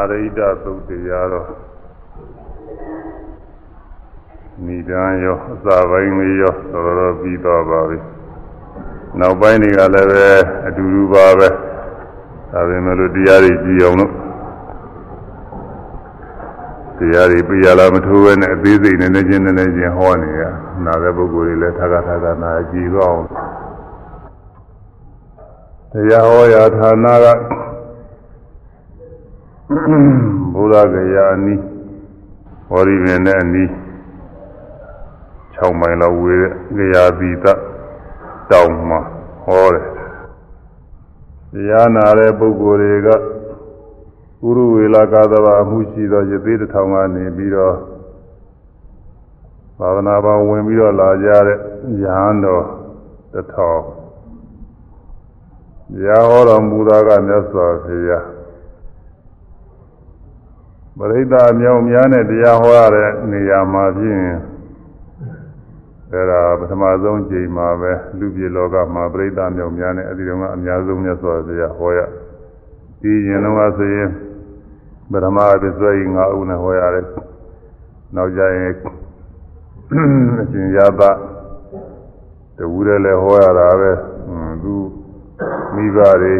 အရိဒသုတ်တရားတော့နိဒာရောအစာပိုင်းလေးရောတော်တော်ပြီးတော့ပါပြီနောက်ပိုင်းတွေကလည်းပဲအတူတူပါပဲဒါပေမဲ့လို့တရားတွေကြည်အောင်လို့တရားတွေပြရလားမထိုးဘဲနဲ့အသေးစိတ်နဲ့နေချင်းနေချင်းဟောနေရနာတဲ့ပုဂ္ဂိုလ်တွေလည်းထာကထာကနာကြည်တော့အောင်တရားဟောရာဌာနက ဘုရားကရာအနီးဟောဒီပင်နဲ့အနီး6မိုင်လောက်ဝေးတဲ့ကြရာသီတတောင်မှာဟောတယ်တရားနာတဲ့ပုဂ္ဂိုလ်တွေကဥရဝေလာကာသဘာအမှုရှိသောယသိတထောင်ကနေပြီးတော့သာသနာ့ဘောင်ဝင်ပြီးတော့လာကြတဲ့ယဟန်တော်တထောင်တရားဟောတော်မူတာကမြတ်စွာဘုရား ပရိသတ်မြောင်များနဲ့တရားဟောရတဲ့နေရာမှာဖြင့်အဲဒါပထမဆုံးချိန်မှာပဲလူပြည်လောကမှာပရိသတ်မြောင်များနဲ့အဲဒီတော့ကအများဆုံးမြတ်စွာဘုရားဟောရဒီရင်တော့ဆိုရင်ပထမအပစ္စည်း၅ဦးနဲ့ဟောရတယ်နောက်ကြရင်အရှင်ရသတဝူတယ်လည်းဟောရတာပဲသူမိဘတွေ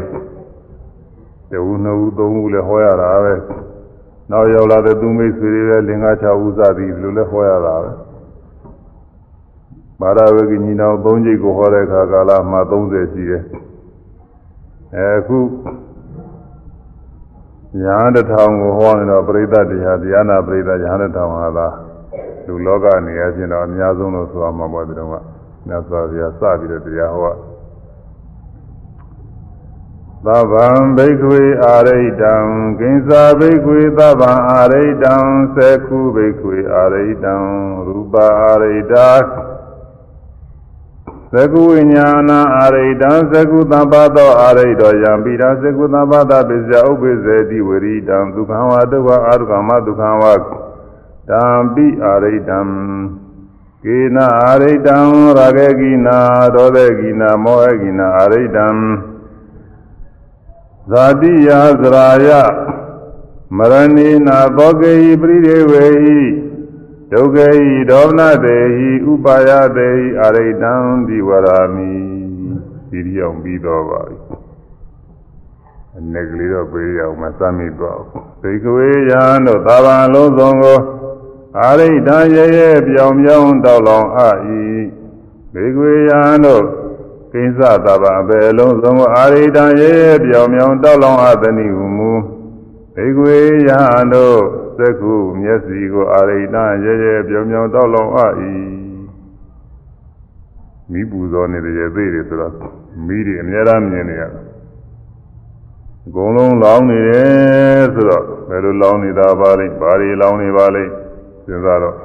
တဝူနှစ်ဦးသုံးဦးလည်းဟောရတာပဲ နောက်ရောက်လာတဲ့သူမိတ်ဆွေတွေလည်းလင်္ကာ6ဦးစသည်ဒီလိုလည်းဟောရတာပဲမာရဝဂိညီနောင်၃ကြိတ်ကိုဟောတဲ့အခါကာလမှာ30ရှိတယ်အဲအခုညာတထောင်ကိုဟောနေတော့ပရိသတ်တရားတရားနာပရိသတ်ညာတထောင်ဟာလားလူလောကနေရာချင်းတော့အများဆုံးလို့ဆိုရမှာပေါ့ဒီတော့ကမြတ်စွာဘုရားစပြီးတော့တရားဟော သဗ္ဗံဘိက္ခွေအာရိတံကိဉ္စာဘိက္ခွေသဗ္ဗံအာရိတံသေခုဘိက္ခွေအာရိတံရူပအာရိတာသကုဝိညာဏအာရိတံသကုသဗ္ဗသောအာရိတောယံပိတံသကုသဗ္ဗတပိစ္ဆဥပ္ပိစေတိဝရိတံဒုက္ခဝဒုက္ခအာဒုက္ခမဒုက္ခဝတံပိအာရိတံကေနအာရိတံရာဂေကိနာဒောဒေကိနာမောဟကိနာအာရိတံ ဇာတိယသရာယမရဏိနာသောကေဟိပရိဒေဝေဟိဒုက္ခေဟိဒေါမနတေဟိဥပါယတေဟိအာရိတံဒီဝရာမိဒီပြောင်းပြီးတော့ပါပြီအနေကလေးတော့ပေးရအောင်မစမ်းမိတော့သိကဝေယံတို့သာဘာလုံးစုံကိုအာရိတံရဲရဲပြောင်ပြောင်းတောက်လောင်အာဤသိကဝေယံတို့ ကိစ္စသဘာအပေလုံးစုံကိုအာရိတံရဲရဲပြောင်ပြောင်းတောက်လောင်အာသနိဟုမူသိကဝေယံတို့သက္ခုမျက်စီကိုအာရိတရဲရဲပြောင်ပြောင်တောက်လောင်အဤမိပူဇော်နေတဲ့ရဲ့သေးတယ်ဆိုတော့မိတွေအများအားမြင်နေရတာအကုန်လုံးလောင်းနေတယ်ဆိုတော့ဘယ်လိုလောင်းနေတာပါလိမ့်ဘာတွေလောင်းနေပါလိမ့်စဉ်းစားတော့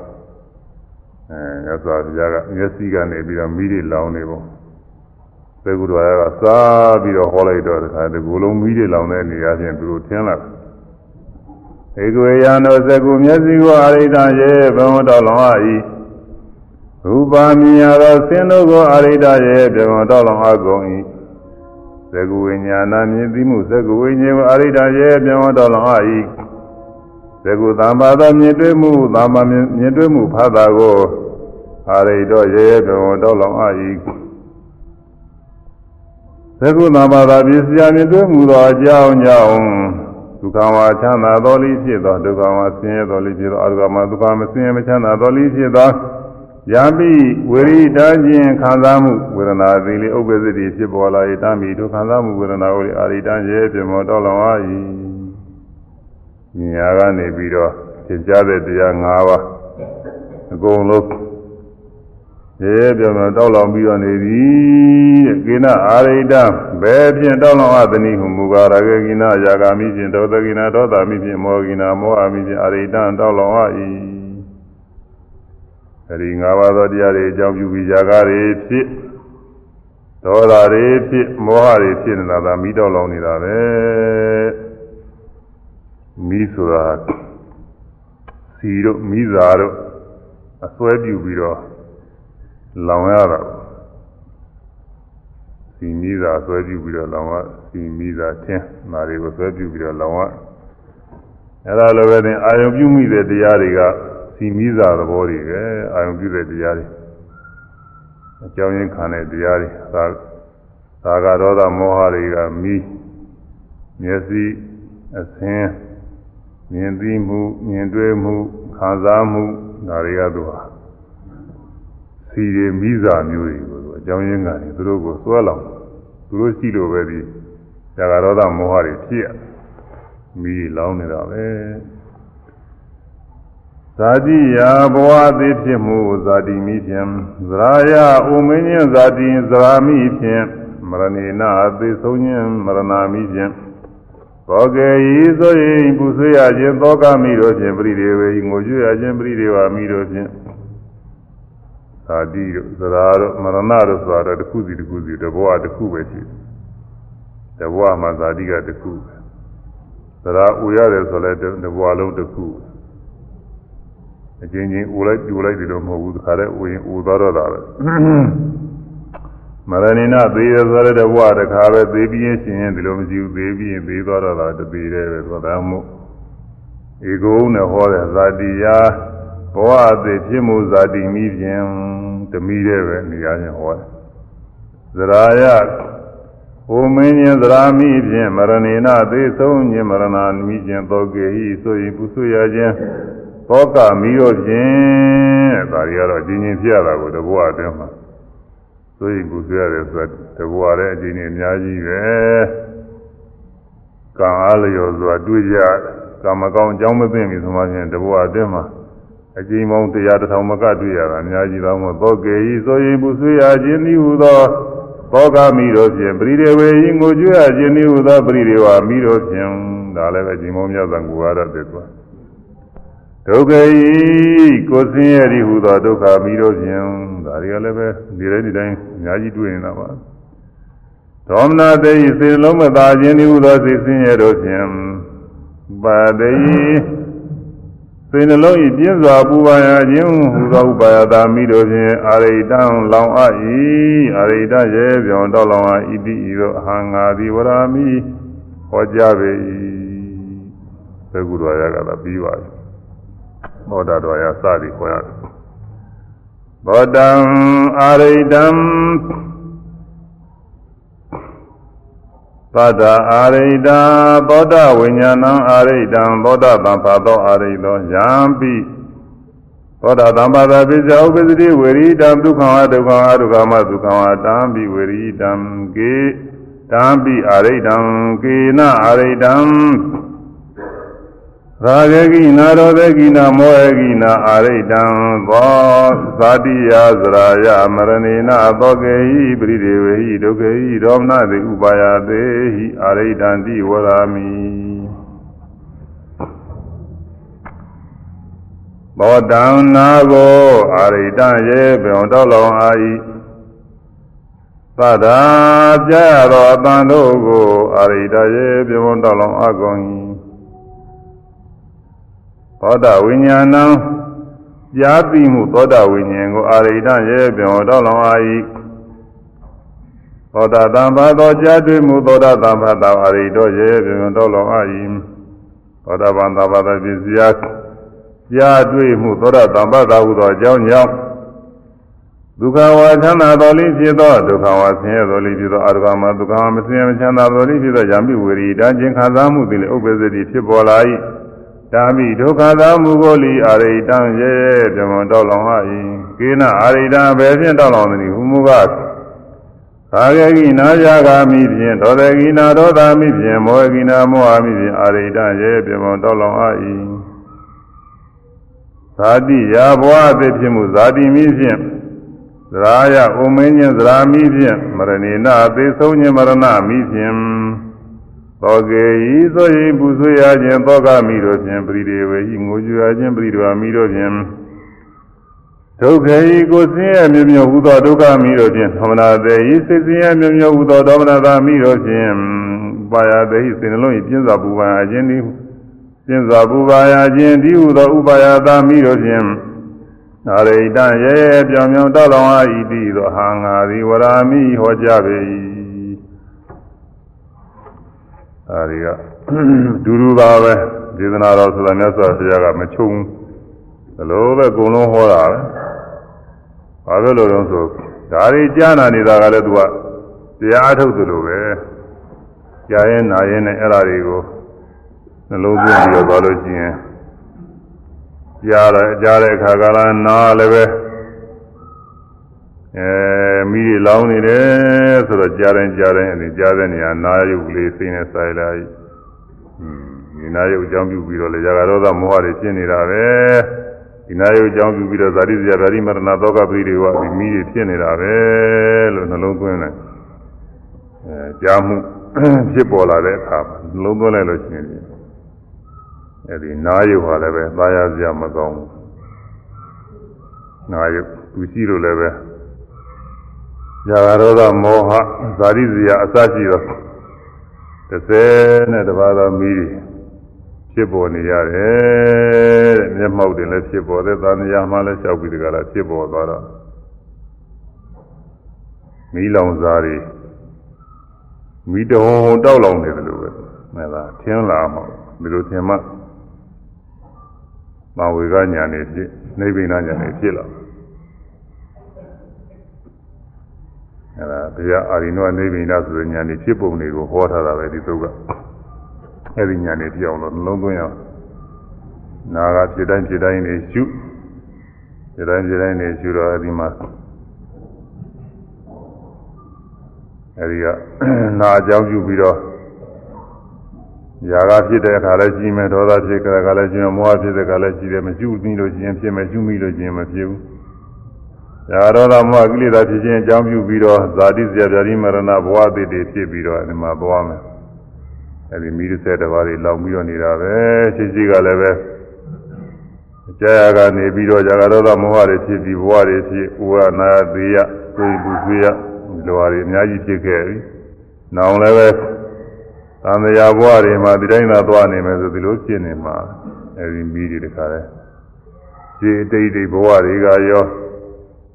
အဲရသော်တရားကမျက်စိကနေပြီးတော့မိတွေလောင်းနေပုံ သေကုတော်ကစားပြီးတော့ဟောလိုက်တော့တခါဒီကိုယ်လုံးမိတွေလောင်းတဲ့နေရာချင်းသူတို့ထင်းလာတယ်ဧကဝေယံသောသကုမျက်စိကိုအရိဒံရေဘဝတော်လောင်၏ရူပါမြင်ရသောဆင်းတို့ကိုအရိဒရေဘဝတော်လောင်အကုန်၏သကုဝိညာဏမြင်သိမှုသကုဝိညာဉ်ကိုအရိဒရေဘဝတော်လောင်၏သကုသမ္ပါသောမြင်တွေ့မှုသမ္မာမြင်တွေ့မှုဖတ်တာကိုအရိတော်ရေဘဝတော်လောင်၏ သကုသမ္ပါသောပြည့်စရာမြင်တွေ့မှုသောအကြောင်းကြောင့်ဒုက္ခဝါချမ်းသာတော်လိဖြစ်သောဒုက္ခဝါဆင်းရဲတော်လိဖြစ်သောအဒုက္ခမဒုက္ခမဆင်းရဲမချမ်းသာတော်လိဖြစ်သောယံပိဝိရိတာခြင်းခံစားမှုဝေဒနာသည်လေဥပ္ပဇ္ဇတိဖြစ်ပေါ်လာ၏တမိဒုက္ခခံစားမှုဝေဒနာကိုအာရိတံရဲ့ပြမောတော်လောင်အား၏ညာကနေပြီးတော့သင်ကြားတဲ့တရား၅ပါးအကုန်လုံး ရဲပြောင်းတောက်လောင်ပြီးတော့နေသည်တဲ့ကိနအာရိတံဘယ်ဖြင့်တောက်လောင်အသနိဟုမူကာရကေကိနယာဂာမိဖြင့်ဒေါသကိနဒေါသမိဖြင့်မောကိနမောဟမိဖြင့်အာရိတံတောက်လောင်အ၏အဲဒီ၅ပါးသောတရားတွေအကြောင်းပြုပြီးယာဂတွေဖြစ်ဒေါသတွေဖြစ်မောဟတွေဖြစ်နေတာသာမိတောက်လောင်နေတာပဲမိဆိုတာစီတို့မိစာတို့အစွဲပြုပြီးတော့ လောင်ရတာစီမီးသာဆွဲပြုပြီးတော့လောင်ရစီမီးသာထင်းနာတွေကိုဆွဲပြုပြီးတော့လောင်ရအဲ့ဒါလိုပဲသင်အာယုံပြုမိတဲ့တရားတွေကစီမီးစာသဘောတွေပဲအာယုံပြုတဲ့တရားတွေအကြောင်းရင်းခံတဲ့တရားတွေသာသာဂဒေါသမောဟတွေကမီးမျက်စိအသင်းမြင်သိမှုမြင်တွေ့မှုခံစားမှုဒါတွေကသူဟာ စီတွေမိစာမျိုးတွေကိုသူအကြောင်းရင်းကနေသူတို့ကိုစွဲလောင်သူတို့ရှိလို့ပဲဒီဇာကရောဒမောဟတွေဖြစ်ရမိလောင်းနေတာပဲဇာတိယာဘဝသေးဖြစ်မှုဇာတိမိဖြင့်ဇရာယဥမင်းချင်းဇာတိဇရာမိဖြင့်မရဏေနအသေးဆုံးခြင်းမရဏမိဖြင့်သောကေဤဆိုရင်ပူဆွေးရခြင်းသောကမိတို့ဖြင့်ပရိဒေဝေငိုကြွရခြင်းပရိဒေဝမိတို့ဖြင့် ဇာတိတို့ဇရာတို့မရဏတို့ဆိုတာတစ်ခုစီတစ်ခုစီတဘဝတစ်ခုပဲရှိတယ်တဘဝမှာဇာတိကတစ်ခုဇရာဥရတယ်ဆိုလဲတဘဝလုံးတစ်ခုအချင်းချင်းဥလိုက်ပြူလိုက်ဒီလိုမဟုတ်ဘူးတခါတည်းဥရင်ဥသွားတော့တာပဲမရဏိနသေရဆိုတဲ့ဘဝတခါပဲသေပြီးရင်ရှင်ရင်ဒီလိုမရှိဘူးသေပြီးရင်သေသွားတော့တာတသေးတယ်ပဲဆိုတာမို့ဧကုံနဲ့ဟောတဲ့ဇာတိယာ ဘဝအသေးဖြစ်မှုဇာတိမိဖြင့်တမိတဲ့ပဲနေရာချင်းဟောတယ်ဇရာယဟိုမင်းချင်းသရာမိဖြင့်မရဏိနသေဆုံးခြင်းမရဏမိဖြင့်သောကေဟိဆိုရင်ပုဆွရခြင်းသောကမိတို့ဖြင့်ဒါတွေကတော့အချင်းချင်းဖြစ်ရတာကိုတဘဝအတွင်းမှာဆိုရင်ပုဆွရတယ်ဆိုတာတဘဝရဲ့အချင်းချင်းအများကြီးပဲကံအားလျော်စွာတွေ့ကြကာမကောင်းအကြောင်းမသိပြီဆိုမှဖြင့်တဘဝအတွင်းမှာ အကျဉ်းပေါင်းတရားတစ်ထောင်မကတွေ့ရတာအများကြီးသောမို့သောကေဤဆိုရင်ပုဆွရခြင်းဤဟူသောဘောဂမိတို့ဖြင့်ပရိဒေဝေဤငိုကြွရခြင်းဤဟူသောပရိဒေဝမိတို့ဖြင့်ဒါလည်းပဲကြီးမောမြတ်သံကူရတဲ့သွားဒုက္ခဤကိုဆင်းရဲသည်ဟူသောဒုက္ခမိတို့ဖြင့်ဒါတွေကလည်းပဲဒီတိုင်းဒီတိုင်းအများကြီးတွေ့နေတာပါဒေါမနတေဤစေလုံးမသာခြင်းဤဟူသောစိတ်ဆင်းရဲတို့ဖြင့်ပါတေ စေနှလုံးဤပြင်းစွာပူပါရခြင်းဟူသောဥပါယတာမိတို့ဖြင့်အာရိတံလောင်အပ်၏အာရိတရေပြောင်းတော့လောင်အပ်၏တိဤသို့အဟံငါသည်ဝရမိဟောကြားပေ၏သေကုတော်ရကသာပြီးပါပြီဘောဓတော်ရစသည်ခေါ်ရတယ်ဘောတံအာရိတံ သတ္တအာရိတံသောတဝိညာဏံအာရိတံသောတသံဖာသောအာရိတောယံပိသောတသံပါဒပိစ္ဆဥပ္ပစ္စတိဝေရိတံဒုက္ခဝဒုက္ခဝဒုက္ခမဒုက္ခဝတံပိဝေရိတံကေတံပိအာရိတံကေနအာရိတံ ရာဂကိနာရောဒကိနာမောဟကိနာအာရိတံသောဇာတိယသရာယမရဏေနသောကေဟိပရိဒေဝဟိဒုက္ခေဟိဒေါမနတိဥပါယသေဟိအာရိတံတိဝရာမိဘောတံနာကိုအာရိတံရေပြောင်းတော်လောင်အာဤသဒ္ဒါပြရသောအတန်တို့ကိုအာရိတရေပြောင်းတော်လောင်အကုန်၏ သောတာဝိညာဏံကြားသိမှုသောတာဝိညာဉ်ကိုအာရိတရဲပြောင်းတော်လောင်အာ၏သောတာတံဘာသောကြားတွေ့မှုသောတာတံဘာသောအာရိတောရဲပြောင်းတော်လောင်အာ၏သောတာပန်သဘာဝပစ္စယကြားတွေ့မှုသောတာတံဘာသာဟုသောအကြောင်းကြောင့်ဒုက္ခဝါချမ်းသာတော်လေးဖြစ်သောဒုက္ခဝါဆင်းရဲတော်လေးဖြစ်သောအာရကမဒုက္ခဝါမဆင်းရဲမချမ်းသာတော်လေးဖြစ်သောယံပိဝေရီတခြင်းခံစားမှုသည်လည်းဥပ္ပဇ္ဇတိဖြစ်ပေါ်လာ၏ ဒါမိဒုက္ခသာမူကိုလီအာရိတံရဲ့ပြမတော်လောင်ဟ၏ကေနအာရိတံဘယ်ဖြင့်တော်လောင်သည်ဟူမူကားသာဂကိနာယဂာမိဖြင့်ဒေါသကိနာဒေါသမိဖြင့်မောဟကိနာမောဟမိဖြင့်အာရိတံရဲ့ပြမတော်လောင်ဟ၏ဇာတိယာဘဝအဖြစ်ဖြစ်မှုဇာတိမိဖြင့်သရာယဥမင်းချင်းသရာမိဖြင့်မရဏိနာသေဆုံးခြင်းမရဏမိဖြင့် သောကေဤသောယိပူဆွေရခြင်းသောကမိတို့ဖြင့်ပရိဒေဝေဤငိုကြွရခြင်းပရိဒဝမိတို့ဖြင့်ဒုက္ခေဤကိုဆင်းရဲမြမြဟူသောဒုက္ခမိတို့ဖြင့်သမနာတေဤစိတ်ဆင်းရဲမြမြဟူသောဒေါမနတာမိတို့ဖြင့်ပါယတေဤစေနှလုံးဤပြင်းစွာပူပါအခြင်းသည်ပြင်းစွာပူပါရခြင်းဒီဟူသောဥပါယတာမိတို့ဖြင့်အာရိတရေပြောင်ပြောင်တောက်လောင်အာဤတိသောဟာငါသည်ဝရာမိဟောကြားပေ၏ အဲဒီကဒူဒူပါပဲဒဒေသနာတော်ဆိုတာမြတ်စွာဘုရားကမချုံဘူးဒါလိုပဲအကုန်လုံးဟောတာပဲဘာဖြစ်လို့လဲဆိုဒါတွေကြားနာနေတာကလည်းသူကတရားအထုတ်သလိုပဲကြားရင်နာရင်နဲ့အဲ့ဓာတွေကိုနှလုံးသွင်းပြီးတော့သွားလို့ရှိရင်ကြားတယ်ကြားတဲ့အခါကလည်းနားလည်းပဲအဲ မိတွေလောင်းနေတယ်ဆိုတော့ကြားတိုင်းကြားတိုင်းအဲဒီကြားတဲ့နေရာနားရုပ်လေးစိနေဆိုင်လာပြီอืมဒီနားရုပ်အကြောင်းပြုပြီးတော့လေရာဂရောသမောဟတွေဖြစ်နေတာပဲဒီနားရုပ်အကြောင်းပြုပြီးတော့ဇာတိဇာဗာတိမရဏသောကပရိတွေကဒီမိတွေဖြစ်နေတာပဲလို့နှလုံးသွင်းတယ်အဲကြားမှုဖြစ်ပေါ်လာတဲ့အခါမှာနှလုံးသွင်းလိုက်လို့ရှိရင်အဲဒီနားရုပ်ဟာလည်းပဲသာယာစရာမကောင်းဘူးနားရုပ်သူရှိလို့လည်းပဲ ဇာဂရောသမောဟဇာတိဇာအစရှိတော့တစ်စဲနဲ့တပါးသောမိတွေဖြစ်ပေါ်နေရတယ်တဲ့မျက်မှောက်တင်လည်းဖြစ်ပေါ်တယ်သာမယာမှလည်းလျှောက်ပြီးတကလားဖြစ်ပေါ်သွားတော့မီးလောင်စားတွေမီးတုံတောက်လောင်နေတယ်လို့ပဲမဲလားထင်းလာမှာဒီလိုထင်မှမဝေကညာနေဖြစ်နိဗ္ဗာန်ညာနေဖြစ်လာ အဲဒါတရားအာရိနောနိဗ္ဗာန်ဆိုတဲ့ညာနေဖြစ်ပုံတွေကိုဟောထားတာပဲဒီသုတ်ကအဲ့ဒီညာနေပြောင်းလို့နှလုံးသွင်းရအောင်နာကဖြစ်တိုင်းဖြစ်တိုင်းနေရှုဖြစ်တိုင်းဖြစ်တိုင်းနေရှုတော့အဲ့ဒီမှာအဲ့ဒီကနာအကြောင်းပြုပြီးတော့ຢာကဖြစ်တဲ့အခါလည်းကြီးမယ်ဒေါသဖြစ်တဲ့အခါလည်းကြီးမယ်မောဟဖြစ်တဲ့အခါလည်းကြီးတယ်မရှုမိလို့ရှိရင်ဖြစ်မယ်ရှုမိလို့ရှိရင်မဖြစ်ဘူး ຢာဒေါသမောဟကိလေသာဖြစ်ခြင်းအကြောင်းပြုပြီးတော့ဇာတိဇာပြာတိမရဏဘဝတည်တည်ဖြစ်ပြီးတော့ဒီမှာသွားမယ်အဲဒီမိရစေတဘာတွေလောင်ပြီးတော့နေတာပဲရှိရှိကလည်းပဲကြာရကနေပြီးတော့ဇာကဒေါသမောဟတွေဖြစ်ပြီးဘဝတွေဖြစ်ဥဝနာယသေယသိဘူးသွေးရဒီလိုဟာတွေအများကြီးဖြစ်ခဲ့ပြီ။နောင်လည်းပဲသံဃာဘဝတွေမှာဒီတိုင်းသာသွားနေမယ်ဆိုဒီလိုဖြစ်နေမှာအဲဒီမိတွေတခါလဲခြေတိတ်တိတ်ဘဝတွေကရော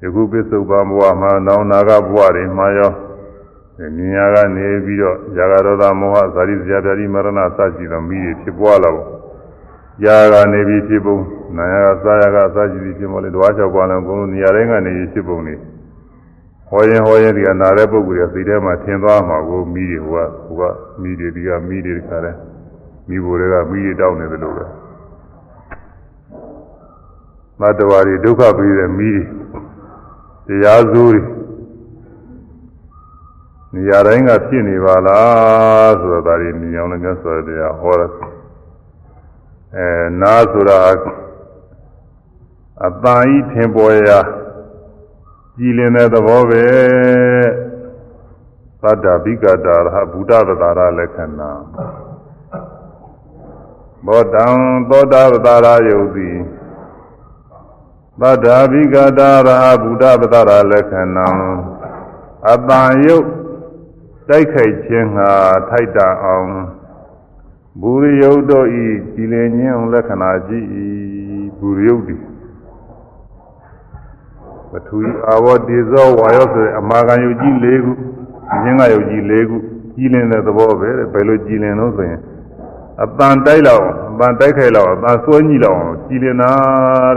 ယခုပစ္စုပန်ဘဝမှာနောင်နာဂဘဝတွေမှာရောမြညာကနေပြီးတော့ဇာဂရောသမောဟဇာတိဇာတိမရဏစရှိသောမိတွေဖြစ်ပွားလာဖို့ຢာကနေပြီးဖြစ်ပုံနာယကသာယကစရှိပြီးဖြစ်မလို့ဓဝါ၆ပါးလုံးအကုန်လုံးနေရာတိုင်းကနေဖြစ်ပုံနေဟောရင်ဟောရင်ဒီကနာတဲ့ပုဂ္ဂိုလ်ရဲ့စိတ်ထဲမှာထင်သွားမှာကိုမိတွေဟိုကဟိုကမိတွေဒီကမိတွေတခါလဲမိဘတွေကမိတွေတောက်နေတယ်လို့ပဲမတ္တဝါတွေဒုက္ခပြီးတဲ့မိတွေ တရားစိုးတွေနေရာတိုင်းကဖြစ်နေပါလားဆိုတော့ဒါတွေမြင်အောင်လည်းမြတ်စွာဘုရားဟောတယ်အဲနာဆိုတာအတန်ဤထင်ပေါ်ရာကြည်လင်တဲ့သဘောပဲသတ္တဗိကတာရဟဗုဒ္ဓဗတာရလက္ခဏာဘောတံသောတာဗတာရယုတ်တိ သတ္တဗိကတာရဟဗုဒ္ဓဗတာရလက္ခဏာအတန်ယုတ်တိုက်ခိုက်ခြင်းဟာထိုက်တာအောင်ဘူရိယုတ်တို့ဤကြည်လင်ခြင်းလက္ခဏာရှိ၏ဘူရိယုတ်တိပထဝီအာဝတေဇောဝါယောဆိုတဲ့အမာခံယုတ်ကြီး၄ခုဉာဏ်ကယုတ်ကြီး၄ခုကြီးလင်းတဲ့သဘောပဲဘယ်လိုကြီးလင်းလို့ဆိုရင် အပန်တိုက်လောက်အပန်တိုက်ခိုက်လောက်အပန်စွဲကြီးလောက်ကြီးလင်းတာ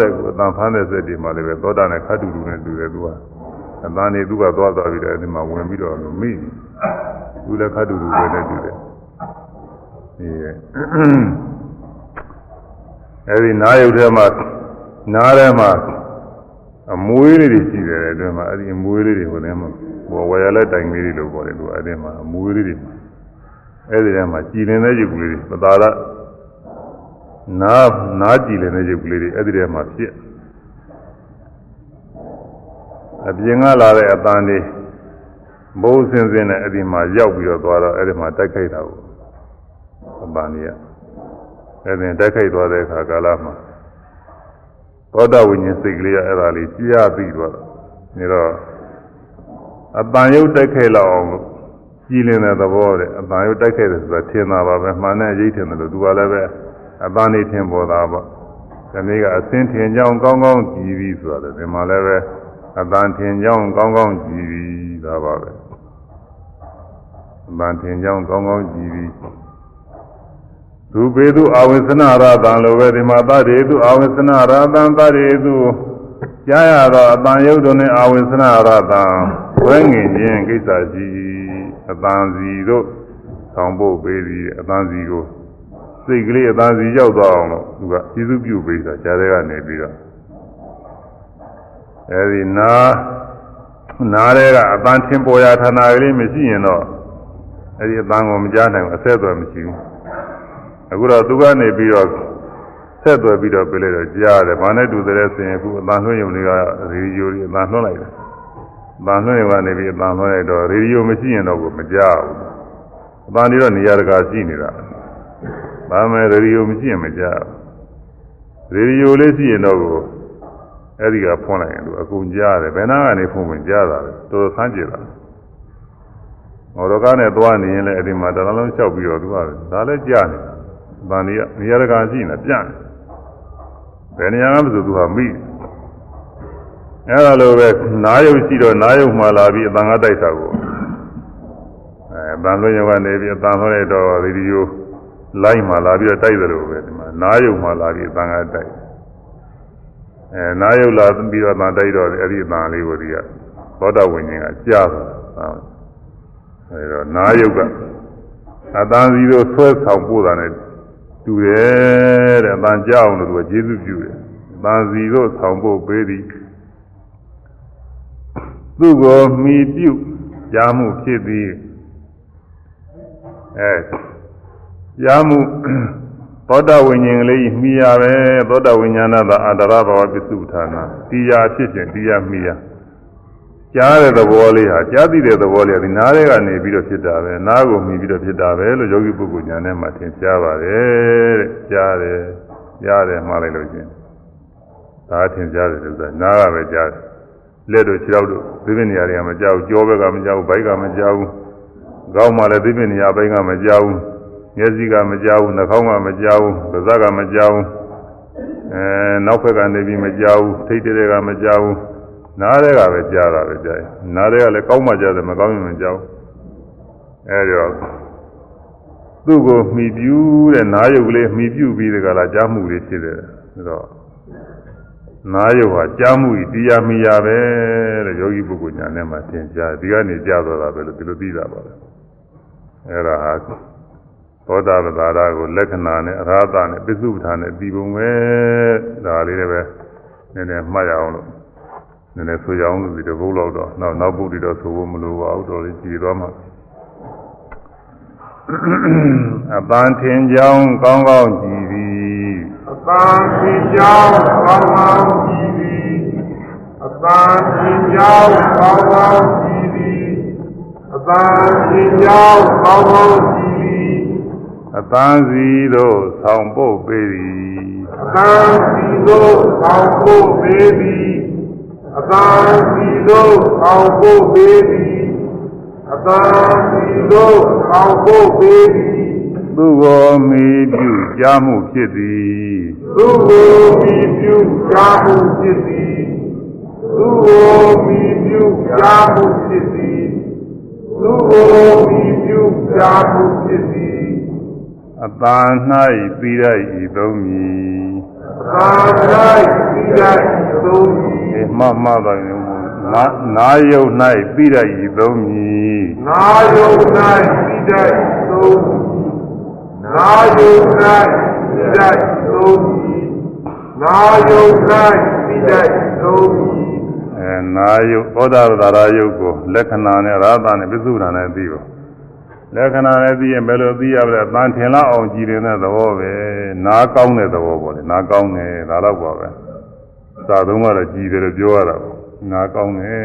တဲ့ကအပန်ဖမ်းတဲ့စက်တွေမှာလည်းပဲသောတာနဲ့ခတ်တူတူနဲ့တူတယ်သူကအပန်နေသူကသွားသွားပြီးတော့ဒီမှာဝင်ပြီးတော့မိသူလည်းခတ်တူတူပဲနဲ့တူတယ်အဲအဲဒီနားယုတ်ထဲမှာနားထဲမှာအမွေးလေးတွေရှိတယ်အတွင်းမှာအဲ့ဒီအမွေးလေးတွေဟိုထဲမှာဟိုဝယ်ရလက်တိုင်လေးတွေလို့ပြောတယ်သူအဲ့ဒီမှာအမွေးလေးတွေ အဲ့ဒီထဲမှာကြည်လင်တဲ့ရုပ်ကလေးတွေပသာရနာနာကြည်လင်တဲ့ရုပ်ကလေးတွေအဲ့ဒီထဲမှာဖြစ်အပြင်ကလာတဲ့အတန်တွေဘိုးစင်စင်နဲ့အဲ့ဒီမှာရောက်ပြီးတော့သွားတော့အဲ့ဒီမှာတိုက်ခိုက်တာကိုအပန်ကြီးကအဲ့ဒီတိုက်ခိုက်သွားတဲ့အခါကာလမှာသောတာဝိညာဉ်စိတ်ကလေးကအဲ့ဒါလေးကြားပြီးတော့နေတော့အတန်ရုပ်တိုက်ခဲလောက်အောင် ကြည်လင်တဲ့သဘောတဲ့အတန်ရုပ်တိုက်ခဲတယ်ဆိုတာထင်တာပါပဲမှန်တဲ့ရိတ်ထင်တယ်လို့သူကလည်းပဲအတန်နေထင်ပေါ်တာပေါ့ဒီနေ့ကအစင်းထင်ကြောင်းကောင်းကောင်းကြည်ပြီးဆိုတာလေဒီမှာလည်းပဲအတန်ထင်ကြောင်းကောင်းကောင်းကြည်ပြီးဒါပါပဲအတန်ထင်ကြောင်းကောင်းကောင်းကြည်ပြီးသူပေသူအဝိသနာရတံလိုပဲဒီမှာတရေသူအဝိသနာရတံတရေသူကြားရတော့အတန်ယုတ်တို့နဲ့အဝိသနာရတံဝဲငင်ခြင်းကိစ္စရှိ အတန်စီတို့ဆောင်ဖို့ပေးသည်အတန်စီကိုစိတ်ကလေးအတန်စီရောက်သွားအောင်လို့သူကကျေးဇူးပြုပေးတာကြားတဲ့ကနေပြီးတော့အဲဒီနာနားတဲ့ကအတန်ထင်ပေါ်ရာဌာနကလေးမရှိရင်တော့အဲဒီအတန်ကိုမကြားနိုင်ဘူးအဆက်အသွယ်မရှိဘူးအခုတော့သူကနေပြီးတော့ဆက်သွယ်ပြီးတော့ပြလိုက်တော့ကြားတယ်။ဘာနဲ့တူတယ်ဆိုရင်အခုအတန်လွှင့်ရုံတွေကရေဒီယိုတွေအတန်လွှင့်လိုက်တယ်။ အတန်လွှင့်ရုံကနေပြီးအတန်လွှင့်လိုက်တော့ရေဒီယိုမရှိရင်တော့ကိုမကြားဘူး။အတန်တွေတော့နေရာတကာရှိနေတာ။ဒါမဲ့ရေဒီယိုမရှိရင်မကြားဘူး။ရေဒီယိုလေးရှိရင်တော့ကိုအဲ့ဒီကဖွင့်လိုက်ရင်သူအကုန်ကြားတယ်။ဘယ်နာကနေဖွင့်ဝင်ကြားတာလဲ။တော်တော်ဆန်းကြည့်တာ။မော်တော်ကားနဲ့သွားနေရင်လည်းအဲ့ဒီမှာတလုံးလုံးလျှောက်ပြီးတော့သူကဒါလည်းကြားနေတာဗန်ဒီကနေရာတကာရှိနေပြန့်ဘယ်နေရာမှမဆိုသူဟာမိ အဲ့ဒါလိုပဲနားယုတ်ရှိတော့နားယုတ်မှလာပြီးအတန်ကတိုက်တာကိုအဲဗန်လွင်ယောကနေပြီးအတန်လွှဲလိုက်တော့ဗီဒီယိုလိုင်းမှလာပြီးတော့တိုက်တယ်လို့ပဲဒီမှာနားယုတ်မှလာပြီးအတန်ကတိုက်အဲနားယုတ်လာပြီးတော့အတန်တိုက်တော့အဲ့ဒီအတန်လေးကိုဒီကသောတာဝိညာဉ်ကကြားတာအဲဒါနားယုတ်ကအတန်စီတို့ဆွဲဆောင်ပို့တာနဲ့တူတယ်တဲ့အတန်ကြောက်လို့သူကကျေးဇူးပြုတယ်။တန်စီတို့ဆောင်ဖို့ပေးသည် သူ့ကိုမိပြုကြားမှုဖြစ်သည်အဲကြားမှုသောတာဝိညာဉ်ကလေးမိရပဲသောတာဝိညာဏသာအတ္တရဘဝပစ္စုဌာနာတရားဖြစ်ခြင်းတရားမိရကြားတဲ့သဘောလေးဟာကြားသိတဲ့သဘောလေးကဒီနားထဲကနေပြီးတော့ဖြစ်တာပဲနားကိုမြင်ပြီးတော့ဖြစ်တာပဲလို့ယောဂီပုဂ္ဂိုလ်ညာနဲ့မှသင်ကြားပါတယ်တဲ့ကြားတယ်ကြားတယ်မှားလိုက်လို့ချင်းဒါသင်ကြားတယ်လို့ဆိုတာနားကပဲကြားတယ် လက်တို့ခြေထောက်တို့သိပင်နေရာတွေကမကြောက်ကြောဘက်ကမကြောက်ဘိုက်ကမကြောက်ကောင်းမှလည်းသိပင်နေရာဘိုက်ကမကြောက်မျက်စိကမကြောက်နှာခေါင်းကမကြောက်ပါးစပ်ကမကြောက်အဲနောက်ဘက်ကနေပြီးမကြောက်ထိတ်တဲ့ကမကြောက်နားတဲ့ကပဲကြားတာပဲကြားရင်နားတဲ့ကလည်းကောင်းမှကြားတယ်မကောင်းရင်မကြောက်အဲဒီတော့သူ့ကိုမှီပြူးတဲ့နားယုတ်ကလေးမှီပြူးပြီးဒီကလာကြားမှုလေးဖြစ်တယ်ဆိုတော့ နားယုတ်ဟာကြားမှုဤတရားမိရပဲတဲ့ယောဂီပုဂ္ဂိုလ်ညာနဲ့မှသင်ကြားဒီကနေကြားသွားတာပဲလို့ဒီလိုသိတာပါလေအဲဒါဟာသောတာပတာရကိုလက္ခဏာနဲ့အရာသနဲ့ပိစုပ္ပထာနဲ့ပြီးပုံပဲဒါလေးလည်းပဲနည်းနည်းမှတ်ရအောင်လို့နည်းနည်းဆိုကြအောင်လို့ဒီတပုတ်လောက်တော့နောက်နောက်ပုတ်တွေတော့ဆိုဖို့မလိုပါဘူးတော်လေးကြည်သွားမှာအပန်းထင်ကြောင်းကောင်းကောင်းကြည် သည်အပန်းထင်ကြောင်းကောင်းကောင်းကြည်သည်အပန်းထင်ကြောင်းကောင်းကောင်းကြည်သည်အပန်းထင်ကြောင်းကောင်းကောင်းကြည်သည်အပန်းစီတို့ဆောင်ပုတ်ပေသည်အပန်းစီတို့ဆောင်ပုတ်ပေသည်အသာစီတို့အောင်ဖို့ပေးသည်အသာစီတို့အောင်ဖို့ပေးသည် သူကိုမိပြုကြားမှုဖြစ်သည်သူကိုမိပြုကြားမှုဖြစ်သည်သူကိုမိပြုကြားမှုဖြစ်သည်သူကိုမိပြုကြားမှုဖြစ်သည်အသာ၌ပြီးရ၏သုံးမည်အသာ၌ပြီးရ၏သုံးမည်မှမှပါရင်နာနာယုတ်၌ပြိရဤသုံးမည်နာယုတ်၌ပြိရဤသုံး မည်နာယုတ်၌ပြိရဤသုံးမည်နာယုတ်၌ပြိရဤသုံးမည်အဲနာယုတ်သောတာပတာရယုတ်ကိုလက္ခဏာနဲ့ရာသနဲ့ပြစ္ဆုဒာနဲ့သိပါလက္ခဏာနဲ့သိရင်ဘယ်လိုသိရမလဲတန်ထင်လောက်အောင်ကြည်နေတဲ့သဘောပဲနားကောင်းတဲ့သဘောပေါ့လေနားကောင်းတယ်ဒါတော့ပါပဲစာသုံးကတော့ကြည်တယ်လို့ပြောရတာပေါ့နာကောင်းတယ်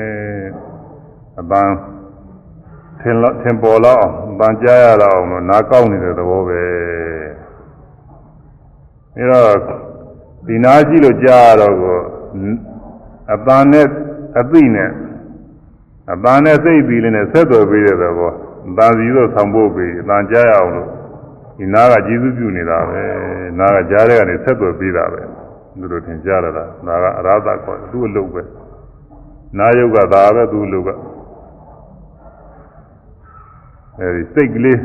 အပန်း ထင်လို့ထင်ပေါ်လောက်အောင်အပန်းကြားရတော့အောင်နာကောင်းနေတဲ့သဘောပဲအဲတော့ဒီနာကြည့်လို့ကြားရတော့ကိုအပန်းနဲ့အသိနဲ့အပန်းနဲ့စိတ်ပြီးလေးနဲ့ဆက်သွယ်ပေးတဲ့သဘောအပန်းစီတော့ဆောင်ဖို့ပြီးအပန်းကြားရအောင်လို့ဒီနာကကျေးဇူးပြုနေတာပဲနာကကြားတဲ့ကနေဆက်သွယ်ပေးတာပဲသူတို့ထင်ကြရတာနာကအရာသခေါ်သူ့အလုပ်ပဲနာယုတ်ကဒါပဲသူ့လူက အဲဒီစိတ်ကလေး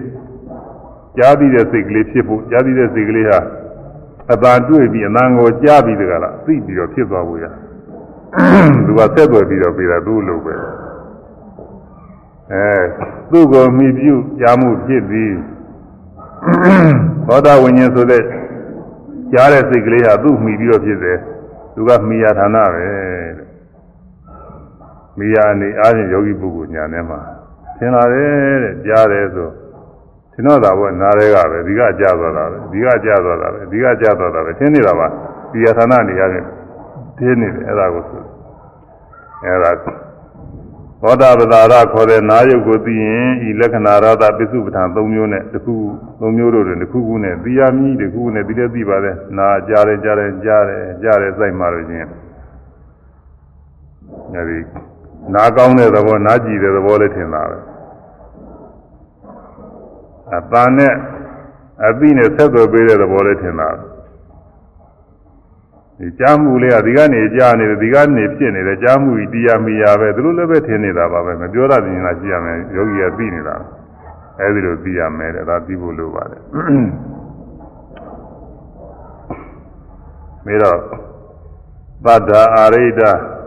ကြားသိတဲ့စိတ်ကလေးဖြစ်ဖို့ကြားသိတဲ့စိတ်ကလေးဟာအတန်တွေ့ပြီးအတန်ကိုကြားပြီးတကလားသိပြီးတော့ဖြစ်သွားဖို့ရသူကဆက်သွယ်ပြီးတော့ပြီးတာသူ့လိုပဲအဲသူ့ကိုမိပြုကြားမှုဖြစ်ပြီးသောတာဝိညာဉ်ဆိုတဲ့ကြားတဲ့စိတ်ကလေးဟာသူ့မိပြီးတော့ဖြစ်တယ်သူကမိယာဌာနပဲတဲ့မိယာအနေအားဖြင့်ယောဂီပုဂ္ဂိုလ်ညာထဲမှာ သင်လာတယ်တဲ့ကြားတယ်ဆိုသင်တော့တာဘုနားတွေကပဲဒီကကြားသွားတာပဲဒီကကြားသွားတာပဲဒီကကြားသွားတာပဲသင်နေတာပါမိယာဌာနအနေအားဖြင့်သင်နေတယ်အဲ့ဒါကိုဆိုအဲ့ဒါသောတာပဒါရခေါ်တဲ့နာယုတ်ကိုသိရင်ဤလက္ခဏာရတာပစ္စုပ္ပန်၃မျိုးနဲ့တစ်ခု၃မျိုးတို့တွင်တစ်ခုခုနဲ့သိရမည်တစ်ခုခုနဲ့သိလည်းသိပါတယ်နာကြားတယ်ကြားတယ်ကြားတယ်ကြားတယ်စိုက်မှလို့ချင်းအဲဒီနာကောင်းတဲ့သဘောနာကြည်တဲ့သဘောလေးထင်တာပဲ အပန်းနဲ့အသိနဲ့ဆက်သွယ်ပေးတဲ့သဘောလေးထင်တာပဲဒီကြားမှုလေးကဒီကနေကြားနေတယ်ဒီကနေဖြစ်နေတယ်ကြားမှုဤတရားမိယာပဲသူတို့လည်းပဲထင်နေတာပါပဲမပြောရသေးရင်လားကြည့်ရမယ်ယောဂီကသိနေတာအဲဒီလိုသိရမယ်တဲ့ဒါသိဖို့လိုပါတယ်မေတော့သတ္တာအာရိဒ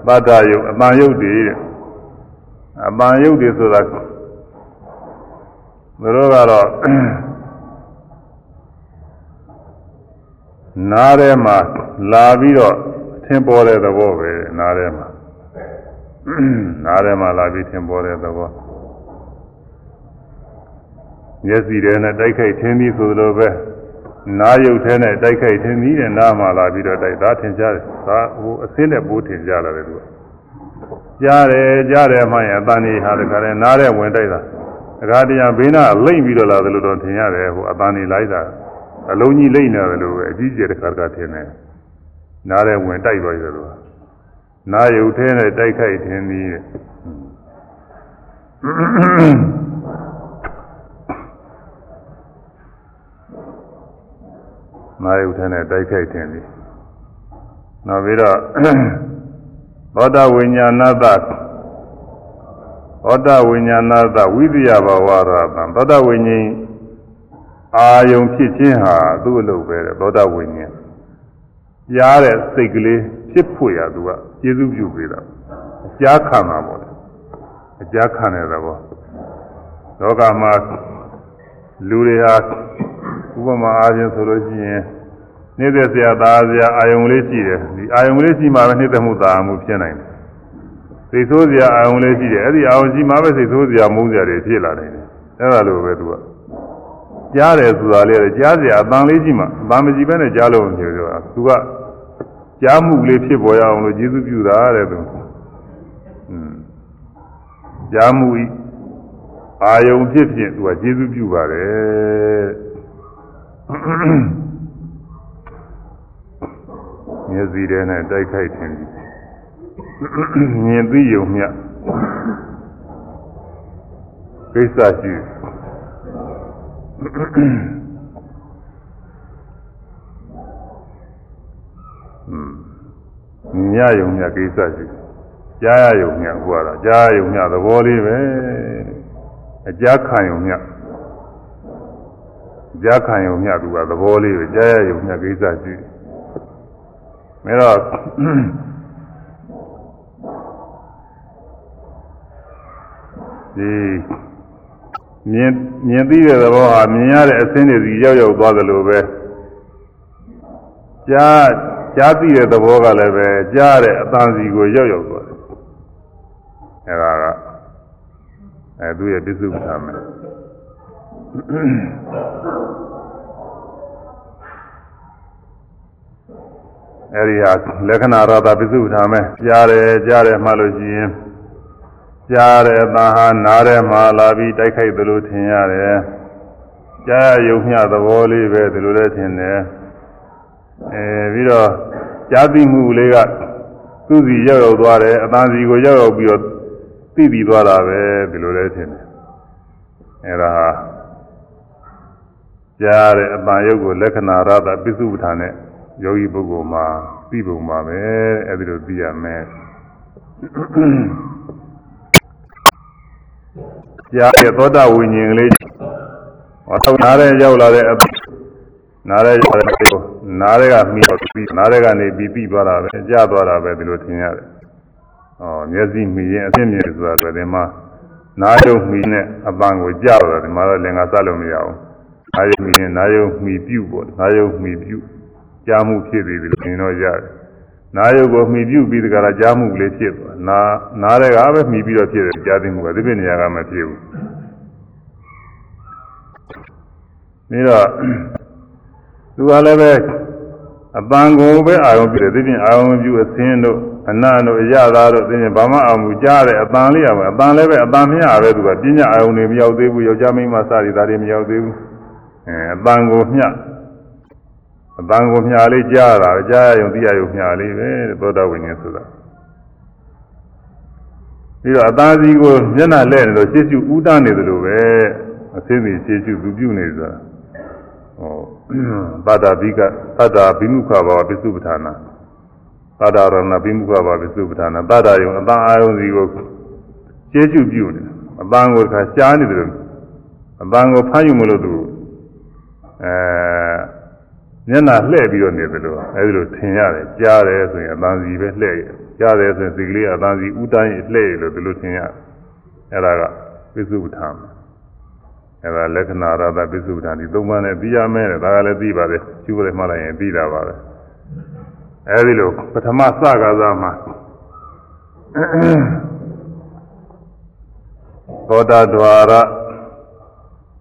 သတ္တယုတ်အပန်ယုတ်တည်တဲ့အပန်ယုတ်တည်ဆိုတာ သူတို့ကတော့နားထဲမှာလာပြီးတော့ထင်ပေါ်တဲ့သဘောပဲနားထဲမှာနားထဲမှာလာပြီးထင်ပေါ်တဲ့သဘောမျက်စိထဲနဲ့တိုက်ခိုက်ထင်းပြီးဆိုလိုပဲနားရုပ်ထဲနဲ့တိုက်ခိုက်ထင်းပြီးတဲ့နားမှာလာပြီးတော့တိုက်သားထင်ရှားတယ်ဒါဟိုအစင်းနဲ့ပိုးထင်ရှားလာတယ်သူကကြားတယ်ကြားတယ်မှရင်အတန်ကြီးဟာတခါလဲနားထဲဝင်တိုက်တာ တခါတည်းကဘေးနာလိမ့်ပြီးတော့လာတယ်လို့တော့ထင်ရတယ်ဟိုအတန်ကြီးလိုက်တာအလုံးကြီးလိမ့်နေတယ်လို့ပဲအကြီးကျယ်တစ်ခါတခါထင်တယ်နားထဲဝင်တိုက်သွားတယ်လို့နားရုပ်ထဲနဲ့တိုက်ခိုက်ထင်းပြီးတဲ့နာယုထဲနဲ့တိုက်ခိုက်တင်သည်နောက်ပြီးတော့သောတာဝိညာဏသ သောတာဝိညာဏသဝိသယဘဝရတံသောတာဝိညာဉ်အာယုံဖြစ်ခြင်းဟာသူ့အလုပ်ပဲတဲ့သောတာဝိညာဉ်ကြားတဲ့စိတ်ကလေးဖြစ်ဖို့ရသူကကျေစုပြုပေးတာအကြားခံတာပေါ့လေအကြားခံတဲ့သဘောလောကမှာလူတွေဟာဥပမာအားဖြင့်ဆိုလို့ရှိရင်နှိမ့်သက်စရာသားစရာအာယုံလေးရှိတယ်ဒီအာယုံလေးရှိမှပဲနှိမ့်သက်မှုသာမှုဖြစ်နိုင်တယ် စိတ်ဆိုးစရာအာယုံလေးရှိတယ်အဲ့ဒီအာယုံရှိမှပဲစိတ်ဆိုးစရာမုန်းစရာတွေဖြစ်လာနိုင်တယ်အဲ့ဒါလိုပဲသူကကြားတယ်ဆိုတာလေးကြားစရာအတန်လေးရှိမှအတန်မကြည့်ဘဲနဲ့ကြားလို့ပြောပြောသူကကြားမှုလေးဖြစ်ပေါ်ရအောင်လို့ကျေးဇူးပြုတာတဲ့သူอืมကြားမှုဤအာယုံဖြစ်ဖြစ်သူကကျေးဇူးပြုပါတယ်မျက်စိထဲနဲ့တိုက်ခိုက်ခြင်း မြင်သိယုံမြကိစ္စရှိညယုံမြကိစ္စရှိကြားရယုံမြဟိုကတော့ကြားယုံမြသဘောလေးပဲအကြားခံယုံမြကြားခံယုံမြသူကသဘောလေးပဲကြားရယုံမြကိစ္စရှိမဲတော့ ဒီမြင်မြင်သိတဲ့သဘောဟာမြင်ရတဲ့အဆင်းတွေစီရောက်ရောက်သွားသလိုပဲကြားကြားသိတဲ့သဘောကလည်းပဲကြားတဲ့အတန်စီကိုရောက်ရောက်သွားတယ်အဲဒါကအဲသူရဲ့ပြစ္ဆုတ်ထားမယ်အဲဒီဟာလက္ခဏာရတာပြစ္ဆုတ်ထားမယ်ကြားတယ်ကြားတယ်မှလို့ရှိရင် ကြားတဲ့အတန်ဟာနားထဲမှာလာပြီးတိုက်ခိုက်သလိုထင်ရတယ်ကြားရုံမျှသဘောလေးပဲဒီလိုလည်းထင်တယ်အဲပြီးတော့ကြားသိမှုလေးကသူ့စီရောက်ရောက်သွားတယ်အတန်စီကိုရောက်ရောက်ပြီးတော့သိပြီးသွားတာပဲဒီလိုလည်းထင်တယ်အဲဒါဟာကြားတဲ့အတန်ရုပ်ကိုလက္ခဏာရတာပြစ္ဆုတ်ထားတဲ့ယောဂီပုဂ္ဂိုလ်မှာသိပုံပါပဲအဲဒီလိုသိရမယ် ကြားတဲ့သောတာဝိညာဉ်ကလေးဟောတော့နားရဲရောက်လာတဲ့အနားရဲရောက်တဲ့ကိုနားရဲကမိတော့ပြီးနားရဲကနေပြီးပြီးသွားတာပဲကြာသွားတာပဲဒီလိုထင်ရတယ်။ဩမျက်စိမိရင်အသိမြင်ဆိုတာပဲဒီမှာနားယုံမိနဲ့အပန်းကိုကြာတော့ဒီမှာတော့လင်္ကာစလို့မရဘူး။နားယုံမိရင်နားယုံမိပြုတ်ပေါ့နားယုံမိပြုတ်ကြားမှုဖြစ်ပြီးပြီလို့ထင်တော့ရတယ်။ နားယုံကိုမိပြုတ်ပြီးတကလားကြားမှုကလေးဖြစ်သွား။နာနားရဲကပဲမိပြီးတော့ဖြစ်တယ်ကြားသိမှုကဒီပြနေရာကမဖြစ်ဘူး။ပြီးတော့သူကလည်းပဲအပန်းကိုပဲအာရုံပြုတယ်သိပြင်အာရုံပြုအစင်းတို့အနတ်တို့အရသာတို့သိပြင်ဘာမှအာရုံပြုကြားတယ်အပန်းလေးရမယ်အပန်းလည်းပဲအပန်းမရပဲသူကပညာအာရုံတွေမရောက်သေးဘူးယောက်ျားမိန်းမစသည်ဒါတွေမရောက်သေးဘူးအဲအပန်းကိုမျှ အပန်းကိုမျှလေးကြားတာကြားရယုံသိရယုံမျှလေးပဲသောတာဝိညာဉ်ဆိုတာပြီးတော့အသားစီကိုမျက်နှာလဲနေလို့ရှေ့ရှုဥဒနေတယ်လို့ပဲအသိသိရှေ့ရှုသူပြုနေဆိုတာဟောသတ္တဘိကသတ္တဘိမုခဘာဝပိစုပဌာနာသတ္တရဏဘိမုခဘာပိစုပဌာနာသတ္တယုံအတန်အာယုံစီကိုကျေးဇူးပြုနေအတန်ကိုခါရှားနေတယ်လို့အတန်ကိုဖမ်းယူမလို့သူအဲ မျက်နှာလှည့်ပြီးတော့နေတယ်လို့အဲဒီလိုထင်ရတယ်ကြားတယ်ဆိုရင်အတန်စီပဲလှည့်ရကြားတယ်ဆိုရင်ဒီကလေးအတန်စီဥတိုင်းလှည့်ရလို့ဒီလိုထင်ရအဲ့ဒါကပိစုပဌာနာအဲဒါလက္ခဏာရသပိစုဒ္ဓန်ဒီသုံးပါးနဲ့သိရမယ်တဲ့ဒါကလည်းသိပါတယ်ကျူးတယ်မှလိုက်ရင်သိတာပါပဲအဲဒီလိုပထမစကားစားမှာသောတာဒွါရ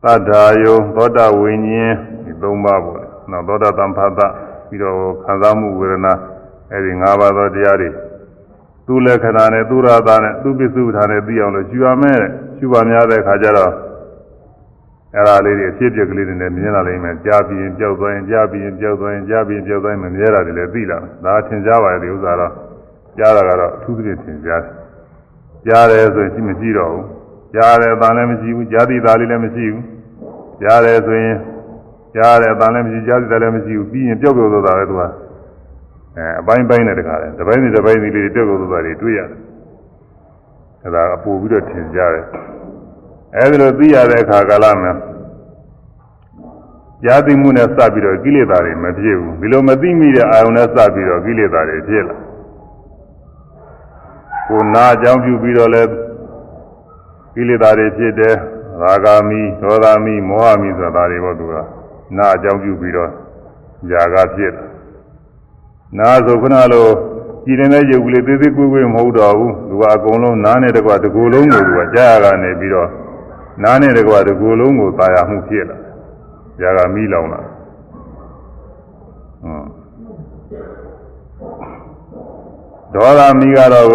သတ္တာယုသောတာဝိညာဉ်ဒီသုံးပါးပေါ့ နော်သောတာတံဖတ်ပြီးတော့ခံစားမှုဝေဒနာအဲဒီ၅ပါးသောတရားတွေသူ့လက္ခဏာနဲ့သူ့ရတာနဲ့သူ့ပိစုဒ္ဓန်နဲ့သိအောင်လို့ရှင်းရမယ်တဲ့ရှင်းပါများတဲ့အခါကျတော့အဲ့ဒါလေးတွေအဖြစ်အပျက်ကလေးတွေနဲ့မြင်လာလိမ့်မယ်ကြားပြီးရင်ကြောက်သွားရင်ကြားပြီးရင်ကြောက်သွားရင်ကြားပြီးရင်ကြောက်သွားရင်မမြဲတာတွေလည်းသိလာတယ်ဒါထင်ရှားပါရဲ့ဒီဥစ္စာတော့ကြားတာကတော့အထူးသဖြင့်ထင်ရှားတယ်ကြားတယ်ဆိုရင်ရှိမရှိတော့ဘူးကြားတယ်အတန်လည်းမရှိဘူးကြားသိတာလေးလည်းမရှိဘူးကြားတယ်ဆိုရင် ကြားတယ်အတန်လည်းမရှိကြားသိတာလည်းမရှိဘူးပြီးရင်ပျောက်ပျောက်သွားတာပဲသူကအဲအပိုင်းပိုင်းနဲ့တခါတယ်တစ်ပိုင်းနဲ့တစ်ပိုင်းလေးပျောက်ပျောက်သွားတာတွေတွေ့ရတယ်အဲဒါအပူပြီးတော့ထင်ရှားတယ်အဲဒီလိုသိရတဲ့အခါကာလမှာယာသိမှုနဲ့စပြီးတော့ကိလေသာတွေမဖြစ်ဘူးဒီလိုမသိမိတဲ့အာယုန်နဲ့စပြီးတော့ကိလေသာတွေဖြစ်လာကိုနာအကြောင်းပြုပြီးတော့လဲကိလေသာတွေဖြစ်တယ်ရာဂာမိဒေါသမိမောဟမိဆိုတာတွေပေါ့သူက နာအကြောင်းပြုပြီးတော့ຢာကဖြစ်တယ်နာဆိုခုနလိုကြည်နေတဲ့ရုပ်ကလေးသေးသေးကွေးကွေးမဟုတ်တော့ဘူးသူကအကုန်လုံးနားနဲ့တကွတကူလုံးကိုသူကကြားရကနေပြီးတော့နားနဲ့တကွတကူလုံးကိုသာယာမှုဖြစ်လာຢာကမိလောင်လာဒေါ်လာမိကတော့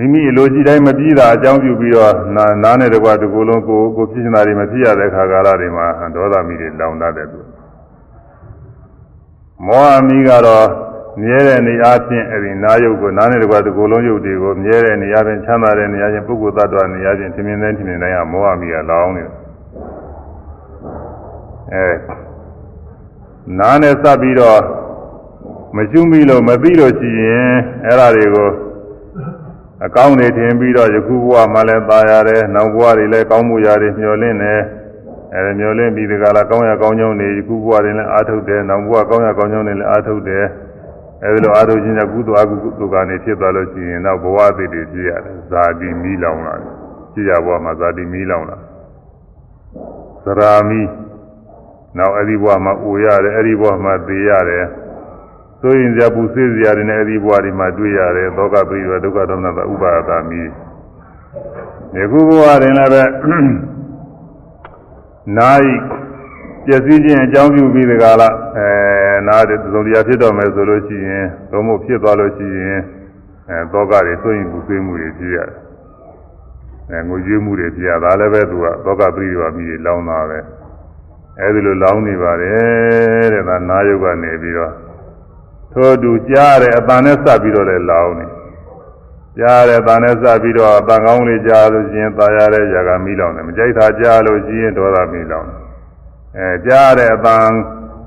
မိမိအလိုရှိတိုင်းမပြီးတာအကြောင်းပြုပြီးတော့နာနားနဲ့တကွာတကူလုံးကိုကိုဖြစ်နေတာတွေမဖြစ်ရတဲ့ခါကာလတွေမှာဒေါသမီးတွေလောင်တတ်တယ်သူမောဟမီးကတော့မြဲတဲ့နေအားဖြင့်အဲဒီနာယုတ်ကိုနားနဲ့တကွာတကူလုံးယုတ်တွေကိုမြဲတဲ့နေရာဖြင့်ချမ်းသာတဲ့နေရာချင်းပုဂ္ဂိုလ်သတ္တဝါနေရာချင်းထင်မြင်တဲ့ထင်မြင်တိုင်းကမောဟမီးကလောင်နေတယ်အဲနားနဲ့စပ်ပြီးတော့မကျွမိလို့မသိလို့ရှိရင်အဲ့ဒါတွေကို အကောင်းတွေထင်ပြီးတော့ယခုဘဝမှာလည်းပါရတယ်နောက်ဘဝတွေလည်းကောင်းမှုရာတွေမျှော်လင့်တယ်အဲမျှော်လင့်ပြီးဒီကလာကောင်းရကောင်းကြောင်းတွေယခုဘဝတွေလည်းအာထုတ်တယ်နောက်ဘဝကောင်းရကောင်းကြောင်းတွေလည်းအာထုတ်တယ်အဲဒီလိုအာထုတ်ခြင်းကြောင့်ကုသိုလ်အကုသိုလ်ကနေဖြစ်သွားလို့ရှိရင်နောက်ဘဝအသေးတွေဖြစ်ရတယ်ဇာတိမီးလောင်လာတယ်ဖြစ်ရဘဝမှာဇာတိမီးလောင်လာသရာမီးနောက်အဲဒီဘဝမှာအိုရတယ်အဲဒီဘဝမှာသေရတယ် ဆိုရင်ဇာပူစေးစရာတွေနဲ့အဲ့ဒီဘဝတွေမှာတွေ့ရတယ်သောကပိရဒုက္ခဒေါမနတဥပါဒာမီယခုဘဝတွင်လည်းပဲနာယပျက်စီးခြင်းအကြောင်းပြုပြီးဒီကလာအဲနာတဲ့သုံးတရားဖြစ်တော့မယ်ဆိုလို့ရှိရင်သုံးဖို့ဖြစ်သွားလို့ရှိရင်အဲသောကတွေဆိုရင်ပူစေးမှုတွေဖြစ်ရတယ်အဲငိုကြွေးမှုတွေဖြစ်ရတာလည်းပဲသူကသောကပိရမီတွေလောင်းတာပဲအဲဒီလိုလောင်းနေပါတယ်တဲ့ဒါနာယုတ်ကနေပြီးတော့ ထို့တူကြားတဲ့အတန်နဲ့စပ်ပြီးတော့လည်းလောင်းနေကြားတဲ့အတန်နဲ့စပ်ပြီးတော့အတန်ကောင်းလေးကြားလို့ရှိရင်ตายရတဲ့ຢာကမီးလောင်တယ်မကြိုက်တာကြားလို့ရှိရင်ဒေါသမီးလောင်တယ်အဲကြားတဲ့အတန်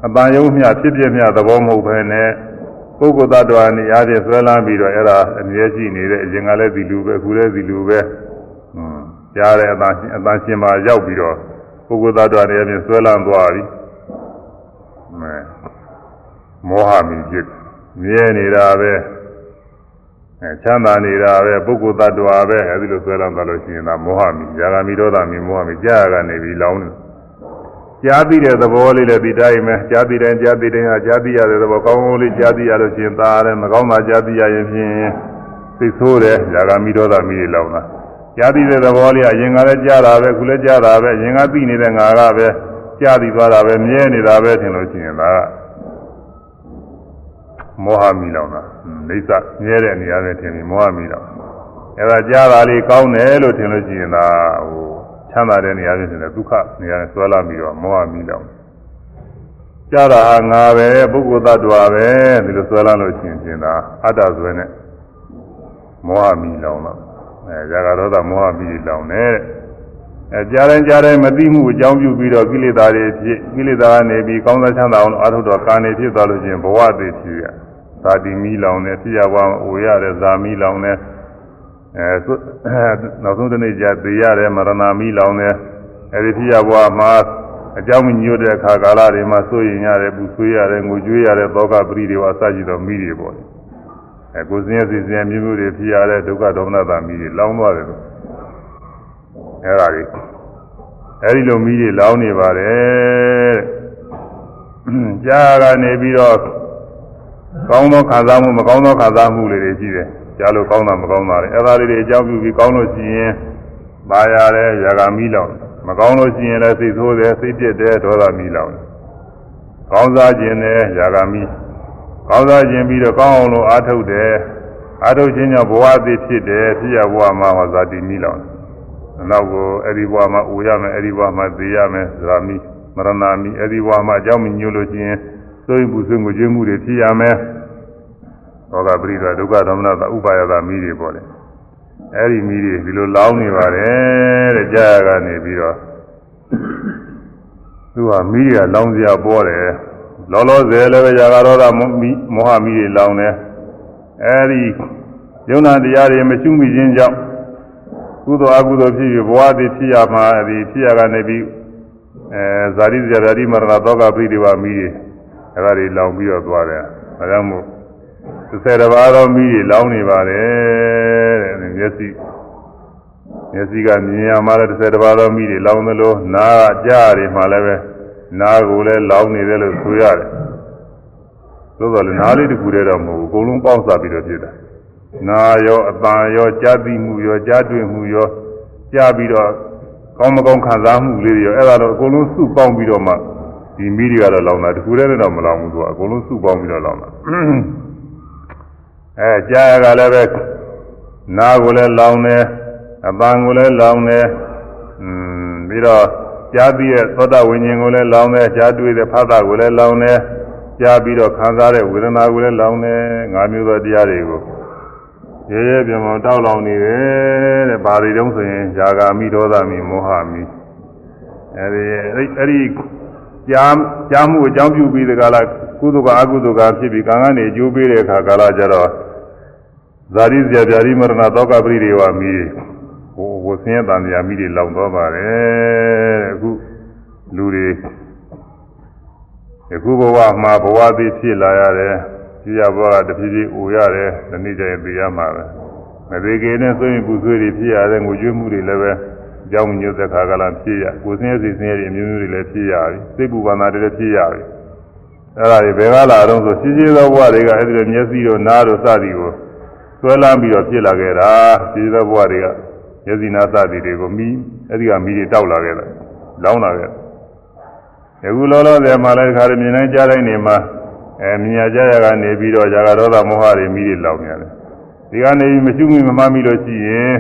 အတန်ယုံမြဖြစ်ဖြစ်မြသဘောမဟုတ်ဘဲနဲ့ပုဂ္ဂိုလ်သတ္တဝါနေရာချင်းဆွဲလန်းပြီးတော့အဲ့ဒါအမြဲရှိနေတဲ့အရင်ကလည်းဒီလူပဲအခုလည်းဒီလူပဲဟွန်း ကြားတဲ့အတန်အတန်ရှင်မှာရောက်ပြီးတော့ပုဂ္ဂိုလ်သားတော်တွေအပြင်ဆွဲလန်းသွားပြီမဲ မောဟမီဖြစ်မြဲနေတာပဲအဲချမ်းသာနေတာပဲပုဂ္ဂိုလ်သတ္တဝါပဲအဲဒီလိုဆွဲလန်းသွားလို့ရှိရင်ဒါမောဟမီဇာဂမီဒေါသမီမောဟမီကြာရကနေပြီးလောင်းနေကြားသိတဲ့သဘောလေးလည်းဒီတိုင်းပဲကြားသိတိုင်းကြားသိတိုင်းဟာကြားသိရတဲ့သဘောကောင်းကောင်းလေးကြားသိရလို့ရှိရင်သာရတယ်မကောင်းတာကြားသိရရင်ဖြင့်သိဆိုးတယ်ဇာဂမီဒေါသမီတွေလောင်းတာကြားသိတဲ့သဘောလေးကအရင်ကလည်းကြားတာပဲခုလည်းကြားတာပဲအရင်ကသိနေတဲ့ငါကပဲကြားသိသွားတာပဲမြဲနေတာပဲထင်လို့ရှိရင်ဒါက မောဟမီလောင်တာလိစ္ဆမြဲတဲ့နေရာနဲ့ထင်ပြီးမောဟမီလောင်အဲဒါကြားတာလေးကောင်းတယ်လို့ထင်လို့ရှိရင်ဒါဟိုချမ်းသာတဲ့နေရာနဲ့ထင်တယ်ဒုက္ခနေရာနဲ့ဆွဲလာပြီးတော့မောဟမီလောင်ကြားတာဟာငါပဲပုဂ္ဂိုလ်သတ္တဝါပဲဒီလိုဆွဲလာလို့ရှိရင်ဖြင့်ဒါအတ္တဆွဲနဲ့မောဟမီလောင်တော့အဲဇာကရောသမောဟမီလောင်တယ် အဲကြားတိုင်းကြားတိုင်းမသိမှုအကြောင်းပြုပြီးတော့ကိလေသာတွေဖြစ်ကိလေသာကနေပြီးကောင်းသောချမ်းသာအောင်အထုတော်ကာနေဖြစ်သွားလို့ရှိရင်ဘဝတည်ဖြစ်ရဇာတိမီလောင်တယ်ဖြစ်ရဘဝအိုရတယ်ဇာမီလောင်တယ်အဲနောက်ဆုံးတစ်နေ့ကျသေရတယ်မရဏမီလောင်တယ်အဲဒီဖြစ်ရဘဝမှာအကြောင်းမညွတ်တဲ့အခါကာလတွေမှာစိုးရင်ရတယ်ပူဆွေးရတယ်ငိုကြွေးရတယ်သောကပရိတွေဝအစရှိသောမိတွေပေါ့အဲကိုယ်စင်းရစီစင်းမျိုးမျိုးတွေဖြစ်ရတဲ့ဒုက္ခဒေါမနတာမိတွေလောင်းသွားတယ် အဲဒါတွေအဲဒီလိုမိတွေလောင်းနေပါတယ်ကြားကနေပြီးတော့ကောင်းသောခံစားမှုမကောင်းသောခံစားမှုလေးတွေရှိတယ်ကြားလို့ကောင်းတာမကောင်းတာတွေအဲဒါလေးတွေအကြောင်းပြုပြီးကောင်းလို့ရှိရင်ပါရတယ်ရာဂမိလောင်မကောင်းလို့ရှိရင်လည်းစိတ်ဆိုးတယ်စိတ်ပြစ်တယ်ဒေါသမိလောင်ကောင်းစားခြင်းနဲ့ရာဂမိကောင်းစားခြင်းပြီးတော့ကောင်းအောင်လို့အားထုတ်တယ်အားထုတ်ခြင်းကြောင့်ဘဝအသစ်ဖြစ်တယ်ဖြစ်ရဘဝမှာဟောဇာတိမိလောင် နောက်ကိုအဲ့ဒီဘဝမှာအိုရမယ်အဲ့ဒီဘဝမှာသေရမယ်ဇာမိမရဏမိအဲ့ဒီဘဝမှာအကြောင်းမညို့လို့ရှိရင်သိုးပူဆွေးငိုကြွေးမှုတွေဖြစ်ရမယ်သောကပရိဒဒုက္ခသမဏသဥပါယတာမိတွေပေါ့လေအဲ့ဒီမိတွေဒီလိုလောင်းနေပါတယ်တဲ့ကြာရကနေပြီးတော့သူကမိတွေကလောင်းစရာပေါ်တယ်လောလောဆယ်လည်းပဲຢာကတော့တာမောဟမိတွေလောင်းတယ်အဲ့ဒီယုံနာတရားတွေမရှုမိခြင်းကြောင့် ကုသိုလ်အကုသိုလ်ဖြစ်ပြီးဘဝတည်ဖြစ်ရမှာဒီဖြစ်ရကနေပြီးအဲဇာတိဇာတိမရဏသောကပရိဒီဝမိတွေအဲ့ဒါတွေလောင်ပြီးတော့သွားတယ်ဒါကြောင့်မို့30တပါးသောမိတွေလောင်းနေပါတယ်တဲ့မျက်စိမျက်စိကမြင်ရမှာလည်း30တပါးသောမိတွေလောင်းသလိုနားကကြားရတယ်မှလည်းပဲနားကိုလည်းလောင်းနေတယ်လို့ဆိုရတယ်သို့တော်လည်းနားလေးတစ်ခုတည်းတော့မဟုတ်ဘူးအကုန်လုံးပေါင်းစားပြီးတော့ဖြစ်တာ နာရောအပန်ရောကြားသိမှုရောကြားတွေ့မှုရောကြားပြီးတော့ကောင်းမကောင်းခံစားမှုလေးတွေရောအဲ့ဒါတော့အကုန်လုံးစုပေါင်းပြီးတော့မှဒီမိတွေကတော့လောင်တာတခုတည်းနဲ့တော့မလောင်ဘူးသူကအကုန်လုံးစုပေါင်းပြီးတော့လောင်တာအဲကြားရကလည်းပဲနာကိုလည်းလောင်တယ်အပန်ကိုလည်းလောင်တယ်อืมပြီးတော့ကြားပြီးတဲ့သောတာဝိညာဉ်ကိုလည်းလောင်တယ်ကြားတွေ့တဲ့ဖသကိုလည်းလောင်တယ်ကြားပြီးတော့ခံစားတဲ့ဝေဒနာကိုလည်းလောင်တယ်ငါးမျိုးသောတရားတွေကို ရဲရဲပြမတောက်လောင်နေတယ်တဲ့ဘာတွေတုံးဆိုရင်ဇာဂာမိဒေါသမိမောဟမိအဲဒီအဲ့ဒီကြားကြားမှုအကြောင်းပြုပြီးဒီကလာကုသကအကုသကဖြစ်ပြီးကံကနေအကျိုးပေးတဲ့အခါကာလကျတော့ဇာတိဇာပြာတိမရဏတောကပရိဒေဝမိဟိုဝဆင်းရဲတန်မြာမိတွေလောင်သွားပါတယ်တဲ့အခုလူတွေအခုဘဝမှာဘဝသည်ဖြစ်လာရတယ် ကြည်ရဘဝကတဖြည်းဖြည်းအိုရတယ်ဒီနေ့ကျရင်ပြရမှာပဲမသေးခင်နဲ့ဆိုရင်ပူဆွေးတွေဖြစ်ရတယ်ငိုကြွေးမှုတွေလည်းပဲအကြောင်းညွှတ်တဲ့ခါကလာဖြစ်ရကိုယ်စင်းရစီစင်းရတွေအမျိုးမျိုးတွေလည်းဖြစ်ရပြီစိတ်ပူပန္နာတွေလည်းဖြစ်ရပြီအဲ့ဒါတွေဘယ်ကလာတော့ဆိုရှိရှိသောဘဝတွေကအဲ့ဒီလိုမျက်စိတို့နားတို့စသည်ကိုဆွဲလန်းပြီးတော့ဖြစ်လာခဲ့တာရှိရှိသောဘဝတွေကမျက်စိနာစသည်တွေကိုမိအဲ့ဒီကမိတွေတောက်လာခဲ့တာလောင်းလာခဲ့အခုလောလောဆယ်မှာလည်းခါရမြင်တိုင်းကြားတိုင်းနေမှာ အဲမြညာကြရကနေပြီးတော့ဇာကရောသမောဟတွေမိတွေလောင်နေတယ်ဒီကနေမရှုမိမမမိလို့ရှိရင်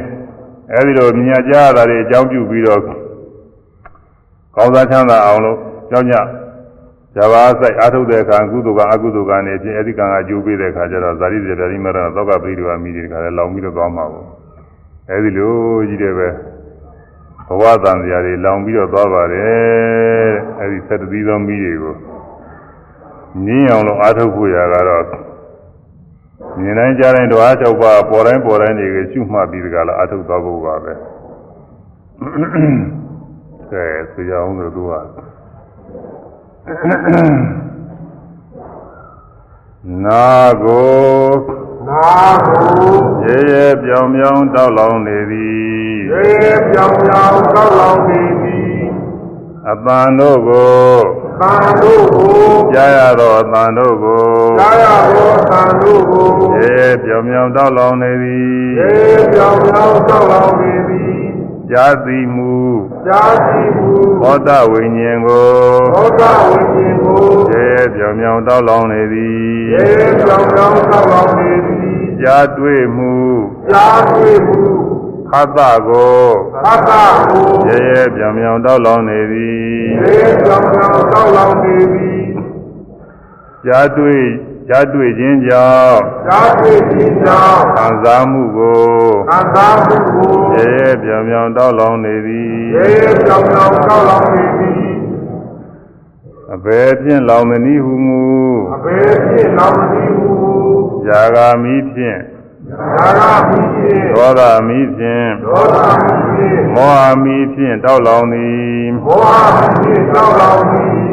အဲဒီလိုမြညာကြရတာတွေအကြောင်းပြုပြီးတော့ကောင်းစားချမ်းသာအောင်လို့ကြောင်းကြဇာဘာဆိုင်အာထုတ်တဲ့အခါကုသိုလ်ကအကုသိုလ်ကနေဖြင့်အဲဒီကံကအကျိုးပေးတဲ့အခါကျတော့ဇာတိစေတတိမရဏသောကပရိဒီဝမိတွေကလည်းလောင်ပြီးတော့သွားမှာပေါ့အဲဒီလိုကြီးတယ်ပဲဘဝတန်တရားတွေလောင်ပြီးတော့သွားပါတယ်အဲဒီသတ္တသီးသောမိတွေကို နင်းအောင်လို့အားထုတ်ဖို့ရကတော့မြင်တိုင်းကြားတိုင်းဓဝါ၆ပါးပေါ်တိုင်းပေါ်တိုင်းတွေကရှုမှတ်ပြီးတကလားအားထုတ်သွားဖို့ပါပဲကဲဆရာအောင်လို့သူကနာကိုနာကိုရေရေပြောင်ပြောင်တောက်လောင်နေသည်ရေပြောင်ပြောင်တောက်လောင်နေသည်အပန်တို့ကို သံတို့ကိုကြားရသောအပန်တို့ကိုသာရသောသံတို့ကိုရေရေပြောင်ပြောင်တောက်လောင်နေသည်ရေပြောင်ပြောင်တောက်လောင်နေသည်ကြားသိမှုကြာစီမူဘောဓဝိညာဉ်ကိုသောတာဝိညာဉ်ကိုရေရေပြောင်ပြောင်တောက်လောင်နေသည်ရေပြောင်ပြောင်တောက်လောင်နေသည်ကြားတွေ့မှုကြာစီမူ ခတ်တကိုသတ္တကိုရေရေပြောင်ပြောင်တောက်လောင်နေသည်ရေပြောင်ပြောင်တောက်လောင်နေသည်ကြားတွေ့ကြားတွေ့ခြင်းကြောင့်ကြာစီခြင်းကြောင့်ခံစားမှုကိုသံသာမှုကိုရေရေပြောင်ပြောင်တောက်လောင်နေသည်ရေပြောင်ပြောင်တောက်လောင်နေသည်အဘယ်ဖြင့်လောင်မနည်းဟုမူအဘယ်ဖြင့်လောင်သည်ဟုຢာဂာမိဖြင့်သာရမိဖြင့် ဒေါသမီဖြင့်ဒေါသမိဖြင့်မောဟမိဖြင့်တောက်လောင်သည်ဘောဟမိဖြင့်တောက်လောင်သည်အင်း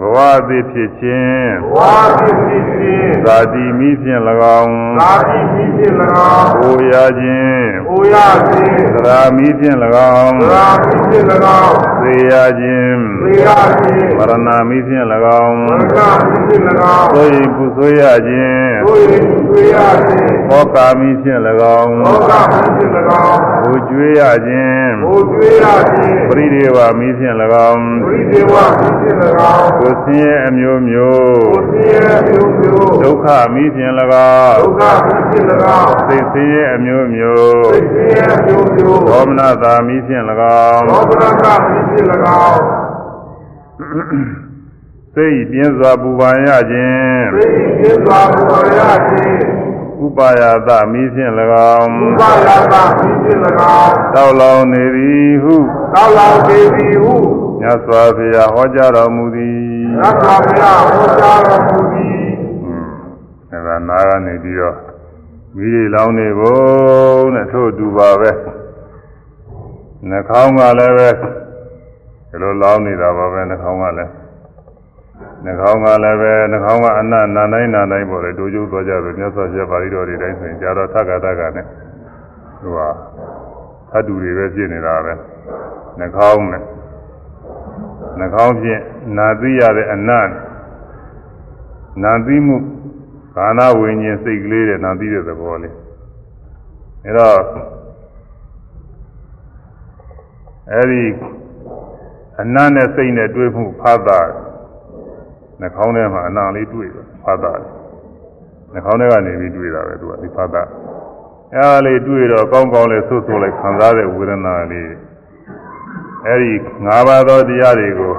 ဘဝသည်ဖြစ်ခြင်းဝါတိဖြစ်ခြင်းဇာတိမိဖြင့်၎င်းသာတိမိဖြင့်၎င်းအိုရခြင်းအိုရခြင်းသရာမိဖြင့်၎င်းသာမိဖြင့်၎င်းသေရခြင်းသေရခြင်းမရဏမိဖြင့်၎င်းဝရကမိဖြင့်၎င်းသို့ရင်ပူဆွေးရခြင်းတို့ရင်တွေ့ရခြင်းဘောကာမိဖြင့်၎င်းသောတာမိဖြင့်၎င်းဘိုကျွေးရခြင်းဘိုလ်တွေ့ရခြင်းပရိဒေဝမိဖြင့်၎င်းပရိဒေဝမိဖြင့်၎င်းကိုယ်ဆင်းရဲအမျိုးမျိုးကိုသိရမျိုးမျိုးဒုက္ခမိဖြင့်၎င်းဒုက္ခမိဖြင့်၎င်းသိဆင်းရဲအမျိုးမျိုးသိသိရမျိုးမျိုးဒေါမနတာမိဖြင့်၎င်းသောပရကမိဖြင့်၎င်းစိတ်ပြင်းစွာပူပန်ရခြင်းသိသိစွာဘုရားခြင်းဥပါယသမိဖြင့်၎င်းဥပါယတာမိဖြင့်၎င်းတောက်လောင်နေသည်ဟုသောလောင်ဒေဝီဟု မြတ်စွာဘုရားဟောကြားတော်မူသည်ရသဗျာဟောကြားတော်မူသည်အဲဒါနာကနေပြီးတော့မိရိလောင်းနေဖို့နဲ့ထို့အတူပါပဲနှာခေါင်းကလည်းပဲဒီလိုလောင်းနေတာပါပဲနှာခေါင်းကလည်းနှာခေါင်းကလည်းပဲနှာခေါင်းကအနတ်နာတိုင်းနာတိုင်းပေါ်လေတို့ကျိုးသွားကြတယ်မြတ်စွာဘုရားပါဠိတော်တွေတိုင်းဆိုရင်ကြာတော့ထက္ကတကနဲ့ဟိုဟာသတ္တူတွေပဲဖြစ်နေတာပဲနှာခေါင်းနဲ့နှာခေါ င်းဖြင့်နာသိရတဲ့အနတ်နာသိမှုကာဏဝိညာဉ်စိတ်ကလေးတဲ့နာသိတဲ့သဘောလေးအဲတော့အဲဒီအနတ်နဲ့စိတ်နဲ့တွေ့မှုဖတ်တာနှာခေါင်းထဲမှာအနာလေးတွေ့တယ်ဖတ်တာနှာခေါင်းထဲကနေပြီးတွေ့တာပဲသူကဒီဖတ်တာအဲဒါလေးတွေ့တော့ကောင်းကောင်းလေးဆွဆွလိုက်ခံစားတဲ့ဝေဒနာလေး အဲဒီ၅ပါးသောတရားတွေကို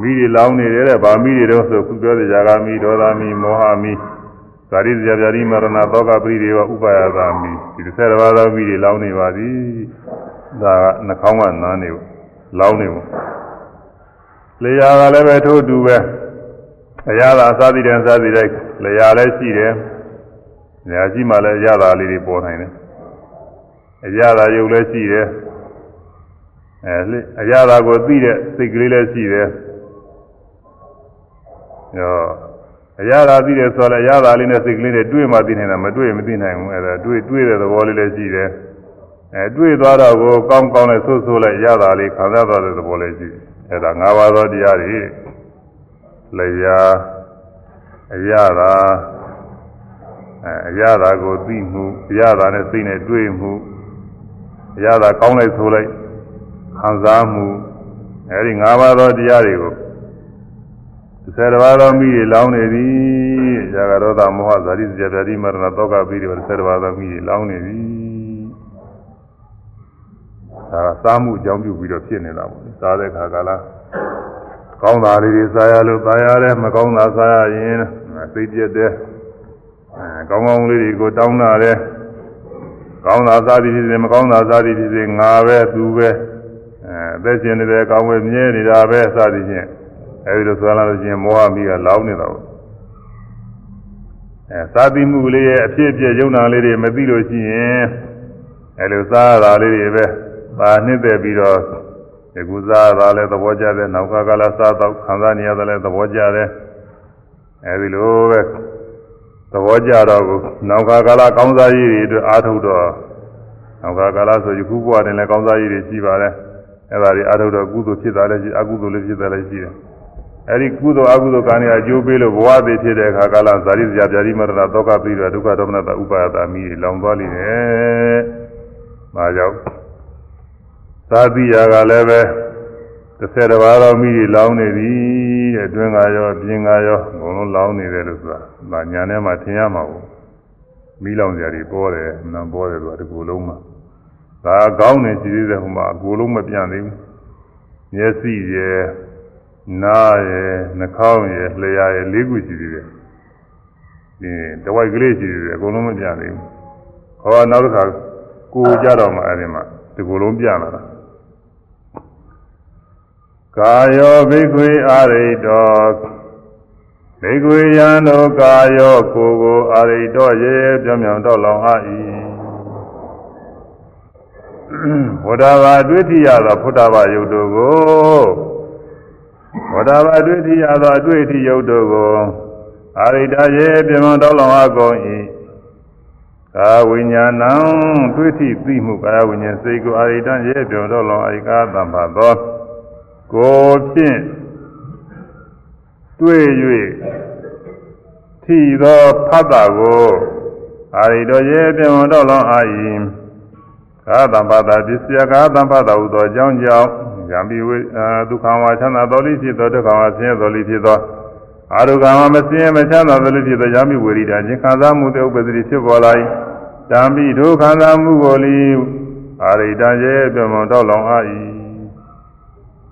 မိတွေလောင်းနေတယ်တဲ့ဗာမိတွေတော့ဆိုခုပြောတဲ့ဇာဂာမိဒေါသမီမောဟမိဇာတိဇာပြာတိမရဏသောကပရိဒေဝဥပါယသာမိဒီ၁၀ပါးသောမိတွေလောင်းနေပါသည်ဒါကနှာခေါင်းကနားနေဘူးလောင်းနေဘူးလေယာကလည်းပဲထို့အတူပဲအရာသာသာတိတယ်သာတိတဲ့လေယာလည်းရှိတယ်နေရာရှိမှလည်းအရာသာလေးတွေပေါ်နိုင်တယ်အရာသာယုတ်လည်းရှိတယ် အဲအရာသာကိုသိတဲ့စိတ်ကလေးလည်းရှိတယ်ရောအရာသာသိတယ်ဆိုတော့အရာသာလေးနဲ့စိတ်ကလေးနဲ့တွေ့မှသိနိုင်တာမတွေ့မသိနိုင်ဘူးအဲဒါတွေ့တွေ့တဲ့သဘောလေးလည်းရှိတယ်အဲတွေ့သွားတော့ကိုကောင်းကောင်းနဲ့ဆိုးဆိုးလိုက်ရတာလေးခံစားသွားတဲ့သဘောလေးရှိတယ်အဲဒါ၅ပါးသောတရားတွေလျာအရာသာအဲအရာသာကိုသိမှုအရာသာနဲ့စိတ်နဲ့တွေ့မှုအရာသာကောင်းလိုက်ဆိုးလိုက် ခံစားမှုအဲဒီ၅ပါးသောတရားတွေကိုဆယ်တပါးသောမိတွေလောင်းနေသည်ဇာကရောသမောဟဇာတိဇာတိမရဏတောကပိတွေဆယ်တပါးသောမိတွေလောင်းနေသည်ဒါကစားမှုအကြောင်းပြုပြီးတော့ဖြစ်နေတာပေါ့စားတဲ့ခါကလာကောင်းတာလေးတွေစားရလို့စားရတယ်မကောင်းတာစားရရင်စိတ်ပြက်တယ်အဲကောင်းကောင်းလေးတွေကိုတောင်းတာတယ်ကောင်းတာစားသည်ဖြစ်စေမကောင်းတာစားသည်ဖြစ်စေငါပဲသူပဲ အဲအသက်ရှင်နေတယ်ကောင်းဝဲမြဲနေတာပဲစသည်ဖြင့်အဲဒီလိုဆိုလာလို့ရှိရင်မောဟမိကလောင်းနေတာပေါ့အဲသာတိမှုလေးရဲ့အဖြစ်အပျက်ယုံနာလေးတွေမသိလို့ရှိရင်အဲလိုစားရတာလေးတွေပဲပါနှစ်သက်ပြီးတော့ဒီကုစားတာလည်းသဘောကျတယ်နောက်ကကလာစားတော့ခံစားနေရတယ်လည်းသဘောကျတယ်အဲဒီလိုပဲသဘောကျတော့ကိုနောက်ကကလာကောင်းစားရည်တွေအတွက်အားထုတ်တော့နောက်ကကလာဆိုယခုဘဝတင်လည်းကောင်းစားရည်တွေရှိပါတယ် အဲဒါတွေအားထုတ်တော့ကုသိုလ်ဖြစ်တာလည်းရှိအကုသိုလ်လည်းဖြစ်တာလည်းရှိတယ်အဲဒီကုသိုလ်အကုသိုလ်ကံတွေအကျိုးပေးလို့ဘဝသေးဖြစ်တဲ့အခါကလာဇာတိဇာပြာတိမရဏဒုက္ခပြီးတော့ဒုက္ခဒေါမနတဥပါယတာမိလောင်သွားလိမ့်မယ်။ဒါကြောင့်သာတိယာကလည်းပဲ30တဘာတော်မိလောင်နေပြီတဲ့အတွင်းကရောပြင်ကရောဘုံလုံးလောင်နေတယ်လို့ဆိုတာဒါညာထဲမှာထင်ရမှာပေါ့မိလောင်ကြတွေပေါ်တယ်နံပေါ်တယ်ဆိုတာဒီကိုယ်လုံးမှာ ဒါကောင်းနေရှိသေးတယ်ဟိုမှာအကိုယ်လုံးမပြန့်သေးဘူးမျက်စိရဲ့နားရဲ့နှာခေါင်းရဲ့လျှာရဲ့လေးခုရှိသေးတယ်ဒီတဝိုက်ကလေးရှိသေးတယ်အကုန်လုံးမပြသေးဘူးဟောနောက်တစ်ခါကိုကြတော့မှအဲဒီမှာဒီကိုယ်လုံးပြလာတာကာယောဘိက္ခွေအာရိတောဘိက္ခွေယံတို့ကာယောကိုကိုအာရိတောရေပြောင်းပြောင်းတော့လောင်အာ၏ ဘုဒ္ဓဘာတွေ့ထရသောဘုဒ္ဓဘာယုတ်တို့ကိုဝဒဘာတွေ့ထရသောအတွေ့အထိယုတ်တို့ကိုအာရိတရေပြမတော်လောင်အကုန်၏ကာဝိညာဏံတွေ့ထိသိမှုကာယဝိညာဉ်စိတ်ကိုအာရိတရေပြမတော်လောင်အကာသံပါသောကိုဖြင့်တွေ့၍ထိသောဖတ်တာကိုအာရိတော်ရေပြမတော်လောင်အာ၏ ကာသံပါတာပစ္စယကာသံပါတာဟုသောအကြောင်းကြောင့်ယံပိဝေဒုက္ခဝါချမ်းသာတော်လိဖြစ်သောဒုက္ခဝါဆင်းရဲတော်လိဖြစ်သောအာရုကံမဆင်းရဲမချမ်းသာတော်လိဖြစ်သောယံပိဝေရိတာခြင်းခံစားမှုတဲ့ဥပ္ပဒတိဖြစ်ပေါ်လာ၏တံပိဒုက္ခသာမှုကိုလီအာရိတံရဲ့ပြမတော်လောင်အာ၏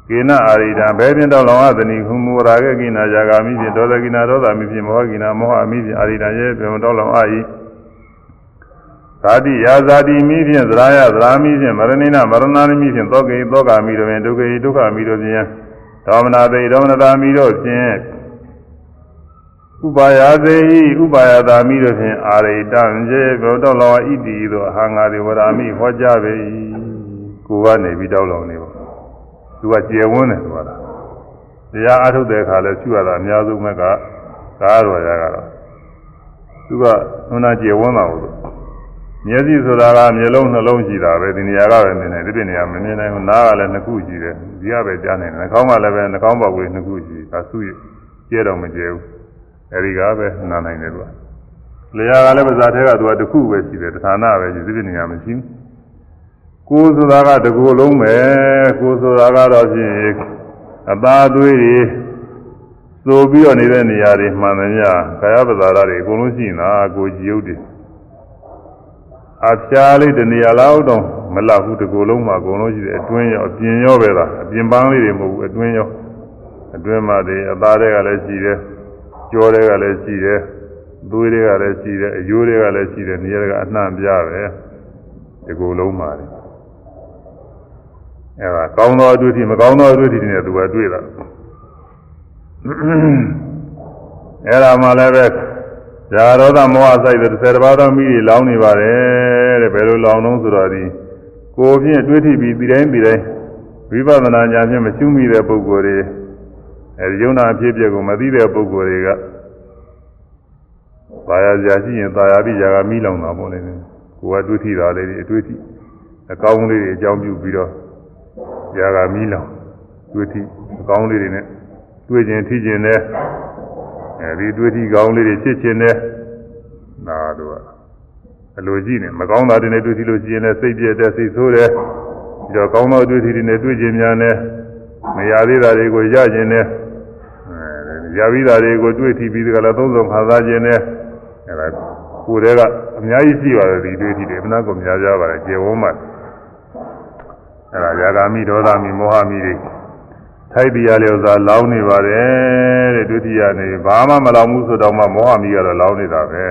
ကိနအာရိတံဘယ်ပြင်တော်လောင်အသနိဟုမူရာဂကိနာယာဂာမိဖြင့်ဒေါသကိနာဒေါသမိဖြင့်မောဟကိနာမောဟမိဖြင့်အာရိတံရဲ့ပြမတော်လောင်အာ၏ ဇာတိယာဇာတိမိဖြင့်သရယသရာမိဖြင့်မရဏိနမရဏာမိဖြင့်သောကေသောကာမိတို့ဖြင့်ဒုက္ခေဒုက္ခမိတို့ဖြင့်ဒေါမနာတေဒေါမနတာမိတို့ဖြင့်ဥပါယသေဤဥပါယတာမိတို့ဖြင့်အာရိတံကျေဘုဒ္ဓလောဣတိသောအဟံငါတိဝရမိဟောကြားပေ၏ကိုကနေပြီးတောက်လောင်နေပါသူကကျေဝန်းတယ်ဆိုတာတရားအထုတ်တဲ့အခါလဲရှိရတာအများဆုံးမဲ့ကကားတော်ရကတော့သူကဟိုနာကျေဝန်းတာဟုတ် မျက်စိဆိုတာကမျက်လုံးနှလုံးရှိတာပဲဒီနေရာကပဲနေနေဒီပြနေရာမမြင်နိုင်ဘူးနားကလည်းနှစ်ခုရှိတယ်ဒီကပဲကြားနေတယ်နှာခေါင်းကလည်းပဲနှာခေါင်းပေါက်ကလေးနှစ်ခုရှိဒါစုရကျဲတော့မကျဲဘူးအဲဒီကပဲနားနိုင်တယ်သူကလျာကလည်းပါးစားထဲကသူကတစ်ခုပဲရှိတယ်ဌာနပဲရှိဒီပြနေရာမရှိဘူးကိုယ်ဆိုတာကတကူလုံးပဲကိုယ်ဆိုတာကတော့ဖြင့်အသားသွေးတွေသို့ပြီးတော့နေတဲ့နေရာတွေမှန်တယ်ညခရပဇာရတွေအကုန်လုံးရှိနေတာကိုကြည်ုတ်တယ် အဖျားလေးတနေရာလောက်တော့မလောက်ဘူးတကူလုံးမှာအကုန်လုံးရှိတယ်အတွင်းရောအပြင်ရောပဲလားအပြင်ပန်းလေးတွေမဟုတ်ဘူးအတွင်းရောအတွင်းမှာတွေအသားတွေကလည်းရှိတယ်ကြောတွေကလည်းရှိတယ်သွေးတွေကလည်းရှိတယ်အယိုးတွေကလည်းရှိတယ်နေရာကအနှံ့ပြပဲတကူလုံးမှာတယ်အဲဒါကောင်းသောအတွေ့အထိမကောင်းသောအတွေ့အထိတွေနဲ့သူကတွေ့တာအဲဒါမှလည်းပဲ ဇာရောဒမောဟစိုက်တဲ့၁၀ပါးသောမိတွေလောင်းနေပါတယ်တဲ့ဘယ်လိုလောင်းလုံးဆိုတော့ဒီကိုယ်ဖြင့်တွေးထိပြီးဒီတိုင်းဒီတိုင်းဝိပဿနာဉာဏ်ဖြင့်မရှုမိတဲ့ပုဂ္ဂိုလ်တွေအဲဒီယုံနာအဖြစ်အပျက်ကိုမသိတဲ့ပုဂ္ဂိုလ်တွေကဘာယာကြာရှိရင်သာယာပြီးຢာကမိလောင်တာပေါ့လေကိုယ်ကတွေးထိတာလေးတွေအတွေးထိအကောင်းလေးတွေအကြောင်းပြုပြီးတော့ຢာကမိလောင်တွေးထိအကောင်းလေးတွေနဲ့တွေးခြင်းထိခြင်းနဲ့ အဲဒီတွေးထိကောင်းလေးတွေဖြစ်ခြင်းနဲ့နာတို့ကအလိုကြည့်နေမကောင်းတာတွေနဲ့တွေးထိလို့ရှိရင်လည်းစိတ်ပြည့်တဲ့စိတ်ဆိုးတယ်ပြီးတော့ကောင်းသောတွေးထိတွေနဲ့တွေးခြင်းများနဲ့မရသေးတာတွေကိုရခြင်းနဲ့ရပြီးတာတွေကိုတွေးထိပြီးကြလားသုံးဆုံးခါစားခြင်းနဲ့အဲဒါကိုယ်တည်းကအများကြီးရှိပါတယ်ဒီတွေးထိတွေအမှန်ကောများကြပါတယ်ကျေဝန်းမှာအဲဒါຢာဂာမိဒေါသမိမောဟမိတွေ ထိုက်တရားလျော်စွာလောင်းနေပါတယ်တဲ့ဒုတိယနေဘာမှမလောင်ဘူးဆိုတော့မှမောဟမိကတော့လောင်းနေတာပဲ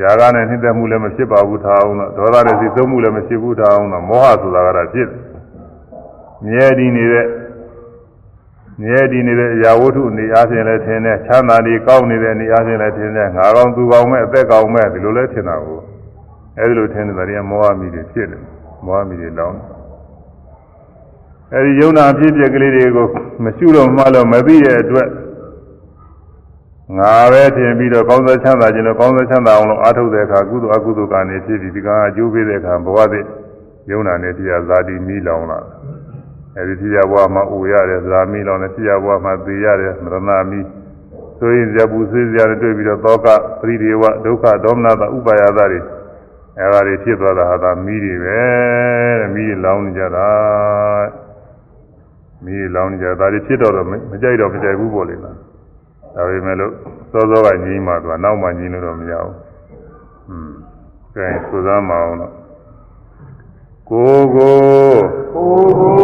ຢာကနဲ့နှိမ့်သက်မှုလည်းမဖြစ်ပါဘူးထားအောင်တော့ဒေါသနဲ့စိတ်သုံးမှုလည်းမဖြစ်ဘူးထားအောင်တော့မောဟဆိုတာကတော့ဖြစ်မြဲတည်နေတဲ့မြဲတည်နေတဲ့အရာဝတ္ထုအနေအားဖြင့်လည်းထင်တယ်ချမ်းသာနေကောင်းနေတဲ့အနေအားဖြင့်လည်းထင်တယ်ငါကောင်းသူကောင်းမဲ့အသက်ကောင်းမဲ့ဒီလိုလဲထင်တာကိုအဲဒီလိုထင်တဲ့တရားမောဟမိတွေဖြစ်တယ်မောဟမီတွေလောင်း အဲဒီယုံနာအဖြစ်အပျက်ကလေးတွေကိုမရှုတော့မှလို့မသိတဲ့အတွက်ငါပဲထင်ပြီးတော့ကောင်းသောချမ်းသာခြင်းလို့ကောင်းသောချမ်းသာအောင်လို့အားထုတ်တဲ့အခါကုသိုလ်အကုသိုလ်ကနေဖြစ်ပြီးဒီကအကျိုးပေးတဲ့အခါဘဝသည်ယုံနာနဲ့တရားဇာတိမိလောင်လာအဲဒီတရားဘဝမှာအိုရတယ်ဇာမိလောင်တယ်တရားဘဝမှာသေရတယ်မရဏမိဆိုရင်ဇပူဆွေးစရာတွေတွေ့ပြီးတော့သောကပရိဒေဝဒုက္ခဒေါမနတာဥပါယတာတွေအဲဒါတွေဖြစ်သွားတာဟာသာမိတွေပဲတဲ့မိလောင်နေကြတာ မိလောင်နေကြတာဒါတွေဖြစ်တော့တော့မကြိုက်တော့မကြိုက်ဘူးပေါ့လေလားဒါပေမဲ့လို့စောစောကညီးမှသူကနောက်မှညီးလို့တော့မရဘူး။อืมကဲစူးစမ်းမအောင်တော့ကိုကိုကိုကို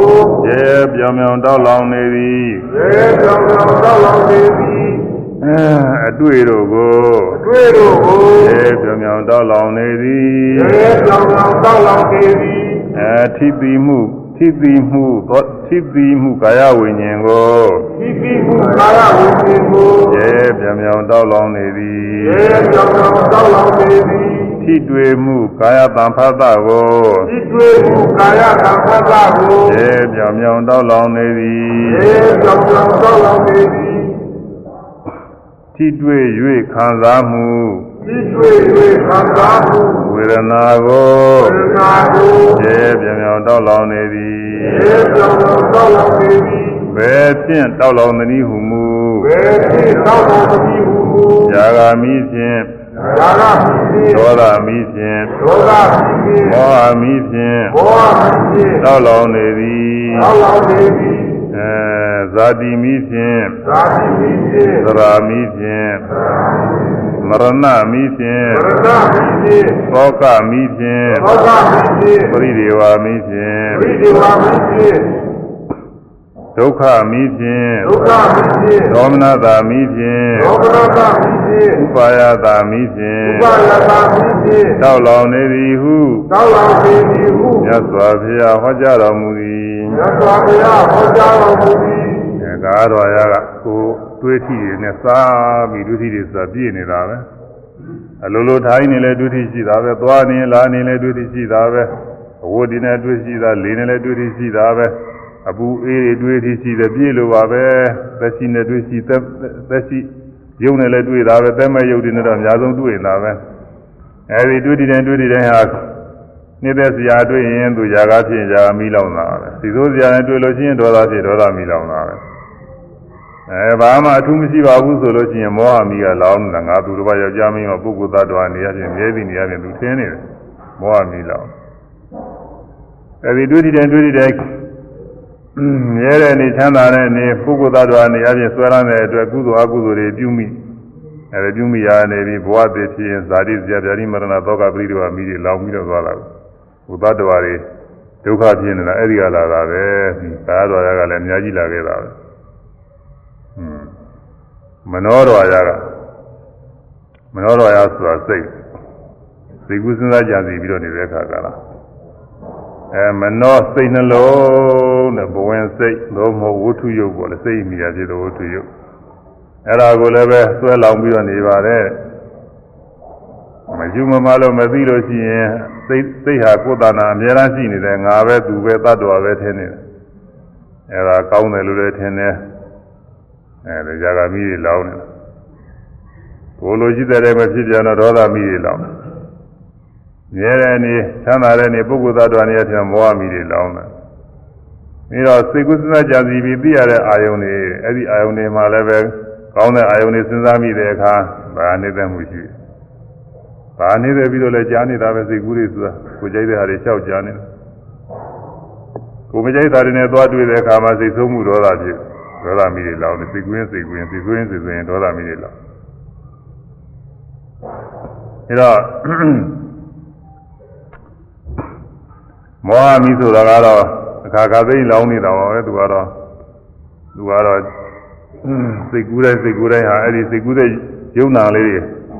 ရဲပြောင်ပြောင်တောက်လောင်နေသည်ရဲကြောင်ကြောင်တောက်လောင်နေသည်အဲအတွေ့တို့ကိုအတွေ့တို့ကိုရဲပြောင်ပြောင်တောက်လောင်နေသည်ရဲကြောင်ကြောင်တောက်လောင်နေသည်အဲထိတိမှု ထိတိမှုသောထိတိမှုကာယဝိညာဉ်ကိုဤပြီးမှုကာယဝိဉ္ဇဉ်ကိုရဲပြောင်ပြောင်တောက်လောင်နေသည်ရဲကြောင်ကြောင်တောက်လောင်နေသည်ထိတွေ့မှုကာယတံဖတ်တာကိုဤတွေ့မှုကာယကံဖတ်တာကိုရဲပြောင်ပြောင်တောက်လောင်နေသည်ရဲကြောင်ကြောင်တောက်လောင်နေသည်ထိတွေ့၍ခံစားမှုဤတွေ့၍ခံစားမှု ဝေဒနာကိုဝေဒနာကိုရဲပြောင်ပြောင်တောက်လောင်နေသည်ရဲကြောင်ကြောင်တောက်လောင်နေသည်ဘယ်ဖြင့်တောက်လောင်သနည်းဟုမူဝေတိတောက်လောင်သည်ဟုမူဇာဂာမိဖြင့်ဒါကဖြစ်ဒေါသမိဖြင့်ဒေါသဖြစ်မောဟမိဖြင့်ဘောဖြစ်တောက်လောင်နေသည်တောက်လောင်နေသည် အဲဇာတိမိဖြင့်သာတိဖြစ်သရာမိဖြင့်မရဏမိဖြင့်ပရဒဖြစ်သောကမိဖြင့်ဒေါသဖြစ်ပရိဒေဝမိဖြင့်ဝိဒေဝဖြစ် ဒုက္ခမိဖြင့်ဒုက္ခဖြစ်ဒေါမနတာမိဖြင့်ဒေါမနတာဖြစ်ဥပါယတာမိဖြင့်ဥပါယတာဖြစ်တောက်လောင်နေသည်ဟုတောက်လောင်နေသည်ဟုမြတ်စွာဘုရားဟောကြားတော်မူသည်မြတ်စွာဘုရားဟောကြားတော်မူသည်အဲကားတော်ရကကိုတွေးထီတွေနဲ့စားပြီးဒုတိတွေဆိုတာပြည့်နေတာပဲအလိုလိုထိုင်းနေလဲဒုတိရှိတာပဲသွားနေလာနေလဲဒုတိရှိတာပဲအဝတ်ဒီနဲ့တွေးရှိတာလေနေလဲဒုတိရှိတာပဲ အပူအေးတွေတွေးထီရှိတယ်ပြည့်လိုပါပဲသက်ရှိနဲ့တွေးရှိသက်သက်ရှိရုပ်နဲ့လဲတွေးတာပဲသက်မဲ့ရုပ်တွေနဲ့တော့အများဆုံးတွေးနေတာပဲအဲဒီတွေးတည်တယ်တွေးတည်တယ်ဟာနေတဲ့စရာတွေ့ရင်သူຢာကားဖြစ်ຢာမီးလောင်တာပဲစီစိုးစရာနဲ့တွေ့လို့ရှိရင်ဒေါသဖြစ်ဒေါသမီးလောင်တာပဲအဲဘာမှအထူးမရှိပါဘူးဆိုလို့ရှိရင်မောဟမီးကလောင်နေတာငါသူတစ်ပါးယောက်ျားမင်းရောပုဂ္ဂိုလ်သားတော်နေရချင်းမြဲသည်နေရချင်းသူထင်းနေတယ်မောဟမီးလောင်အဲဒီတွေ့တည်တယ်တွေ့တည်တယ် မြဲတဲ့နေချမ်းသာတဲ့နေပုဂ္ဂိုလ်သားတော်နေရချင်းဆွဲလန်းတဲ့အတွက်ကုသိုလ်အကုသိုလ်တွေပြုမိအဲဒီပြုမိရနေပြီးဘဝတည်ဖြစ်ရင်ဇာတိဇာပြာတိမရဏသောကပရိဒေဝမီးတွေလောင်ပြီးတော့သွားတာဘုသတ္တဝါတွေဒုက္ခဖြစ်နေတာအဲ့ဒီကလာတာပဲသာတော်ရကလည်းအများကြီးလာခဲ့တာပဲမနောတော်ရကမနောတော်ရဆိုတာစိတ်စိတ်ကူးစဉ်းစားကြံစီပြီးတော့နေတဲ့အခါကလား အဲမနောစိတ်နှလုံးတဲ့ဘဝင်စိတ်လို့မဟုတ်ဝဋ္ထုယုတ်ပေါ့လေစိတ်မိရဖြစ်တဲ့ဝဋ္ထုယုတ်အဲ့ဒါကိုလည်းပဲဆွဲလောင်ပြီးတော့နေပါတယ်မယူမမလို့မသိလို့ရှိရင်စိတ်စိတ်ဟာကိုယ်တဏ္ဍာအများအားရှိနေတယ်ငါပဲသူပဲတတ်တော်ပဲထင်နေတယ်အဲ့ဒါကောင်းတယ်လို့လည်းထင်တယ်အဲဒါဇာကမီးတွေလောင်းနေတယ်ကိုလိုရှိတဲ့မဖြစ်ပြန်တော့ဒေါသမီးတွေလောင်း မြဲတဲ့နေချမ်းသာတဲ့နေပုဂ္ဂိုလ်သားတော်နေရတဲ့မောဟမီးတွေလောင်းတယ်ပြီးတော့စိတ်ကူးစဉ်းစားကြံစီပြီးသိရတဲ့အာယုန်တွေအဲ့ဒီအာယုန်တွေမှာလည်းပဲကောင်းတဲ့အာယုန်တွေစဉ်းစားမိတဲ့အခါဗာနေတဲ့မှုရှိတယ်။ဗာနေတယ်ပြီးတော့လည်းကြားနေတာပဲစိတ်ကူးတွေဆိုတာကိုကြိုက်တဲ့ဟာတွေလျှောက်ကြားနေတာ။ကိုမကြိုက်တာတွေနဲ့သွားတွေ့တဲ့အခါမှာစိတ်ဆိုးမှုဒေါသဖြစ်ဒေါသမီးတွေလောင်းတယ်စိတ်ကူးရင်စိတ်ကူးရင်စိတ်ဆိုးရင်စိတ်ဆိုးရင်ဒေါသမီးတွေလောင်း။အဲတော့ မောဟမီးဆိုတာကတော့အခါခါသိလောင်းနေတာပါပဲသူကတော့သူကတော့စိတ်ကူးတဲ့စိတ်ကူးတဲ့ဟာအဲ့ဒီစိတ်ကူးတဲ့ယုံနာလေးတွေ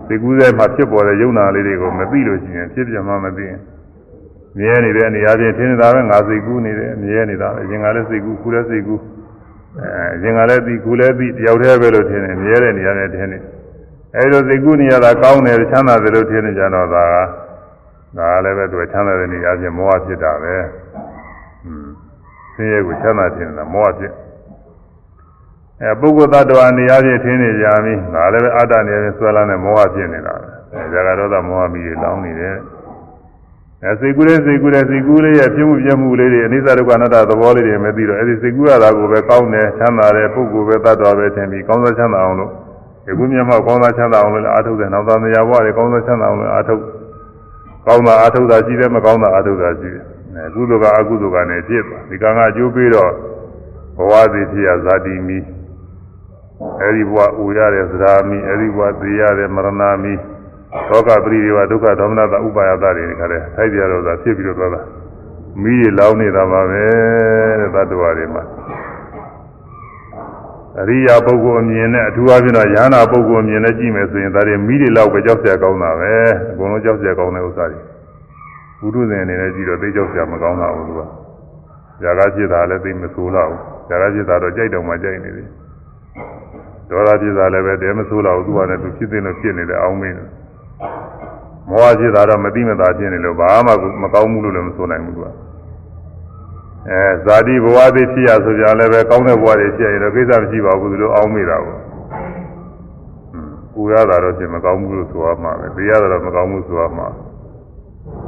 စိတ်ကူးတဲ့မှာဖြစ်ပေါ်တဲ့ယုံနာလေးတွေကိုမသိလို့ရှိရင်ဖြစ်ပြမှမသိရင်မြဲနေတဲ့နေရာချင်းထင်နေတာပဲငါစိတ်ကူးနေတယ်မြဲနေတာပဲအရင်ကလည်းစိတ်ကူးခုလည်းစိတ်ကူးအဲအရင်ကလည်းသိခုလည်းသိတယောက်တည်းပဲလို့ထင်တယ်မြဲတဲ့နေရာနဲ့ထင်တယ်အဲဒီလိုစိတ်ကူးနေရတာကောင်းတယ်ချမ်းသာတယ်လို့ထင်နေကြတော့ဒါက ဒါလည်းပဲသူချမ်းသာတဲ့နေရာချင်းမောဟဖြစ်တာပဲอืมဆင်းရဲကိုချမ်းသာခြင်းလားမောဟဖြစ်အဲပုဂ္ဂိုလ်သတ္တဝါနေရာချင်းထင်းနေကြပြီဒါလည်းပဲအတ္တနေရာချင်းဆွဲလာတဲ့မောဟဖြစ်နေတာပဲအဲဇာကရောသမောဟမိတွေလောင်းနေတယ်အဲစိတ်ကူးလေးစိတ်ကူးလေးစိတ်ကူးလေးရဲ့ဖြစ်မှုပြမှုလေးတွေအနိစ္စဒုက္ခအနတ္တသဘောလေးတွေမသိတော့အဲဒီစိတ်ကူးရတာကိုပဲကောင်းတယ်ချမ်းသာတယ်ပုဂ္ဂိုလ်ပဲတ attva ပဲထင်ပြီးကောင်းသောချမ်းသာအောင်လို့ဒီကုမျက်မှောက်ကောင်းသောချမ်းသာအောင်လို့အားထုတ်တယ်နောက်သားမယာဘဝတွေကောင်းသောချမ်းသာအောင်လို့အားထုတ် ကောင်းတာအားထုတ်တာရှိတယ်မကောင်းတာအားထုတ်တာရှိတယ်အဲကုသိုလ်ကအကုသိုလ်ကနေဖြစ်သွားဒီကံကအကျိုးပေးတော့ဘဝစီဖြစ်ရဇာတိမီအဲဒီဘဝဥရတဲ့သရာမီအဲဒီဘဝသေရတဲ့မရဏမီဒုက္ခပရိဒေဝဒုက္ခဒေါမနတဥပါယတတွေခါတဲ့ထိုက်ပြတော့သာဖြစ်ပြီးတော့သွားတာမီးတွေလောင်းနေတာပါပဲတဲ့သတ္တဝါတွေမှာ အရိယာပုဂ္ဂိုလ်အမြင်နဲ့အထူးအဖြင့်တော့ယ ahanan ပုဂ္ဂိုလ်အမြင်နဲ့ကြည့်မယ်ဆိုရင်ဒါတွေမိတွေလောက်ပဲကြောက်စရာကောင်းတာပဲအကုန်လုံးကြောက်စရာကောင်းတဲ့ဥစ္စာတွေဘုရုဇင်အနေနဲ့ကြည့်တော့သိကြောက်စရာမကောင်းတာဘူးသူကຢာကဖြစ်တာလည်းသိမဆိုးတော့ဘူးຢာကဖြစ်တာတော့ကြိုက်တော့မှကြိုက်နေတယ်ဒေါသဖြစ်တာလည်းပဲတဲမဆိုးတော့ဘူးသူကလည်းသူဖြစ်တဲ့လို့ဖြစ်နေတယ်အောင်းမင်းမောဟဖြစ်တာတော့မသိမသာဖြစ်နေလို့ဘာမှမကောင်းဘူးလို့လည်းမဆိုနိုင်ဘူးသူက အဲဇာတိဘဝသိဖြစ်ရဆိုကြလည်းပဲကောင်းတဲ့ဘဝတွေဖြစ်ရင်တော့ကိစ္စမရှိပါဘူးသူတို့အောင်းမိတာကိုပူရတာတော့ပြင်မကောင်းဘူးလို့ဆိုရမှာပဲသိရတာတော့မကောင်းဘူးဆိုရမှာ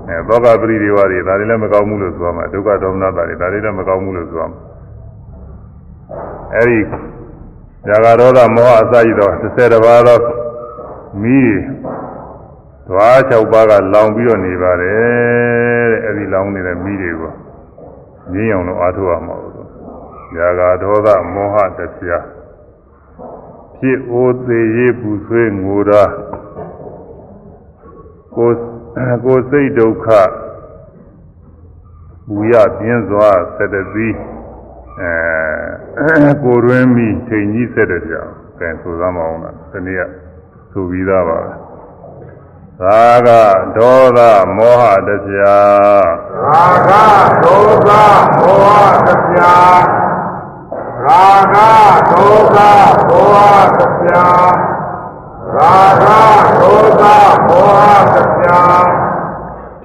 အဲသောကပရိဒီဝါတွေဒါတွေလည်းမကောင်းဘူးလို့ဆိုရမှာဒုက္ခဒေါမနတာတွေဒါတွေလည်းမကောင်းဘူးလို့ဆိုရမှာအဲဒီဇာကရောဓမောဟအစရှိသော30တပါးသောမိဓွား6ပါးကလောင်ပြီးတော့နေပါတယ်တဲ့အဲဒီလောင်နေတဲ့မိတွေကို ငြင်းအောင်လို့အားထုတ်ရမှာလို့ဇာကဒေါသမောဟတရားဖြစ်အိုသေးရေးပူဆွေးငိုတာကိုကိုစိတ်ဒုက္ခဘူရပြင်းစွာဆက်တသီးအဲကိုတွင်းမိထိန်ကြီးဆက်တဲ့ကြောင်ကဲဆိုသမ်းမအောင်လားဒီနေ့ကဆိုပြီးသားပါ သာကဒေါသမောဟတရားသာကဒေါသမောဟတရားရာဂဒေါသမောဟတရားရာဂဒေါသမောဟတရား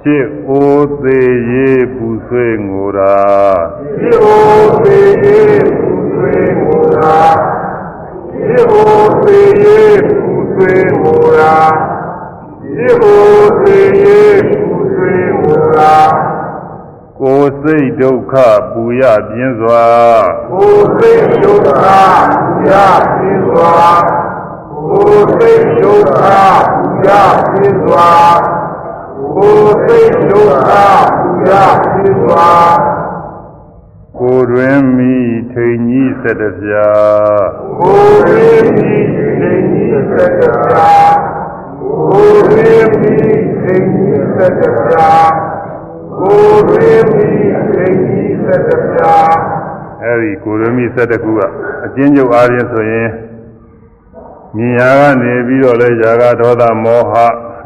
ဖြစ်အိုသေးရေးပူဆွေးငိုတာဖြစ်အိုသေးရေးပူဆွေးငိုတာဖြစ်အိုသေးရေးပူဆွေးငိုတာ ဖြစ်အိုသေးရေးပူဆွေးငိုတာကိုယ်စိတ်ဒုက္ခပူရပြင်းစွာကိုယ်စိတ်ဒုက္ခပူရပြင်းစွာကိုယ်စိတ်ဒုက္ခပူရပြင်းစွာကိုယ်စိတ်ဒုက္ခပူရပြင်းစွာကိုယ်တွင်မိထိန်ကြီးဆက်တပြာကိုယ်တွင်မိထိန်ကြီးဆက်တပြာ အဲဒီကိုယ်ရင်းပြီးသက်တကူကအကျဉ်းချုပ်အားဖြင့်ဆိုရင်မြင်ရကနေပြီးတော့လဲຢာကဒေါသမောဟ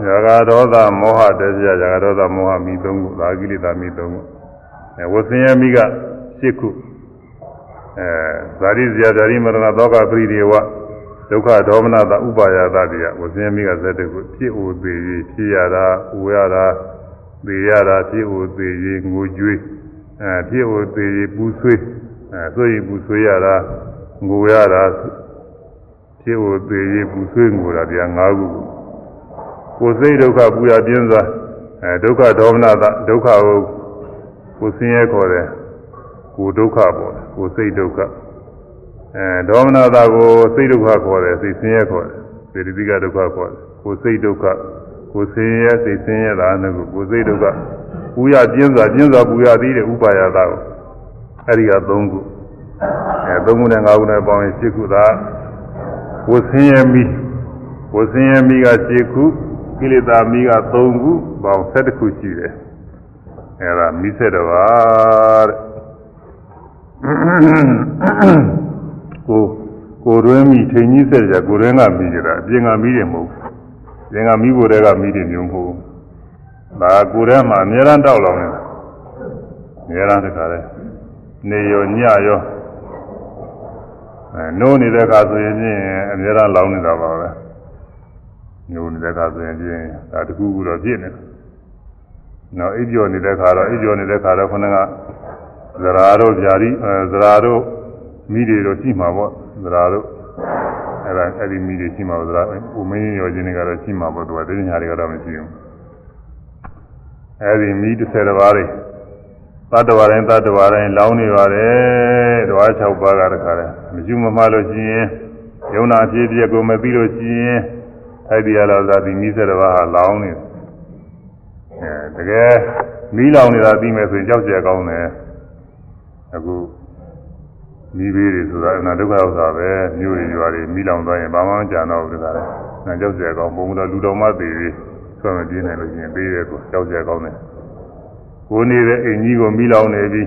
ຢာကဒေါသမောဟတရားຢာကဒေါသမောဟမိသုံးခုသာကိလေသာမိသုံးခုအဲဝဆင်းရဲမိက၈ခုအဲဇာတိဇာတာရိမရဏသောကပရိဒေဝ ဒုက္ခဒေါမနတာဥပါယတာတရားဝဆင်းရဲမိကဇတ်တခုဖြစ်ဥသေးဖြစ်ရတာဥရတာသေရတာဖြစ်ဟိုသေရေးငိုကြွေးအဲဖြစ်ဟိုသေရေးပူဆွေးအဲဆိုရင်ပူဆွေးရတာငိုရတာဖြစ်ဟိုသေရေးပူဆွေးငိုတာတရား၅ခုကိုယ်စိတ်ဒုက္ခပူရပြင်းစွာအဲဒုက္ခဒေါမနတာဒုက္ခကိုကိုဆင်းရဲခေါ်တယ်ကိုဒုက္ခပေါ့ကိုစိတ်ဒုက္ခ အဲဒေါမနတာကိုစိတ်ဒုက္ခခေါ်တယ်စိတ်ဆင်းရဲခေါ်တယ်စေတသိကဒုက္ခခေါ်တယ်ကိုစိတ်ဒုက္ခကိုဆင်းရဲစိတ်ဆင်းရဲတာနဲ့ကိုကိုစိတ်ဒုက္ခပူရပြင်းစွာပြင်းစွာပူရသေးတဲ့ဥပါယတာကိုအဲဒီက၃ခုအဲ၃ခုနဲ့၅ခုနဲ့ပေါင်းရင်၈ခုသာကိုဆင်းရဲမိကိုဆင်းရဲမိက၈ခုကိလေသာမိက၃ခုပေါင်း၁၁ခုရှိတယ်အဲဒါမိဆက်တော်ပါတဲ့ ကိုကိုတွင်းမိထိန်ကြီးဆက်ကြကိုတွင်းကမိကြတာအပြင်ကမိတယ်မဟုတ်ဘူးသင်္ကမိဖို့တဲ့ကမိတယ်မျိုးမဟုတ်ဘူးဒါကိုယ်ထဲမှာအများအားတောက်လောင်နေတာအများအားတခါလဲနေရောညရောအဲနိုးနေတဲ့အခါဆိုရင်ချင်းအများအားလောင်နေတာပါပဲနိုးနေတဲ့အခါဆိုရင်ချင်းဒါတခုခုတော့ပြည့်နေတယ်နော်အိပ်ကျော်နေတဲ့ခါတော့အိပ်ကျော်နေတဲ့ခါတော့ခဏကဇရာတို့ဗျာတိအဲဇရာတို့ မိတွေတို့ရှိမှာပေါ့ဇရာတို့အဲ့ဒါအဲ့ဒီမိတွေရှိမှာပေါ့ဇရာဥမင်းရောခြင်းတွေကတော့ရှိမှာပေါ့သူကတင်းညာတွေကတော့မရှိဘူးအဲ့ဒီမိ30ပါးတွေသတ္တဝါတိုင်းသတ္တဝါတိုင်းလောင်းနေပါတယ်ဓဝါ6ပါးကတခါလဲမရှိမမှလို့ရှိရင်ယုံနာအဖြစ်အပျက်ကိုမသိလို့ရှိရင်ထိုက်တရားတော်သာဒီမိ30ပါးဟာလောင်းနေတယ်အဲတကယ်မီးလောင်နေတာသိမယ်ဆိုရင်ကြောက်ကြကောင်းတယ်အခု မိဘေးတွေဆိုတာအနာဒုက္ခဥစ္စာပဲမြို့တွေရွာတွေမီးလောင်သွားရင်ဘာမှမကြံတော့ဘူးတခါလဲနာကြောက်ကြကောင်းပုံတော့လူတော်မသေးသေးဆွမ်းမပြေးနိုင်လို့ရှိရင်ပေးတယ်ကိုကြောက်ကြကောင်းတယ်ကိုနေတဲ့အိမ်ကြီးကိုမီးလောင်နေပြီ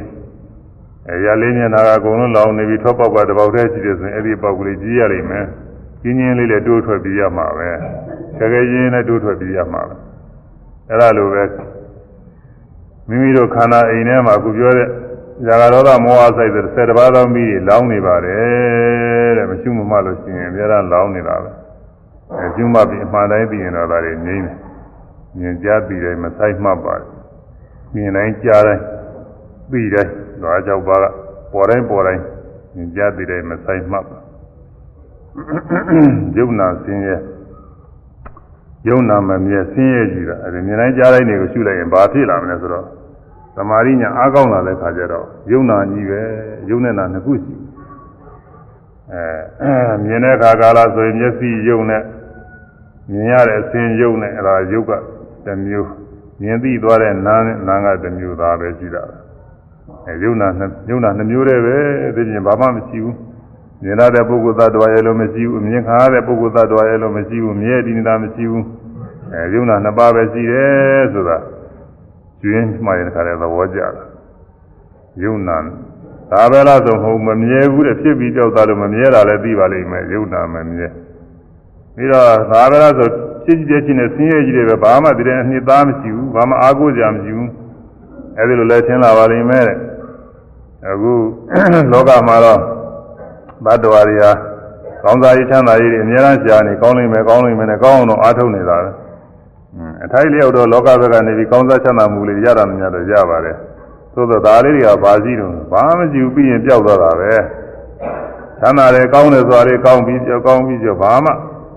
အဲရလေးမျက်နှာကအကုန်လုံးလောင်နေပြီထွက်ပေါက်ကတပေါက်တည်းရှိတယ်ဆိုရင်အဲ့ဒီပေါက်ကလေးကြီးရလိမ့်မယ်ကျင်းချင်းလေးလည်းတိုးထွက်ပြီးရမှာပဲခဲခဲချင်းနဲ့တိုးထွက်ပြီးရမှာပဲအဲ့ဒါလိုပဲမိမိတို့ခန္ဓာအိမ်ထဲမှာအခုပြောတဲ့ ဇာကရောဒမောဟစိုက်တဲ့၁၀ပါးသောမိတွေလောင်းနေပါတယ်တဲ့မရှိမမှလို့ရှိရင်အများအားလောင်းနေတာပဲအဲကျွမပြီးအမှန်တိုင်းသိရင်တော့ဒါတွေငြိမ့်တယ်မြင်ကြားပြီးတိုင်းမဆိုင်မှတ်ပါတယ်မြင်တိုင်းကြားတိုင်းပြီးတိုင်းတော့အကြောက်ပါကပေါ်တိုင်းပေါ်တိုင်းမြင်ကြားပြီးတိုင်းမဆိုင်မှတ်ပါယုံနာစင်းရဲ့ယုံနာမမြဲဆင်းရဲကြည့်တာအဲဒီမြင်တိုင်းကြားတိုင်းတွေကိုရှုလိုက်ရင်ဘာဖြစ်လာမလဲဆိုတော့ သမာဓိညာအားကောင်းလာတဲ့ခါကျတော့ယုံနာကြီးပဲယုံနေတာနှစ်ခုရှိအဲမြင်တဲ့အခါကာလဆိုရင်မျက်စိယုံနဲ့မြင်ရတဲ့အစင်ယုံနဲ့အဲဒါယုတ်ကတစ်မျိုးမြင်သိသွားတဲ့နာနဲ့နာကတစ်မျိုးသားပဲရှိတာအဲယုံနာယုံနာနှစ်မျိုးတည်းပဲသိချင်းဘာမှမရှိဘူးမြင်ရတဲ့ပုဂ္ဂိုလ်သတ္တဝါရဲ့လို့မရှိဘူးမြင်ခါရတဲ့ပုဂ္ဂိုလ်သတ္တဝါရဲ့လို့မရှိဘူးမြဲတည်နေတာမရှိဘူးအဲယုံနာနှစ်ပါးပဲရှိတယ်ဆိုတာ ကျွင်းမှရင်ခါတဲ့သဘောကျတာယုံနာဒါပဲလားဆိုမဟုတ်မမြဲဘူးတဲ့ဖြစ်ပြီးကြောက်တာလို့မမြဲတာလည်းသိပါလိမ့်မယ်ယုံနာမမြဲပြီးတော့ဒါပဲလားဆိုဖြစ်ကြည့်ချင်းနဲ့ဆင်းရဲကြီးတွေပဲဘာမှတည်းအနှစ်သားမရှိဘူးဘာမှအားကိုးကြမရှိဘူးအဲဒီလိုလဲထင်လာပါလိမ့်မယ်တဲ့အခုလောကမှာတော့ဘတ်တော်ရီဟာကောင်းစားရေးချမ်းသာရေးတွေအများအားရှားနေကောင်းလိမ့်မယ်ကောင်းလိမ့်မယ်နဲ့ကောင်းအောင်တော့အားထုတ်နေတာပဲ အထိုက်လျောက်တော့လောကဘက်ကနေပြီးကောင်းစားချမ်းသာမှုလေးရတာများတော့ရပါတယ်သို့သောဒါလေးတွေကဘာရှိတော့ဘာမှမရှိဘူးပြီးရင်ပျောက်သွားတာပဲချမ်းသာတယ်ကောင်းတယ်ဆိုတာလေးကောင်းပြီးကြောက်ကောင်းပြီးကြောက်ဘာမှ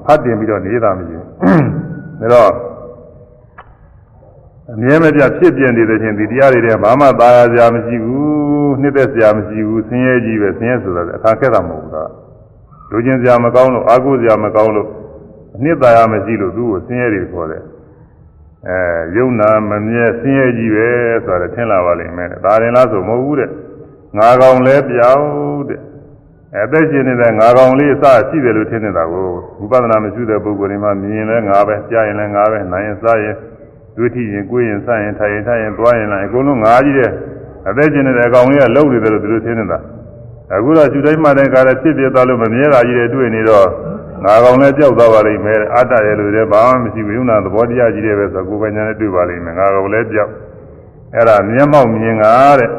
ဖတ်တင်ပြီးတော့နေတာမရှိဘူးဒါတော့အမြဲမပြတ်ဖြစ်ပြနေတဲ့ချင်းဒီတရားတွေတည်းဘာမှသာယာစရာမရှိဘူးနှစ်သက်စရာမရှိဘူးဆင်းရဲကြီးပဲဆင်းရဲဆိုတာအခါခက်တာမဟုတ်ဘူးလားလူချင်းစရာမကောင်းလို့အာကိုစရာမကောင်းလို့အနှစ်သာယာမရှိလို့သူ့ကိုဆင်းရဲတွေခေါ်တယ် အဲယုံနာမမြဲဆင်းရဲကြီးပဲဆိုတာထင်လာပါလိမ့်မယ်ဒါရင်လားဆိုမဟုတ်ဘူးတဲ့ငါကောင်လဲပြောင်းတဲ့အသက်ရှင်နေတဲ့ငါကောင်လေးအစရှိတယ်လို့ထင်နေတာကိုဝိပဿနာမရှိတဲ့ပုဂ္ဂိုလ်တွေမှမြင်ရင်လည်းငါပဲကြားရင်လည်းငါပဲနားရင်စားရင်တွေးထိရင်ကိုယ်ရင်စားရင်ထိုင်ရင်ထိုင်ရင်သွားရင်လည်းအကုန်လုံးငါကြီးတဲ့အသက်ရှင်နေတဲ့အကောင်လေးကလှုပ်နေတယ်လို့သူတို့ထင်နေတာအခုတော့ယူတိုင်းမှတဲ့ကားလည်းဖြစ်ပြသွားလို့မမြဲတာကြီးတွေတွေ့နေတော့ ငါကောင်လည်းကြောက်သွားပါလိမ့်မယ်အတ္တရဲ့လူတွေဘာမှမရှိဘူးယုံနာသဘောတရားကြီးတွေပဲဆိုကိုယ်ပိုင်ညာနဲ့တွေ့ပါလိမ့်မယ်ငါကောင်လည်းကြောက်အဲ့ဒါမျက်မှောက်မြင်ငါတဲ့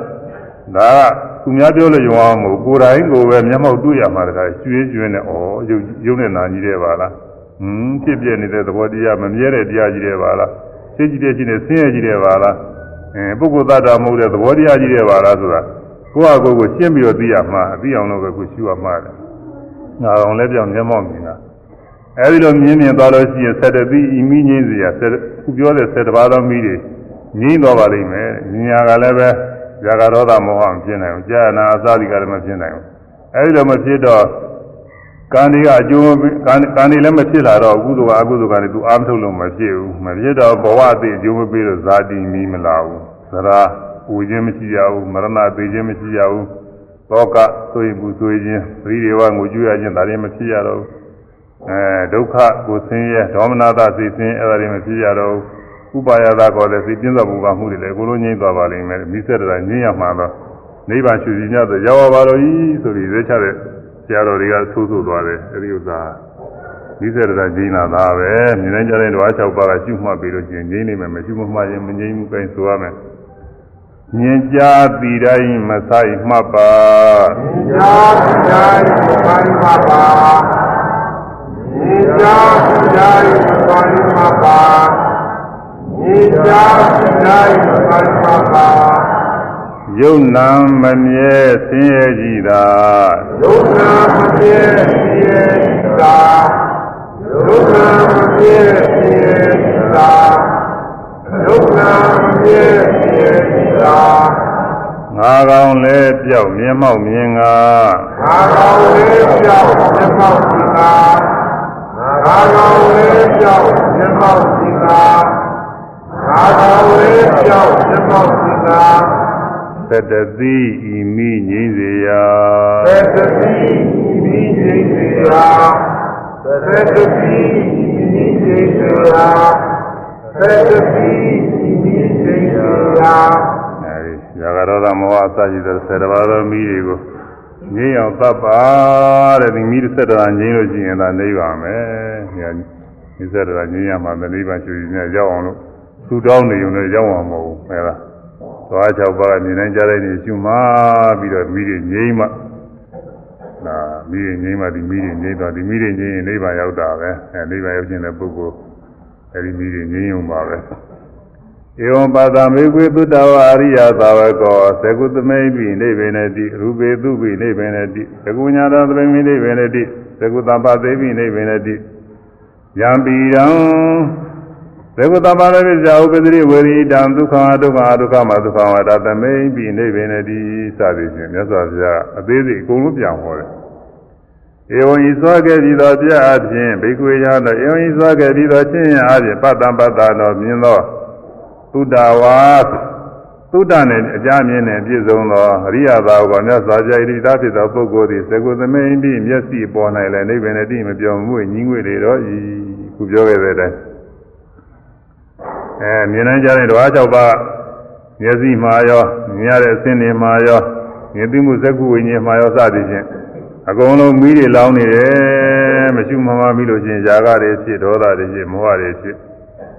ဒါကသူများပြောလို့ယုံအောင်မဟုတ်ကိုယ်တိုင်ကိုယ်ပဲမျက်မှောက်တွေ့ရမှာတခါရွှေကျွင်းနဲ့ဩယုံယုံနဲ့နာကြီးတွေပါလားဟွန်းဖြစ်ပြနေတဲ့သဘောတရားမမြဲတဲ့တရားကြီးတွေပါလားသိကြည့်တဲ့ချင်းနဲ့ဆင်းရဲကြီးတွေပါလားအဲပုဂ္ဂိုလ်သတ္တမဟုတ်တဲ့သဘောတရားကြီးတွေပါလားဆိုတာကိုယ့်အကိုယ်ကိုရှင်းပြီးတော့သိရမှာအသိအောင်လို့ပဲကိုရှုရမှာတယ် ငါအောင်လည်းပြောင်းမျက်မှောက်မြင်တာအဲဒီလိုမြင်မြင်သွားလို့ရှိရင်ဆက်တသိဤမိငိမ့်စရာဆက်ခုပြောတဲ့ဆက်တပါးသောမိတွေငိမ့်သွားပါလိမ့်မယ်ဉာဏ်ကလည်းပဲဇာကရောဒမောဟမဖြစ်နိုင်ဘူးကြာနာအစသည်ကလည်းမဖြစ်နိုင်ဘူးအဲဒီလိုမဖြစ်တော့ကံတွေကအကျိုးကံကံတွေလည်းမဖြစ်လာတော့ကုသိုလ်ကအကုသိုလ်ကလည်းသူအားမထုတ်လို့မဖြစ်ဘူးမဖြစ်တော့ဘဝအသိအကျိုးမပေးလို့ဇာတိမီးမလာဘူးသရာပူခြင်းမရှိရဘူးမရဏသိခြင်းမရှိရဘူး သောကဆိုရင်ပူဆိုခြင်းပရိဒေဝငိုကြွရခြင်းဒါတွေမဖြစ်ရတော့အဲဒုက္ခကိုဆင်းရဲဒေါမနတာသိဆင်းအဲ့ဒါတွေမဖြစ်ရတော့ဥပါယသာကောလည်းသိပြင်းစွာပူပါမှုတွေလည်းအကုန်လုံးငြိမ့်သွားပါလိမ့်မယ်မိစ္ဆတရာငြိမ့်ရမှာတော့နိဗ္ဗာန်ရှုစီညဆိုရောက်ပါတော့ဤဆိုပြီးရွေးချတဲ့ဆရာတော်တွေကဆိုးဆိုးသွားတယ်အဲဒီဥစ္စာမိစ္ဆတရာငြိမ့်လာတာပဲမြင်နိုင်ကြတဲ့ဓဝါ၆ပါးကရှုမှတ်ပြီးလို့ကျင်ငြိမ့်နေမယ်မရှုမမှတ်ရင်မငြိမ့်ဘူးကိုင်းဆိုရမယ် မြင်ကြားပြီးတိုင်းမဆိုင်မှတ်ပါမြင်ကြားပြီးတိုင်းမဆိုင်မှတ်ပါမြင်ကြားပြီးတိုင်းမဆိုင်မှတ်ပါမြင်ကြားပြီးတိုတိုင်းပိုင်းပါပါယုံနာမမြဲဆင်းရဲကြည်သာယုံနာမပြည့်ပြည့်သာယုံနာမပြည့်ပြည့်သာ ယုံနာမပြည့်ပြည့်သာငါကောင်လဲပြောက်မျက်မှောက်မြင်ငါငါကောင်းလေးပြောင်းမျက်မှောက်ဒီသာငါကောင်းလေးပြောင်းမျက်မှောက်ဒီသာငါကောင်းလေးပြောင်းမျက်မှောက်ဒီသာသတ္တသိဤမိငိမ့်စေရာသတ္တိမိစေရာသတ္တိမိစေရာ သတ္တိမိစေရာအဲဒီရာဂရောဓမောဟအစရှိတဲ့ဆယ်တပါးသောမိတွေကိုငြိမ်းအောင်သတ်ပါတဲ့ဒီမိ၁၁ရာငြိမ်းလို့ရှိရင်သာနိဗ္ဗာန်ပဲ။ညာဒီ၁၁ရာငြိမ်းရမှာနိဗ္ဗာန်ရှိရင်ရောက်အောင်လို့သူတောင်းနေုံနဲ့ရောက်အောင်မဟုတ်ဘူးအဲဒါ။သွား၆ပါးကမြင်နိုင်ကြတဲ့နေရှုမှပြီးတော့မိတွေငြိမ်းမှနာမိတွေငြိမ်းမှဒီမိတွေငြိမ်းတော့ဒီမိတွေငြိမ်းရင်နိဗ္ဗာန်ရောက်တာပဲ။အဲနိဗ္ဗာန်ရောက်ခြင်းတဲ့ပုဂ္ဂိုလ် အဲဒီမိတွေငြိမ်းုံပါပဲ။ဧဝံပါဒမေကွေသုတ္တဝအရိယသာဝကောသကုသမိပိနိဗ္ဗေနတိရူပေသူပိနိဗ္ဗေနတိသကုညာတော်သမိနိဗ္ဗေနတိသကုတပသေပိနိဗ္ဗေနတိယံပိရံသကုတပရပိဇာဥပဒိဝေရိတံဒုက္ခဒုက္ခဒုက္ခမဒုက္ခဝတသမိပိနိဗ္ဗေနတိစသည်ဖြင့်မြတ်စွာဘုရားအသေးစိတ်အကုန်လုံးပြန်ဟောတယ် ဧဝံဤသောကဲ့ပြီးသောပြအဖြင့်ဘိက္ခွေယသောဧဝံဤသောကဲ့ပြီးသောချင်းအဖြင့်ပတ္တံပတ္တသောမြင်သောသုဒ္ဓဝါသုဒ္ဓနဲ့အကြမြင်နဲ့ပြည့်စုံသောအရိယသာဝကမြတ်စွာဘုရားဣတိတာဖြစ်သောပုဂ္ဂိုလ်သည်သကုသမိန်တိမျက်စိပေါ်၌လည်းနိဗ္ဗာန်တိမပြောင်းမှုညီငွေတွေတော့ဤခုပြောခဲ့တဲ့အတိုင်းအဲမြင်နိုင်ကြတဲ့ဓဝါ၆ပါးမျက်စိမှာရောမြင်ရတဲ့အစင်းတွေမှာရောမြင်သိမှုဇက်ကုဝိညာဉ်မှာရောစသည်ဖြင့် အကုန်လုံးမီးတွေလောင်းနေတယ်မရှိမှမမီးလို့ရှိရင်ຢာကတွေဖြစ်ဒေါသတွေဖြစ်မောဟတွေဖြစ်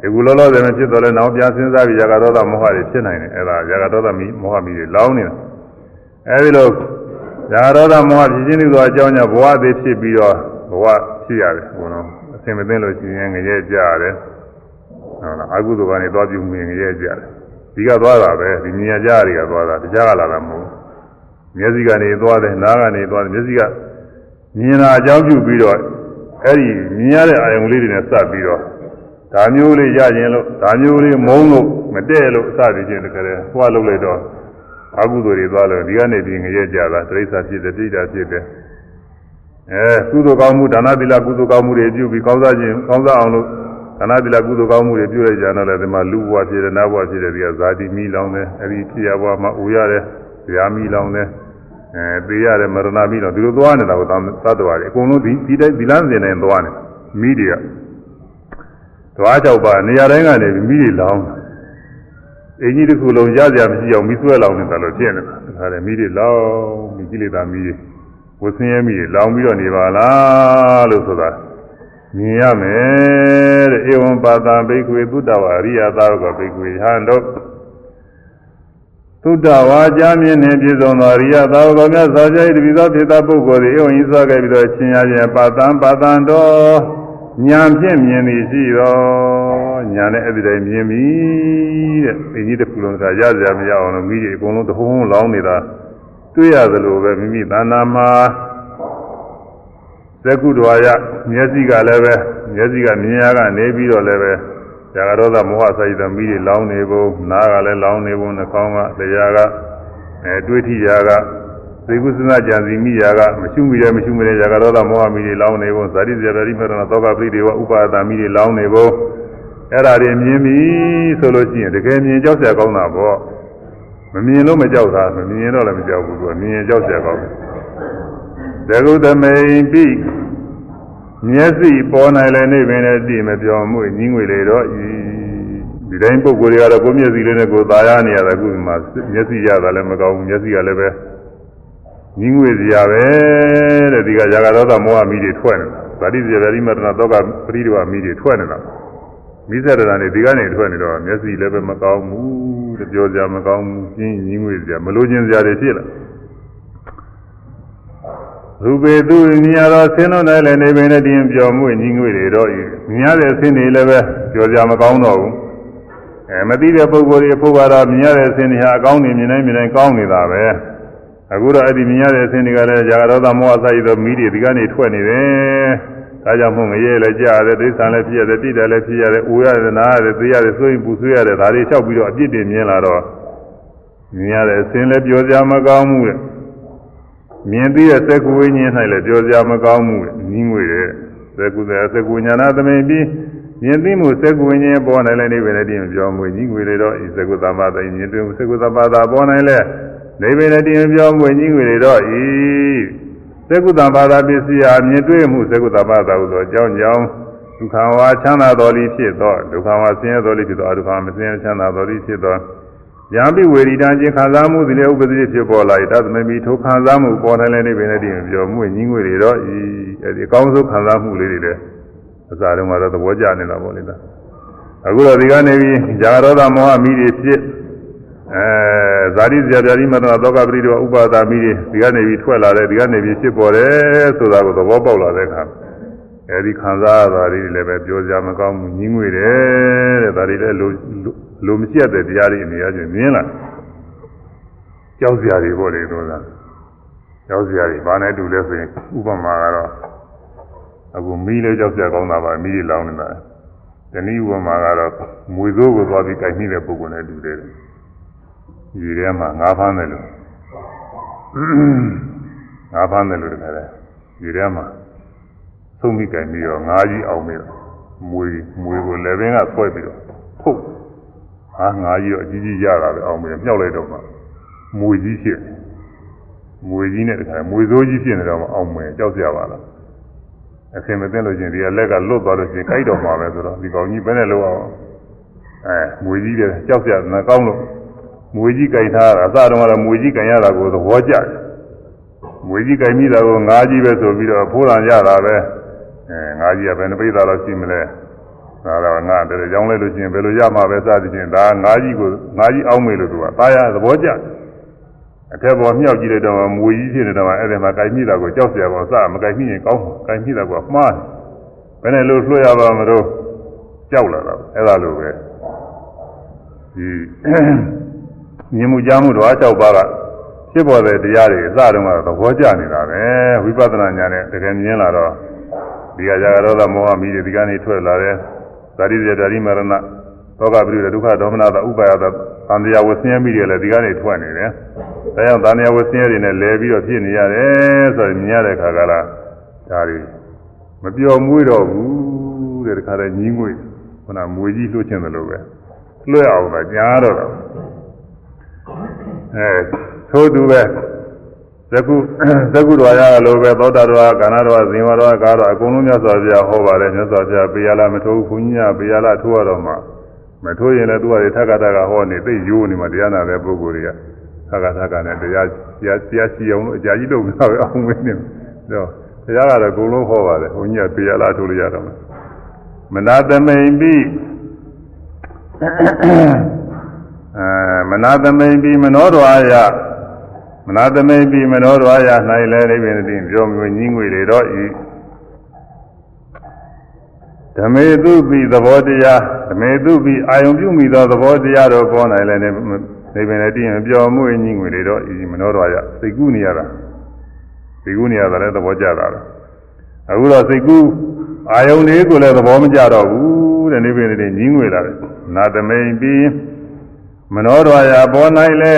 ဒီကုလောလောဆယ်မဖြစ်တော့လဲနောက်ပြန်စဉ်းစားပြီးຢာကဒေါသမောဟတွေဖြစ်နိုင်တယ်အဲ့ဒါຢာကဒေါသမီးမောဟမီးတွေလောင်းနေတာအဲဒီလိုຢာကဒေါသမောဟဖြစ်ခြင်းတွေအကြောင်းကြောင့်ဘဝသေးဖြစ်ပြီးတော့ဘဝဖြစ်ရတယ်ဘုံတော့အစင်မသိလို့ရှိရင်ငရဲကြရတယ်ဟုတ်လားအကုသိုလ်ကနေသွားပြုမှုရင်ငရဲကြရတယ်ဒီကသွားတာပဲဒီမြင်ရကြတွေကသွားတာတရားကလာတာမဟုတ်ဘူး မျက်စိကနေသွားတယ်နားကနေသွားတယ်မျက်စိကမြင်တာအကြောင်းပြုပြီးတော့အဲ့ဒီမြင်ရတဲ့အာယုံလေးတွေနဲ့စပ်ပြီးတော့ဒါမျိုးလေးရခြင်းလို့ဒါမျိုးလေးမုန်းလို့မတည့်လို့အစတည်ခြင်းတကယ်သွားလုပ်လိုက်တော့အကုသိုလ်တွေသွားလို့ဒီကနေပြီးငရဲကြတာတိရစ္ဆာန်ဖြစ်တယ်တိတာဖြစ်တယ်အဲကုသိုလ်ကောင်းမှုဒါနသီလကုသိုလ်ကောင်းမှုတွေပြုပြီးကောင်းစားခြင်းကောင်းစားအောင်လို့ဒါနသီလကုသိုလ်ကောင်းမှုတွေပြုလိုက်ကြတော့လည်းဒီမှာလူဘဝဖြစ်တယ်နတ်ဘဝဖြစ်တယ်ဒီကဇာတိမိလောင်းတယ်အဲဒီဖြစ်ရဘဝမှာအိုရတယ် ဇာမိလောင်းတယ်အဲသေရတယ်မရဏမိလောင်းဒီလိုသွားနေတာကိုသတ္တဝါတွေအကုန်လုံးဒီဒီတိုင်းဒီလမ်းစဉ်နဲ့သွားနေမိတွေကသွားကြောက်ပါနေရာတိုင်းကနေမိတွေလောင်းအင်ကြီးတစ်ခုလုံးရကြမရှိအောင်မိဆွဲလောင်းနေတာလို့ဖြစ်နေတာဒါကြတယ်မိတွေလောင်းမိကိလေသာမိတွေဝဆင်းရဲမိတွေလောင်းပြီးတော့နေပါလားလို့ဆိုတာမြင်ရမယ်တဲ့ဧဝံပါတံဘိက္ခွေသုတ္တဝါအရိယသာဝကဘိက္ခွေဟံတို့ သုတ္တဝါကြားမြင်နေပြည့်စုံသောအရိယသာဝကမြတ်စွာဘုရား၏တပည့်သောဖြစ်သောပုဂ္ဂိုလ်သည်ဧဝံဤစွာခဲ့ပြီးတော့ချင်းရခြင်းပါတံပါတံတော်ညာဖြင့်မြင်သည်ရှိသောညာနဲ့အဲ့ဒီတိုင်းမြင်ပြီတဲ့ဒီကြီးတစ်ခုလုံးကရကြမရအောင်လို့မိကြီးအကုန်လုံးတဟုံးလောင်းနေတာတွေ့ရသလိုပဲမိမိသဏ္ဍာန်မှာသက္ကုတော်ရမျက်စိကလည်းပဲမျက်စိကမြင်ရကနေပြီးတော့လည်းပဲ ဇာကရောသမောဟစိုက်သမီးတွေလောင်းနေပုံနားကလည်းလောင်းနေပုံနှာခေါင်းကတရားကအဲတွေးထိရာကသေကုသနာကြံစီမိရာကမရှုမိတဲ့မရှုမိတဲ့ဇာကရောသမောဟမိတွေလောင်းနေပုံဇာတိဇာတိမရဏသောကပိတွေဝဥပါဒာမိတွေလောင်းနေပုံအဲ့ဒါတွေမြင်ပြီဆိုလို့ရှိရင်တကယ်မြင်ကြောက်စရာကောင်းတာပေါ့မမြင်လို့မကြောက်တာမမြင်တော့လည်းမကြောက်ဘူးသူကမြင်ရင်ကြောက်စရာကောင်းတယ်ဇဂုသမိန်ပိ မျက်စိပေါ်နိုင်လည်းနေပင်လည်းတည်မပြောင်းမှုညီးငွေလေတော့ဤဒီတိုင်းပုံကိုယ်တွေကတော့ကိုယ်မျက်စိလေးနဲ့ကိုယ်သာရနေရတယ်အခုမှမျက်စိရတာလည်းမကောင်းဘူးမျက်စိကလည်းပဲညီးငွေစရာပဲတဲ့ဒီကဇာကရောသမောဟမိတွေထွက်နေတာဗာတိဇေဗတိမတနာတော့ကပရိဒဝမိတွေထွက်နေတာမိစ္ဆရတာနေဒီကနေထွက်နေတော့မျက်စိလည်းပဲမကောင်းဘူးတဲ့ပြောစရာမကောင်းဘူးကျင်းညီးငွေစရာမလိုချင်စရာတွေဖြစ်လာ ရူပေသူမြင်ရတော့ဆင်းတော့လည်းနေပင်နဲ့တင်းပြောမှုညီငွေတွေတော့မြင်ရတဲ့အဆင်းတွေလည်းပဲပြောကြမကောင်းတော့ဘူးအဲမသိတဲ့ပုဂ္ဂိုလ်တွေအဖို့ကတော့မြင်ရတဲ့အစဉ်တွေဟာအကောင်းနေမြင်နိုင်မြင်နိုင်ကောင်းနေတာပဲအခုတော့အဲ့ဒီမြင်ရတဲ့အစဉ်တွေကလည်းဇာကရောသမောဟဆိုင်သောမိတွေဒီကနေထွက်နေတယ်ဒါကြောင့်မို့ငရဲလည်းကြားရတယ်ဒိဋ္ဌာန်လည်းဖြစ်ရတယ်တိတယ်လည်းဖြစ်ရတယ်အိုရတယ်နားရတယ်သိရတယ်ဆိုရင်ပူဆွေးရတယ်ဒါတွေလျှောက်ပြီးတော့အပြစ်တင်မြင်လာတော့မြင်ရတဲ့အစဉ်လည်းပြောစရာမကောင်းဘူးတဲ့ မြင်ပြီးတဲ့သက္ကဝိညာဉ်၌လည်းပြောစရာမကောင်းဘူးတဲ့ညီးငွေတဲ့သက္ကုသေသက္ကဝိညာဏသမိန်ပြီးမြင်သိမှုသက္ကဝိညာဉ်ပေါ်နိုင်လည်းနေပဲနဲ့တည်းပြောမှုညီးငွေတွေတော့ဤသက္ကုသမ္မာသိမြင်တွေ့မှုသက္ကုသမ္မာသာပေါ်နိုင်လည်းနေပဲနဲ့တည်းပြောမှုညီးငွေတွေတော့ဤသက္ကုသမ္မာသာပစ္စည်းအားမြင်တွေ့မှုသက္ကုသမ္မာသာဟုသောအကြောင်းကြောင့်ဒုက္ခဝါချမ်းသာတော်လိဖြစ်သောဒုက္ခဝါဆင်းရဲတော်လိဖြစ်သောအဒုက္ခမဆင်းရဲချမ်းသာတော်လိဖြစ်သော ယံပိဝေရိတံခြင်းခံစားမှုသည်လည်းဥပဒိဖြစ်ပေါ်လာ၏တသမမိထိုခံစားမှုပေါ်တိုင်းလည်းနေပင်နဲ့တည်းပြောမှုညီငွေတွေတော့ဤအဲဒီအကောင်းဆုံးခံစားမှုလေးတွေလည်းအစားတုန်းကတော့သဘောကျနေတာပေါ့လေဒါအခုတော့ဒီကနေပြီးဇာရောဒမောဟမိတွေဖြစ်အဲဇာတိဇာပြာတိမတ္တသောကပရိဒေဝဥပါဒာမိတွေဒီကနေပြီးထွက်လာတယ်ဒီကနေပြီးဖြစ်ပေါ်တယ်ဆိုတာကိုသဘောပေါက်လာတဲ့အခါအဲဒီခံစားရတာတွေလည်းပဲပြောကြမကောင်းဘူးညီငွေတယ်တဲ့ဒါတွေလည်းလို လိုမရှိတဲ့တရားတွေအနေအချင်းမြင်လာကြောက်စရာတွေပေါ့လေတော့ကြောက်စရာတွေဘာနဲ့တူလဲဆိုရင်ဥပမာကတော့အခုမီးလေးကြောက်စရာကောင်းတာပါမီးလေးလောင်းနေတာတနည်းဥပမာကတော့မွေစိုးကိုသွားပြီးကြိုက်မိတဲ့ပုဂ္ဂိုလ်နဲ့တူတယ်ဒီထဲမှာငါးဖမ်းတယ်လို့ငါးဖမ်းတယ်လို့တခါလဲဒီထဲမှာသုံးမိကြိုက်ပြီးတော့ငါးကြီးအောင်ပြီးတော့မွေမွေကိုလည်းပင်ကဆွဲပြီးတော့ဖုတ် ဟာငါးကြီးတော့အကြီးကြီးရတာပဲအောင်ပြီးမြောက်လိုက်တော့မှမွေကြီးဖြစ်မွေကြီးနဲ့တခါမွေစိုးကြီးဖြစ်နေတော့မှအောင်မယ်ကြောက်ကြပါလားအခင်မသိလို့ချင်းဒီကလက်ကလွတ်သွားလို့ချင်းကြိုက်တော့မှာပဲဆိုတော့ဒီကောင်ကြီးဘယ်နဲ့လောက်အောင်အဲမွေကြီးတယ်ကြောက်ကြမကောင်းလို့မွေကြီးကြိုက်ထားတာအစတုန်းကတော့မွေကြီးကြိုင်ရတာကိုသဘောကျတယ်မွေကြီးကြိုင်မိတာကိုငါးကြီးပဲဆိုပြီးတော့ဖိုးတန်ရတာပဲအဲငါးကြီးကဘယ်နှပိသားတော့ရှိမလဲ ဒါတော့ငါတည်းကြောင်းလိုက်လို့ချင်းဘယ်လိုရမှာပဲစသည်ဖြင့်ဒါငါးကြီးကိုငါးကြီးအောင်းမေလို့သူကသားရသဘောကျအထက်ပေါ်မြောက်ကြည့်လိုက်တော့မွေကြီးဖြစ်နေတော့အဲ့ဒီမှာကြိုင်မိတာကိုကြောက်เสียပါစမကြိုင်မိရင်ကောင်းကြိုင်မိတာကမှားဘယ်နဲ့လို့လွှတ်ရပါမလို့ကြောက်လာတာအဲ့ဒါလိုပဲဒီမြင်မှုကြားမှုတော့အကြောက်ပါကဖြစ်ပေါ်တဲ့တရားတွေအစတုန်းကတော့သဘောကျနေတာပဲဝိပဿနာဉာဏ်နဲ့တကယ်မြင်လာတော့ဒီကကြာရောသမောဟမိတွေဒီကနေထွက်လာတယ် ဇာတိဇာတိမရဏသောကပိရိဒုက္ခဒေါမနတာဥပါယတာသံတရားဝဆင်းရဲမိတွေလည်းဒီကနေထွက်နေတယ်။ဒါကြောင့်သံတရားဝဆင်းရဲတွေနဲ့လဲပြီးတော့ဖြစ်နေရတယ်ဆိုရင်မြင်ရတဲ့ခါကလာဒါတွေမပျော်မွေ့တော့ဘူးတဲ့တခါတည်းညီးငွေခုနမွေကြီးလှုပ်ချင်တယ်လို့ပဲလွှဲအောင်ပဲညားတော့တော့အဲသို့သူပဲ သကုသကုတော်ရလိုပဲသောတာတော်ကကာဏတော်ဇင်ဝတော်ကာတော်အကုန်လုံးမြတ်စွာဘုရားဟောပါတယ်မြတ်စွာဘုရားပေရလာမထိုးဘူးခွန်ကြီးကပေရလာထိုးရတော့မှမထိုးရင်လည်းသူကထက်ကထက်ကဟောနေသိရိုးနေမှတရားနာတဲ့ပုဂ္ဂိုလ်တွေကထက်ကထက်ကနဲ့တရားတရားတရားရှိအောင်လို့အကြာကြီးလုပ်နေတာပဲအောင်မင်းနေတော့တရားကတော့အကုန်လုံးဟောပါတယ်ခွန်ကြီးကပေရလာထိုးလို့ရတော့မနာသမိန်ပြီးအဲမနာသမိန်ပြီးမနောတော်ရမ နာသမိန်ပြီးမနောတော်ရ၌လည်းအိဗေနတိပြောမျိုးညီးငွေတွေတော့ဤဓမေတုပိသဘောတရားဓမေတုပိအာယုံပြုမိသောသဘောတရားတို့ပေါ်၌လည်းနေပင်လည်းတည်ရင်ပြောမှုညီးငွေတွေတော့ဤမနောတော်ရစိတ်ကူးနေရတာစိတ်ကူးနေရတာလည်းသဘောကျတာလားအခုတော့စိတ်ကူးအာယုန်လေးကိုလည်းသဘောမကျတော့ဘူးတဲ့နေပင်တွေညီးငွေလာတယ်နာသမိန်ပြီးမနောတော်ရာပေါ်၌လဲ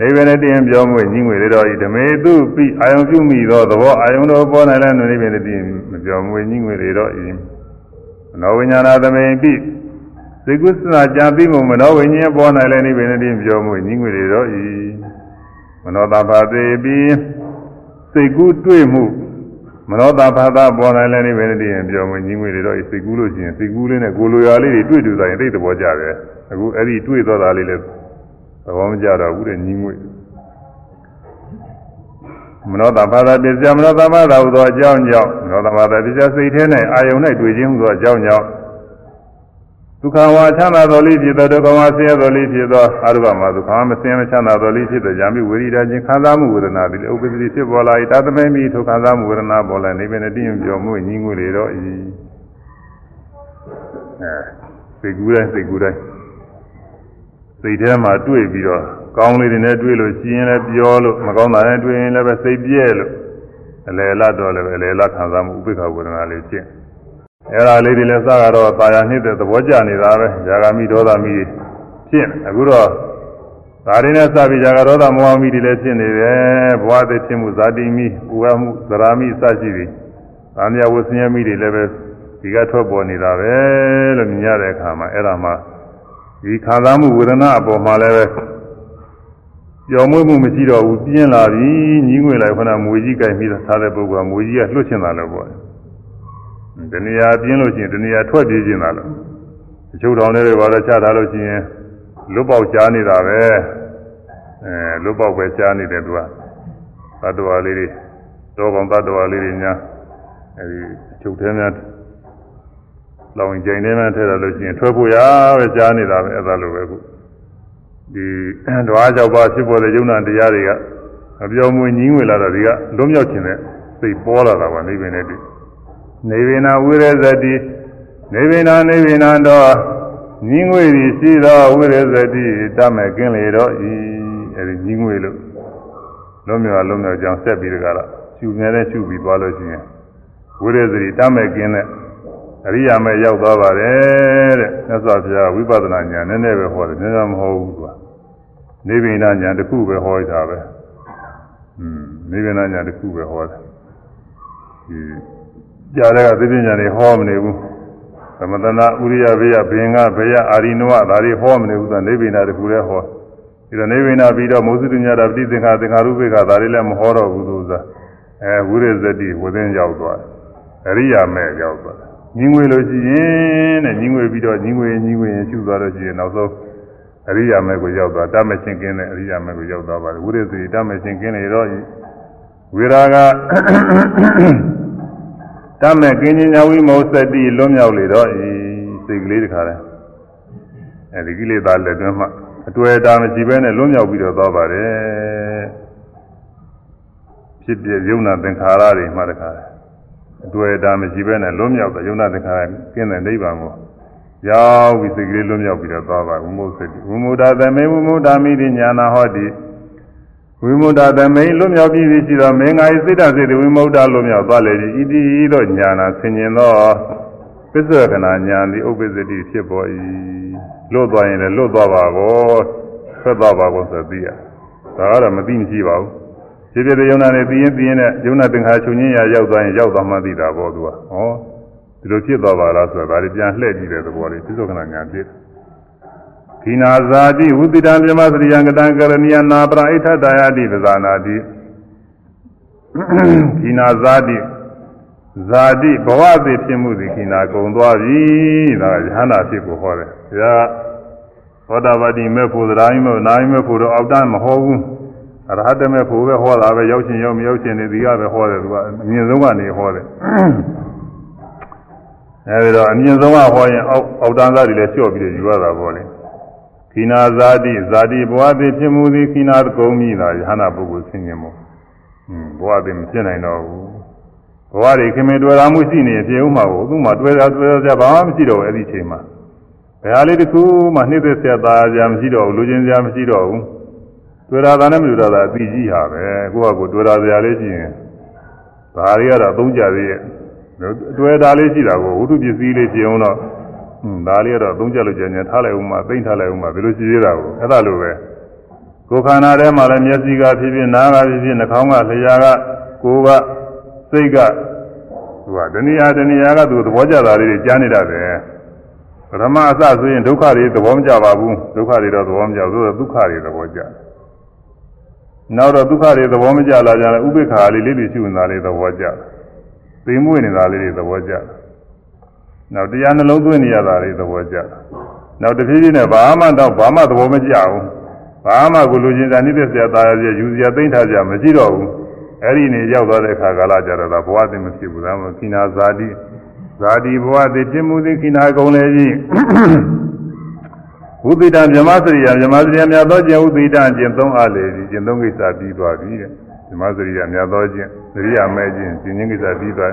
နေပင်နဲ့တင်ပြောမှုညီးငွေတော့ဤဓမေတုပိအာယုန်ပြုမိသောသဘောအာယုန်တော်ပေါ်၌လဲနေပင်နဲ့တင်မပြောမှုညီးငွေတော့ဤမနောဝိညာဏသမိန်ပိစိတ်ကုသနာကြာပြီးမှုမနောဝိညာဉ်ပေါ်၌လဲနေပင်နဲ့တင်ပြောမှုညီးငွေတော့ဤမနောတဘာသေးပြီးစိတ်ကူးတွေ့မှုမနောတာဘာသာပေါ်နိုင်လည်းနေပဲတည်းရင်ပြောမှညီငွေတွေတော့စိတ်ကူးလို့ရှိရင်စိတ်ကူးလေးနဲ့ကိုလိုရာလေးတွေတွေ့တူသွားရင်သိတဲ့ဘောကြတယ်အခုအဲ့ဒီတွေ့သွားတာလေးလည်း သဘောမကျတော့ဘူးတဲ့ညီငွေမနောတာဘာသာပစ္စယမနောတာဘာသာဟူသောအကြောင်းကြောင့်မနောတာဘာသာပစ္စယစိတ်ထဲ၌အာယုန်၌တွေ့ခြင်းဟူသောအကြောင်းကြောင့်ဒုက္ခဝါချမ်းသာတော်လေးဖြစ်သောဒုက္ခဝါဆင်းရဲတော်လေးဖြစ်သောအရုပမှာဒုက္ခမဆင်းရဲချမ်းသာတော်လေးဖြစ်သောယာမိဝေရိဒခြင်းခံစားမှုဝေဒနာသည်ဥပ္ပဒတိဖြစ်ပေါ်လာ၏တသမိမိထိုခံစားမှုဝေဒနာပေါ်လာနေပင်တည်းပြောမှုညီငွေလေတော့ဤအဲစိတ်ကူးတိုင်းစိတ်ကူးတိုင်း စိတ်ထဲမှာတွေ့ပြီးတော့ကောင်းလေးတွေနဲ့တွေ့လို့ရှိရင်လည်းပြောလို့မကောင်းတာနဲ့တွေ့ရင်လည်းပဲစိတ်ပြဲလို့အလယ်လတ်တော့လည်းပဲအလယ်လတ်ခံစားမှုဥပိ္ပခဝေဒနာလေးဖြစ်အဲ့ဒါလေးတွေလည်းစကတော့တာယာနှစ်တဲ့သဘောကျနေတာပဲဇာဂမိဒေါသမီဖြစ်အခုတော့ဒါတွေနဲ့စပြီးဇာဂဒေါသမောဟမိတွေလည်းဖြစ်နေတယ်ဘဝသည်ဖြစ်မှုဇာတိမိဥဝမှုသရာမိစရှိသည်။အာမြဝဆင်းရဲမိတွေလည်းပဲဒီကထွက်ပေါ်နေတာပဲလို့မြင်ရတဲ့အခါမှာအဲ့ဒါမှ ဒီခံစားမှုဝေဒနာအပေါ်မှာလည်းပဲပျော်မွေ့မှုမရှိတော့ဘူးပြင်းလာပြီညီးငွေလိုက်ခဏမွေကြီးကြိုက်ပြီးထားတဲ့ပုဂ္ဂိုလ်ကမွေကြီးကလွတ်ချင်တာလို့ပေါ့တဏှာပြင်းလို့ရှိရင်တဏှာထွက်ပြေးခြင်းတာလို့အချုပ်ထောင်တွေဘာလို့ချထားလို့ရှိရင်လွတ်ပေါက်ချားနေတာပဲအဲလွတ်ပေါက်ပဲချားနေတယ်သူကသတ္တဝါလေးတွေတော့ကောင်သတ္တဝါလေးတွေညာအဲဒီအချုပ်ထဲများ လောင်ကျင်နေမှထဲတယ်လို့ရှိရင်ထွက်ဖို့ရပဲချားနေတာပဲအဲ့ဒါလိုပဲခုဒီဓဝါကြောက်ပါဖြစ်ပေါ်တဲ့ယုံနာတရားတွေကအပြောင်းမွေညီးငွေလာတာတွေကလွတ်မြောက်ခြင်းနဲ့စိတ်ပေါ်လာတာပါနေပင်နဲ့ဒီနေဝိနာဝိရဇတိနေဝိနာနေဝိနာတော့ညီးငွေသည်ရှိသောဝိရဇတိတမဲ့ကင်းလေတော့ဤအဲဒီညီးငွေလို့လုံးမြောက်လုံးမြောက်ကြောင်းဆက်ပြီးတကလားရှူနေတဲ့ရှူပြီးသွားလို့ရှိရင်ဝိရဇတိတမဲ့ကင်းတဲ့ အရိယာမဲ့ရောက်သွားပါတယ်တဲ့မြတ်စွာဘုရားဝိပဿနာဉာဏ်နည်းနည်းပဲဟောတယ်နည်းနည်းမဟုတ်ဘူးသူကနေဗိနာဉာဏ်တစ်ခုပဲဟောတာပဲอืมနေဗိနာဉာဏ်တစ်ခုပဲဟောတယ်ဒီကြားတဲ့ကသိပညာတွေဟောမနေဘူးသမတနာဥရိယဘေယဘင်္ဂဘေယအာရိနဝဒါတွေဟောမနေဘူးကနေဗိနာတစ်ခုလည်းဟောဒီတော့နေဗိနာပြီးတော့မောဇုတုညာတာပဋိသင်္ခါသင်္ခါရုပ္ပေကဒါတွေလည်းမဟောတော့ဘူးသူစားအဲဝိရဇတိဝသင်းရောက်သွားတယ်အရိယာမဲ့ရောက်သွားတယ် ညီငွေလို့ရှိရင်တဲ့ညီငွေပြီးတော့ညီငွေညီငွေရင်ရှုသွားလို့ရှိရင်နောက်ဆုံးအရိယာမေကိုရောက်သွားတမချင်းကင်းတဲ့အရိယာမေကိုရောက်သွားပါတယ်ဝိရသေတမချင်းကင်းနေတော့ဝိရာကတမကင်းခြင်းညာဝိမောစတိလွံ့မြောက်လေတော့ဤစိတ်ကလေးတခါလဲအဲဒီကိလေသာလက်တွင်းမှအတွေ့အတာမရှိဘဲနဲ့လွံ့မြောက်ပြီးတော့သွားပါတယ်ဖြစ်ပြယုံနာသင်္ခါရတွေမှတခါလဲ အတွေ့အတာမရှိဘဲနဲ့လွတ်မြောက်တဲ့ယုံနာသင်္ခါရကင်းတဲ့နိဗ္ဗာန်ကိုရောက်ပြီးစိတ်ကလေးလွတ်မြောက်ပြီးတော့သွားပါဝိမုစ္စတိဝိမုဒ္ဒသမေဝိမုဒ္ဒမိတိညာနာဟောတိဝိမုဒ္ဒသမေလွတ်မြောက်ပြီးရှိသောမင်္ဂာယစိတ်တစိတ်ဝိမုဒ္ဒလွတ်မြောက်သွားလေသည်ဣတိဤသောညာနာဆင်ញင်သောပစ္စဝကနာညာသည်ဥပ္ပစ္စတိဖြစ်ပေါ်၏လွတ်သွားရင်လည်းလွတ်သွားပါကောဆက်သွားပါကောဆိုသိရဒါကတော့မသိမရှိပါဘူး ဖြစ်ဖြစ်တဲ့ယုံနာနဲ့ပြီးရင်ပြီးရင်နဲ့ယုံနာသင်္ခါချုပ်ငင်းရရောက်သွားရင်ရောက်သွားမှသိတာပေါ့သူကဟောဒီလိုဖြစ်သွားပါလားဆိုတာဒါတွေပြန်လှည့်ကြည့်တဲ့သဘောလေးသစ္စောကနာညာဖြစ်ခိနာဇာတိဝုတိတံမြမစရိယံကတံကရဏီယနာပရာဣထတယတိပဇာနာတိခိနာဇာတိဇာတိဘဝသည်ဖြစ်မှုသည်ခိနာကုံသွားပြီဒါကယဟနာဖြစ်ကိုဟောတယ်ဒါသောတာပတိမေဖို့သရာယိမေနာယိမေဖို့တော့အောက်တန်းမဟောဘူး အရဟတမေဖို့ပဲဟောတာပဲရောက်ချင်းရောက်မရောက်ချင်းနေဒီကပဲဟောတယ်သူကအမြင့်ဆုံးကနေဟောတယ်အဲဒီတော့အမြင့်ဆုံးကဟောရင်အောက်အောက်တန်းသားတွေလည်းလျှော့ပြီးယူရတာပေါ့လေခိနာဇာတိဇာတိဘဝသည်ဖြစ်မှုသည်ခိနာကုံမိတာယဟနာပုဂ္ဂိုလ်ဆင်းရဲမို့ဟွန်းဘဝသည်မဖြစ်နိုင်တော့ဘူးဘဝတွေခင်မင်တွေ့တာမှုရှိနေပြေဦးမှာကိုသူ့မှာတွေ့တာတွေ့တာဘာမှမရှိတော့ဘူးအဲ့ဒီချိန်မှာဘယ်ဟာလေးတစ်ခုမှနှိမ့်သက်ဆက်သားကြမရှိတော့ဘူးလူချင်းစရာမရှိတော့ဘူး တွေ့တာသာနဲ့မတွေ့တာသာအသိကြီးဟာပဲကိုယ့်ဟာကိုယ်တွေ့တာစရာလေးရှိရင်ဒါတွေကတော့သုံးကြသေးရဲ့တွေ့တာလေးရှိတာကိုဝိတုပစ္စည်းလေးဖြစ်အောင်တော့ဟွန်းဒါလေးကတော့သုံးကြလို့ကြင်ကြထားလိုက်ဦးမှာသိမ့်ထားလိုက်ဦးမှာဒီလိုရှိသေးတာကိုအဲ့ဒါလိုပဲကိုယ်ခန္ဓာထဲမှာလည်းမျက်စိကဖြစ်ဖြစ်နားကဖြစ်ဖြစ်နှာခေါင်းကလျှာကကိုယ်ကစိတ်ကသူကတဏှာတဏှာကသူသဘောကျတာလေးတွေကြားနေတတ်တယ်ပထမအစဆိုရင်ဒုက္ခတွေသဘောမကျပါဘူးဒုက္ခတွေတော့သဘောမကျဘူးဆိုတော့ဒုက္ခတွေသဘောကျတယ် နောက်တော့ဒုက္ခတွေသဘောမကျလာကြတယ်ဥပိ္ပခာလေးလေးတွေရှိနေတာလေးသဘောကျတယ်သိမွေ့နေတာလေးတွေသဘောကျတယ်နောက်တရားနှလုံးသွင်းနေရတာလေးသဘောကျတယ်နောက်တဖြည်းဖြည်းနဲ့ဘာမှတော့ဘာမှသဘောမကျဘူးဘာမှကိုလူချင်းစာနိစ္စရာသားရယူစရာသိမ့်ထားကြမရှိတော့ဘူးအဲ့ဒီနေရောက်သွားတဲ့အခါကာလကြတော့ဘဝသိမဖြစ်ဘူးဒါမှခိနာဇာတိဇာတိဘဝသိဖြစ်မှုသိခိနာကုန်လေကြီး ဝိသိတံမြမစရိယမြမစရိယမြတ်သောကျင့်ဝိသိတံကျင့်သုံးအားလေဒီကျင့်သုံးကိစ္စပြီးသွားပြီတဲ့မြမစရိယမြတ်သောကျင့်စရိယမဲ့ကျင့်ကျင့်ခြင်းကိစ္စပြီးသွား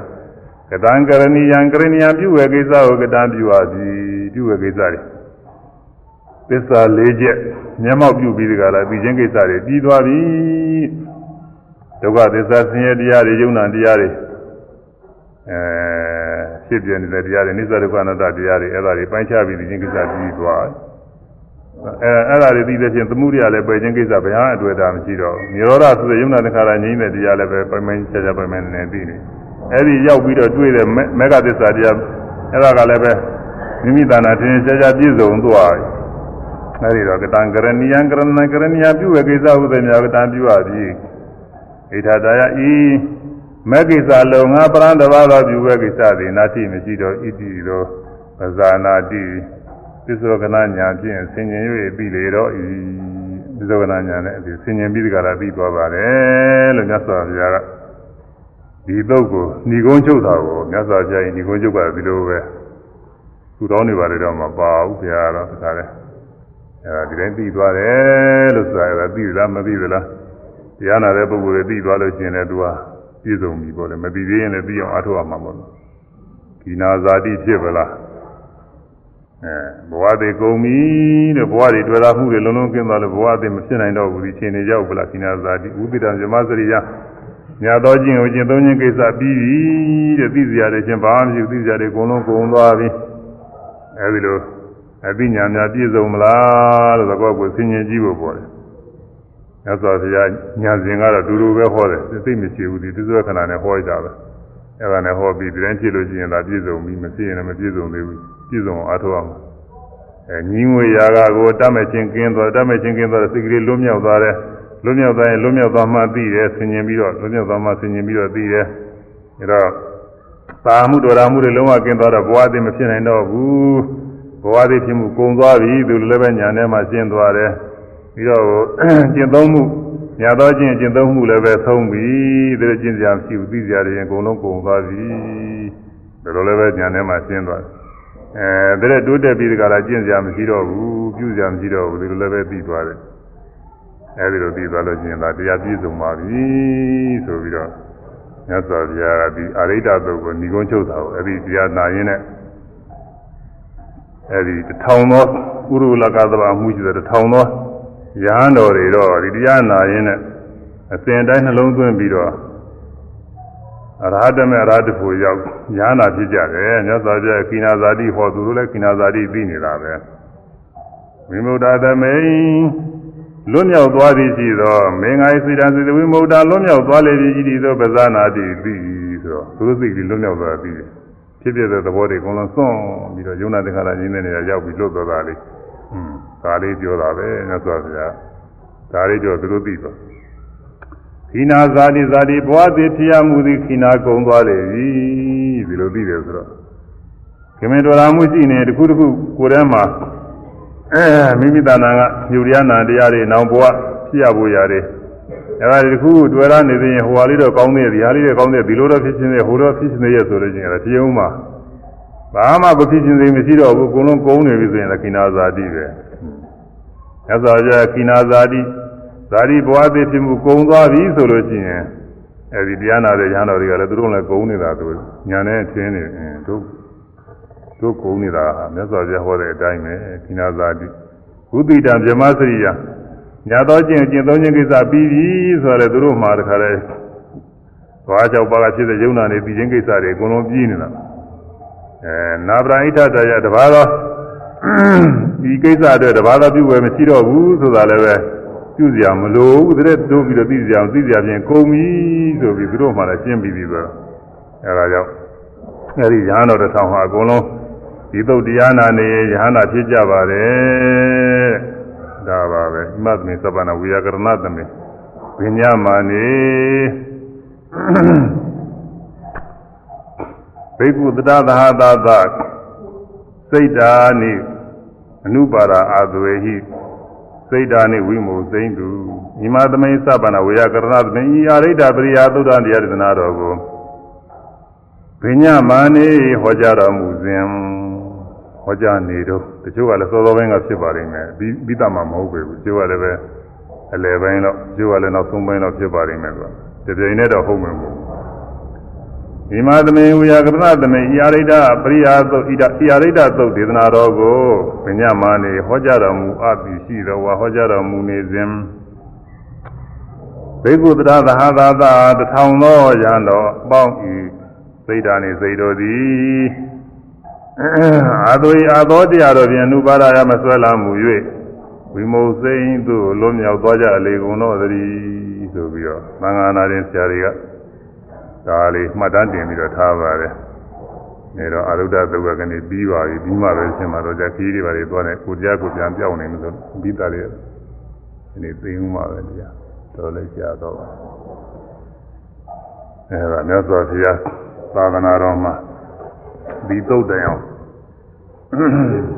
ကတံကရဏီယံကရဏီယံပြုဝေကိစ္စကိုကတံပြုပါသည်ပြုဝေကိစ္စတွေသစ္စာ၄ချက်မျက်မှောက်ပြုပြီးဒီကလာပြီးချင်းကိစ္စတွေပြီးသွားပြီဒုက္ခသစ္စာဆင်းရဲတရားတွေယုံနာတရားတွေအဲဖြစ်ပြနေတဲ့တရားတွေနိစ္စဒုက္ခအနတ္တတရားတွေအဲ့ဒါတွေပိုင်းခြားပြီးဒီချင်းကိစ္စပြီးသွား အဲအဲ့ဒါတွေပြီးတဲ့ချင်းသမှုတရားလည်းပယ်ချင်းကိစ္စဘယ်ဟာအတွေ့အတာမရှိတော့ဘူးនិရောဓဆိုတဲ့ယုံနာသင်္ခါရငြိမ်းတဲ့တရားလည်းပဲပိုင်ပိုင်ခြားခြားပိုင်ပိုင်နေပြီးနေအဲ့ဒီရောက်ပြီးတော့တွေ့တဲ့မေဃသစ္စာတရားအဲ့ဒါကလည်းပဲမိမိတဏ္ဍာထင်ရှားရှားပြည့်စုံသွားပြီအဲဒီတော့ကတံကရဏီယံကရဏကရဏီယပြုဝေကိစ္စဟုသည်များကတံပြုရသည်ဣထာတယဤမဂ္ဂိစ္စလုံငါပရံတဘာသောပြုဝေကိစ္စသည်နာတိမရှိတော့ဣတိသောပဇာနာတိ သစ္စောကနာညာဖြင့်ဆင်ញင်၍ပြီလေတော့ဤသစ္စောကနာညာနဲ့ဒီဆင်ញင်ပြီးဒီကရာပြီးသွားပါတယ်လို့မြတ်စွာဘုရားကဒီသုတ်ကိုဏီကုန်းချုပ်တာကိုမြတ်စွာဘုရားဤဏီကုန်းချုပ်ကဒီလိုပဲသူတော်နေပါတယ်တော့မပါဘူးဘုရားတော့ဒါလည်းအဲဒါဒီတိုင်းပြီးသွားတယ်လို့ဆိုတာကသိလားမသိသလားတရားနာတဲ့ပုဂ္ဂိုလ်တွေပြီးသွားလို့ရှိရင်လည်းသူကပြည့်စုံပြီပေါ့လေမပြီးသေးရင်လည်းပြီးအောင်အားထုတ်ရမှာပေါ့ဒီနာဇာတိဖြစ်ပလား အဲဘဝတွေကုန်ပြီတဲ့ဘဝတွေတွေ့တာမှုတွေလုံးလုံးကျင်းသွားလို့ဘဝတွေမဖြစ်နိုင်တော့ဘူးဒီချိန်တွေရောက်ပလားဒီနာဇာတိဥပိတံဇမစရိယညာတော်ချင်းကိုကျင့်သုံးခြင်းကိစ္စပြီးပြီတဲ့သိစရာတွေချင်းဘာမှမရှိဘူးသိစရာတွေအကုန်လုံးကုန်သွားပြီအဲဒီလိုအသိဉာဏ်များပြည့်စုံမလားလို့သဘောကိုဆင်ញင်ကြည့်ဖို့ပေါ်တယ်။မြတ်စွာဘုရားညာစဉ်ကတော့တူတူပဲဟောတယ်သိမရှိဘူးဒီသစ္စာခဏနဲ့ဟောကြတာပဲ။ အဲဒါနဲ့ဟောပြီးဒီတိုင်းဖြစ်လို့ရှိရင်ဒါပြည့်စုံပြီမဖြစ်ရင်လည်းမပြည့်စုံသေးဘူး။ပြည့်စုံအောင်အားထုတ်အောင်။အဲညီငွေရာဂကိုတတ်မဲ့ချင်းကင်းသွားတတ်မဲ့ချင်းကင်းသွားတဲ့စိတ်ကလေးလွတ်မြောက်သွားတယ်။လွတ်မြောက်သွားရင်လွတ်မြောက်သွားမှသိတယ်ဆင်ញင်ပြီးတော့လွတ်မြောက်သွားမှဆင်ញင်ပြီးတော့သိတယ်။အဲတော့သာမှုတော်ရာမှုတွေလုံးဝကင်းသွားတော့ဘဝအသိမဖြစ်နိုင်တော့ဘူး။ဘဝသည်ဖြစ်မှုကုံသွားပြီသူလည်းပဲညာထဲမှာရှင်းသွားတယ်ပြီးတော့ကျင့်သုံးမှု ညာတော့ကျင့်ကျင့်သုံးမှုလည်းပဲသုံးပြီဒါလည်းကျင့်စရာမရှိဘူးသိစရာတွေအကုန်လုံးကုံသွားပြီဒါလိုလည်းပဲညာထဲမှာရှင်းသွားတယ်အဲဒါလည်းတိုးတက်ပြီးဒီကလာကျင့်စရာမရှိတော့ဘူးပြုစရာမရှိတော့ဘူးဒီလိုလည်းပဲပြီးသွားတယ်အဲဒီလိုပြီးသွားလို့ကျင့်တာတရားပြည့်စုံပါပြီဆိုပြီးတော့မြတ်စွာဘုရားကဒီအရိဒ္ဓသုတ်ကိုညီကုန်းချုပ်တာကိုအဲဒီတရားနာရင်းနဲ့အဲဒီတထောင်သောကုရုလကသဘာမှုရှိတဲ့တထောင်သော ရဟန်းတော်တွေတော့ဒီတရားနာရင်းနဲ့အစဉ်တိုင်းနှလုံးသွင်းပြီးတော့အရဟတမေအရဟတဖို့ရောက်ညာနာဖြစ်ကြတယ်မြတ်စွာဘုရားကိနာဇာတိဟောသူတို့လည်းကိနာဇာတိသိနေတာပဲဝိမု ക്ത သမိန်လွတ်မြောက်သွားသည်ရှိသောမင်္ဂိုင်းစေတံစေတဝိမု ക്ത လွတ်မြောက်သွားလေပြီဤသည်သောပဇာနာတိသိဆိုတော့သူတို့စိတ်ကြီးလွတ်မြောက်သွားပြီဖြစ်ဖြစ်တဲ့သဘောတွေအကုန်လုံးစွန့်ပြီးတော့ယုံနာသင်္ခါရရင်းတဲ့နေရာရောက်ပြီးလွတ်သွားတာလေอืม ဒါလေးပြောတာပဲမြတ်စွာဘုရားဒါလေးပြောသူတို့သိတော့ခိနာဇာတိဇာတိဘဝသည်ဖြစ်ရမှုသည်ခိနာကုံသွားလေပြီဒီလိုသိတယ်ဆိုတော့ခင်မင်တော်လာမှုရှိနေတခုတခုကိုယ်ထဲမှာအဲမိမိတဏ္ဍာကညူရနာတရားတွေနောင်ဘဝဖြစ်ရဖို့ရတယ်အဲဒါဒီခုတွေ့ရနေသေးရင်ဟိုဟာလေးတော့ကောင်းသေးတယ်ဒီဟာလေးတော့ကောင်းသေးဒီလိုတော့ဖြစ်ချင်းသေးဟိုတော့ဖြစ်ချင်းသေးရဲ့ဆိုလို့ချင်းအဲ့ဒါပြင်းဦးမှာဘာမှမဖြစ်ချင်းသေးမရှိတော့ဘူးအကုန်လုံးကုန်းနေပြီဆိုရင်လည်းကိနာဇာတိပဲ။ အဲဆိုကြကိနာဇာတိဇာတိဘဝသေးဖြစ်မှုကုန်းသွားပြီဆိုလို့ချင်းအဲဒီတရားနာတဲ့ရဟန်းတော်တွေကလည်းသူတို့လည်းကုန်းနေတာသူညာနဲ့ထင်းနေတို့တို့ကုန်းနေတာမြတ်စွာဘုရားဟောတဲ့အတိုင်းပဲကိနာဇာတိဘုဒ္ဓတံဗြဟ္မစရိယညာတော့ကျင့်ကျင့်သုံးခြင်းကိစ္စပြီးပြီဆိုတော့သူတို့မှာတခါလဲသွားကြောက်ပါကဖြစ်တဲ့ယုံနာနေပြီးခြင်းကိစ္စတွေအကုန်လုံးပြီးနေတာအဲနာပရိဋ္ဌတရားတပါးတော့ ဒီကိစ္စအတွက်တပါးတော့ပြုဝယ်မရှိတော့ဘူးဆိုတာလည်းပဲပြုစရာမလိုဘူးတဲ့တိုးပြီးတော့သိစရာသိစရာပြင်ကုန်ပြီဆိုပြီးသူတို့မှလည်းရှင်းပြီးပြီဆိုတော့အဲဒါကြောင့်အဲဒီရဟန်းတော်တစ်ထောင်ဟာအကုန်လုံးဒီသုတ်တရားနာနေရဟန္တာဖြစ်ကြပါတယ်ဒါပါပဲဣမသမေသဗ္ဗနာဝိယကရဏသမေပညာမာနေဘိက္ခုတတသဟသာသစိတ်ဓာနိ အနုပါဒအာသွေဟိစိတ်ဓာနိဝိမုစိမ့်သူဣမသမေသဗ္ဗနာဝိယကရဏသမေဤအရိဒ္ဓပရိယာသုဒ္ဓတရားဒေသနာတော်ကိုပညာမာနေဟောကြားတော်မူစဉ်ဟောကြားနေတော့တချို့ကလည်းစောစောပိုင်းကဖြစ်ပါလိမ့်မယ်ပြီးပြီးတမှာမဟုတ်ပေဘူးတချို့ကလည်းပဲအလယ်ပိုင်းတော့တချို့ကလည်းနောက်ဆုံးပိုင်းတော့ဖြစ်ပါလိမ့်မယ်ကွာတပြိုင်နဲ့တော့ဟုတ်မှာမဟုတ်ဘူးဣ ဒီမသမေဝိယကရဏသမေဣအာရိဒပရိယာသုတ်ဣဒဣအာရိဒသုတ်ဒေသနာတော်ကိုပညာမနေဟောကြားတော်မူအပ်ပြီးရှိတော်ဝါဟောကြားတော်မူနေစဉ်ဘေကုတရသဟသာသာတထောင်သောရန်တော်အပေါင်းဤစိတ်ဓာနေစိတ်တော်သည်အာသွေအာသောတရားတော်ဖြင့်အနုပါဒရမဆွဲလာမူ၍ဝိမုတ်စိန်သို့လွံ့မြောက်သွားကြအလေကုန်တော်သည်ဆိုပြီးတော့သံဃာနာရင်ဆရာတွေက ဒါလေးမှတ်တမ်းတင်ပြီးတော့ထားပါတယ်။နေတော့အာရုဒ္ဓသုဝကနေပြီးပါပြီပြီးမှပဲရှင်းမှာတော့じゃခီးတွေပါတွေသွားနေကိုတရားကိုပြန်ပြောင်းနေလို့ဆိုပြီးသားလေးဒီနေ့သိဦးမှာပဲတရားတော်လည်းကြာတော့ပါအဲဒါမြတ်စွာဘုရားသာသနာတော်မှာဒီသုတ်တိုင်အောင်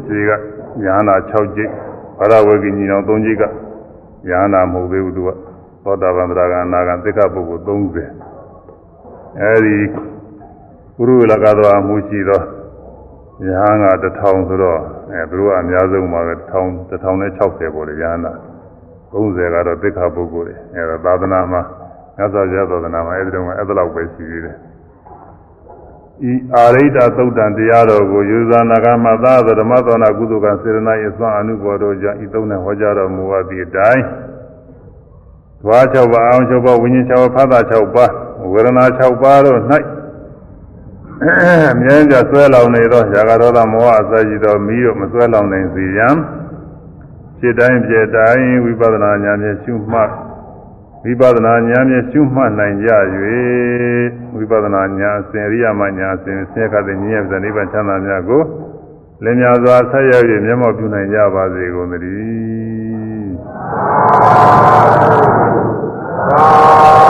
ဒီကညာနာ6ကျိတ်ဘာရဝဂိညီတော်3ကျိတ်ကညာနာမဟုတ်သေးဘူးသူကသောတာပန်တရားကအနာဂံသစ္စာပုဂ္ဂိုလ်30 အဲဒီပုရုလကသောအမှုရှိသောညာငါ1000ဆိုတော့အဲသူတို့ကအများဆုံးပါပဲ1000 1060ပေါ့လေညာနာ30ကတော့သစ္စာပုဂ္ဂိုလ်တွေအဲဒါသာသနာမှာမြတ်စွာဘုရားသာသနာမှာအဲဒီတော့အဲ့ဒါလောက်ပဲရှိသေးတယ်ဤအာရိတသုတ်တံတရားတော်ကိုယူဇာနာကမသာဓမ္မသောနာကုသကစေရနာ၏သွန်အနုဘောတို့ကြောင့်ဤသုံးနဲ့ဟောကြားတော်မူအပ်သည့်အတိုင်းဓ ဝါ6ပါးအောင်6ပါးဝိညာဉ်6ပါးဖသ6ပါးဝေဒနာ6ပါးတို့၌မြဲကြဆွဲလောင်နေသောຢာကရောသမောဟအစရှိသောမိတို့မဆွဲလောင်နိုင်စေရန်ဖြစ်တိုင်းဖြစ်တိုင်းဝိပဿနာဉာဏ်ဖြင့်ရှုမှတ်ဝိပဿနာဉာဏ်ဖြင့်ရှုမှတ်နိုင်ကြ၍ဝိပဿနာဉာဏ်အစဉ်ရိယာမဉာဏ်အစဉ်ဆင်းရဲတဲ့ဉာဏ်ရဲ့နိဗ္ဗာန်ချမ်းသာများကိုလင်းများစွာဆက်ရောက်၍မျက်မှောက်ပြုနိုင်ကြပါစေကုန်သတည်း 然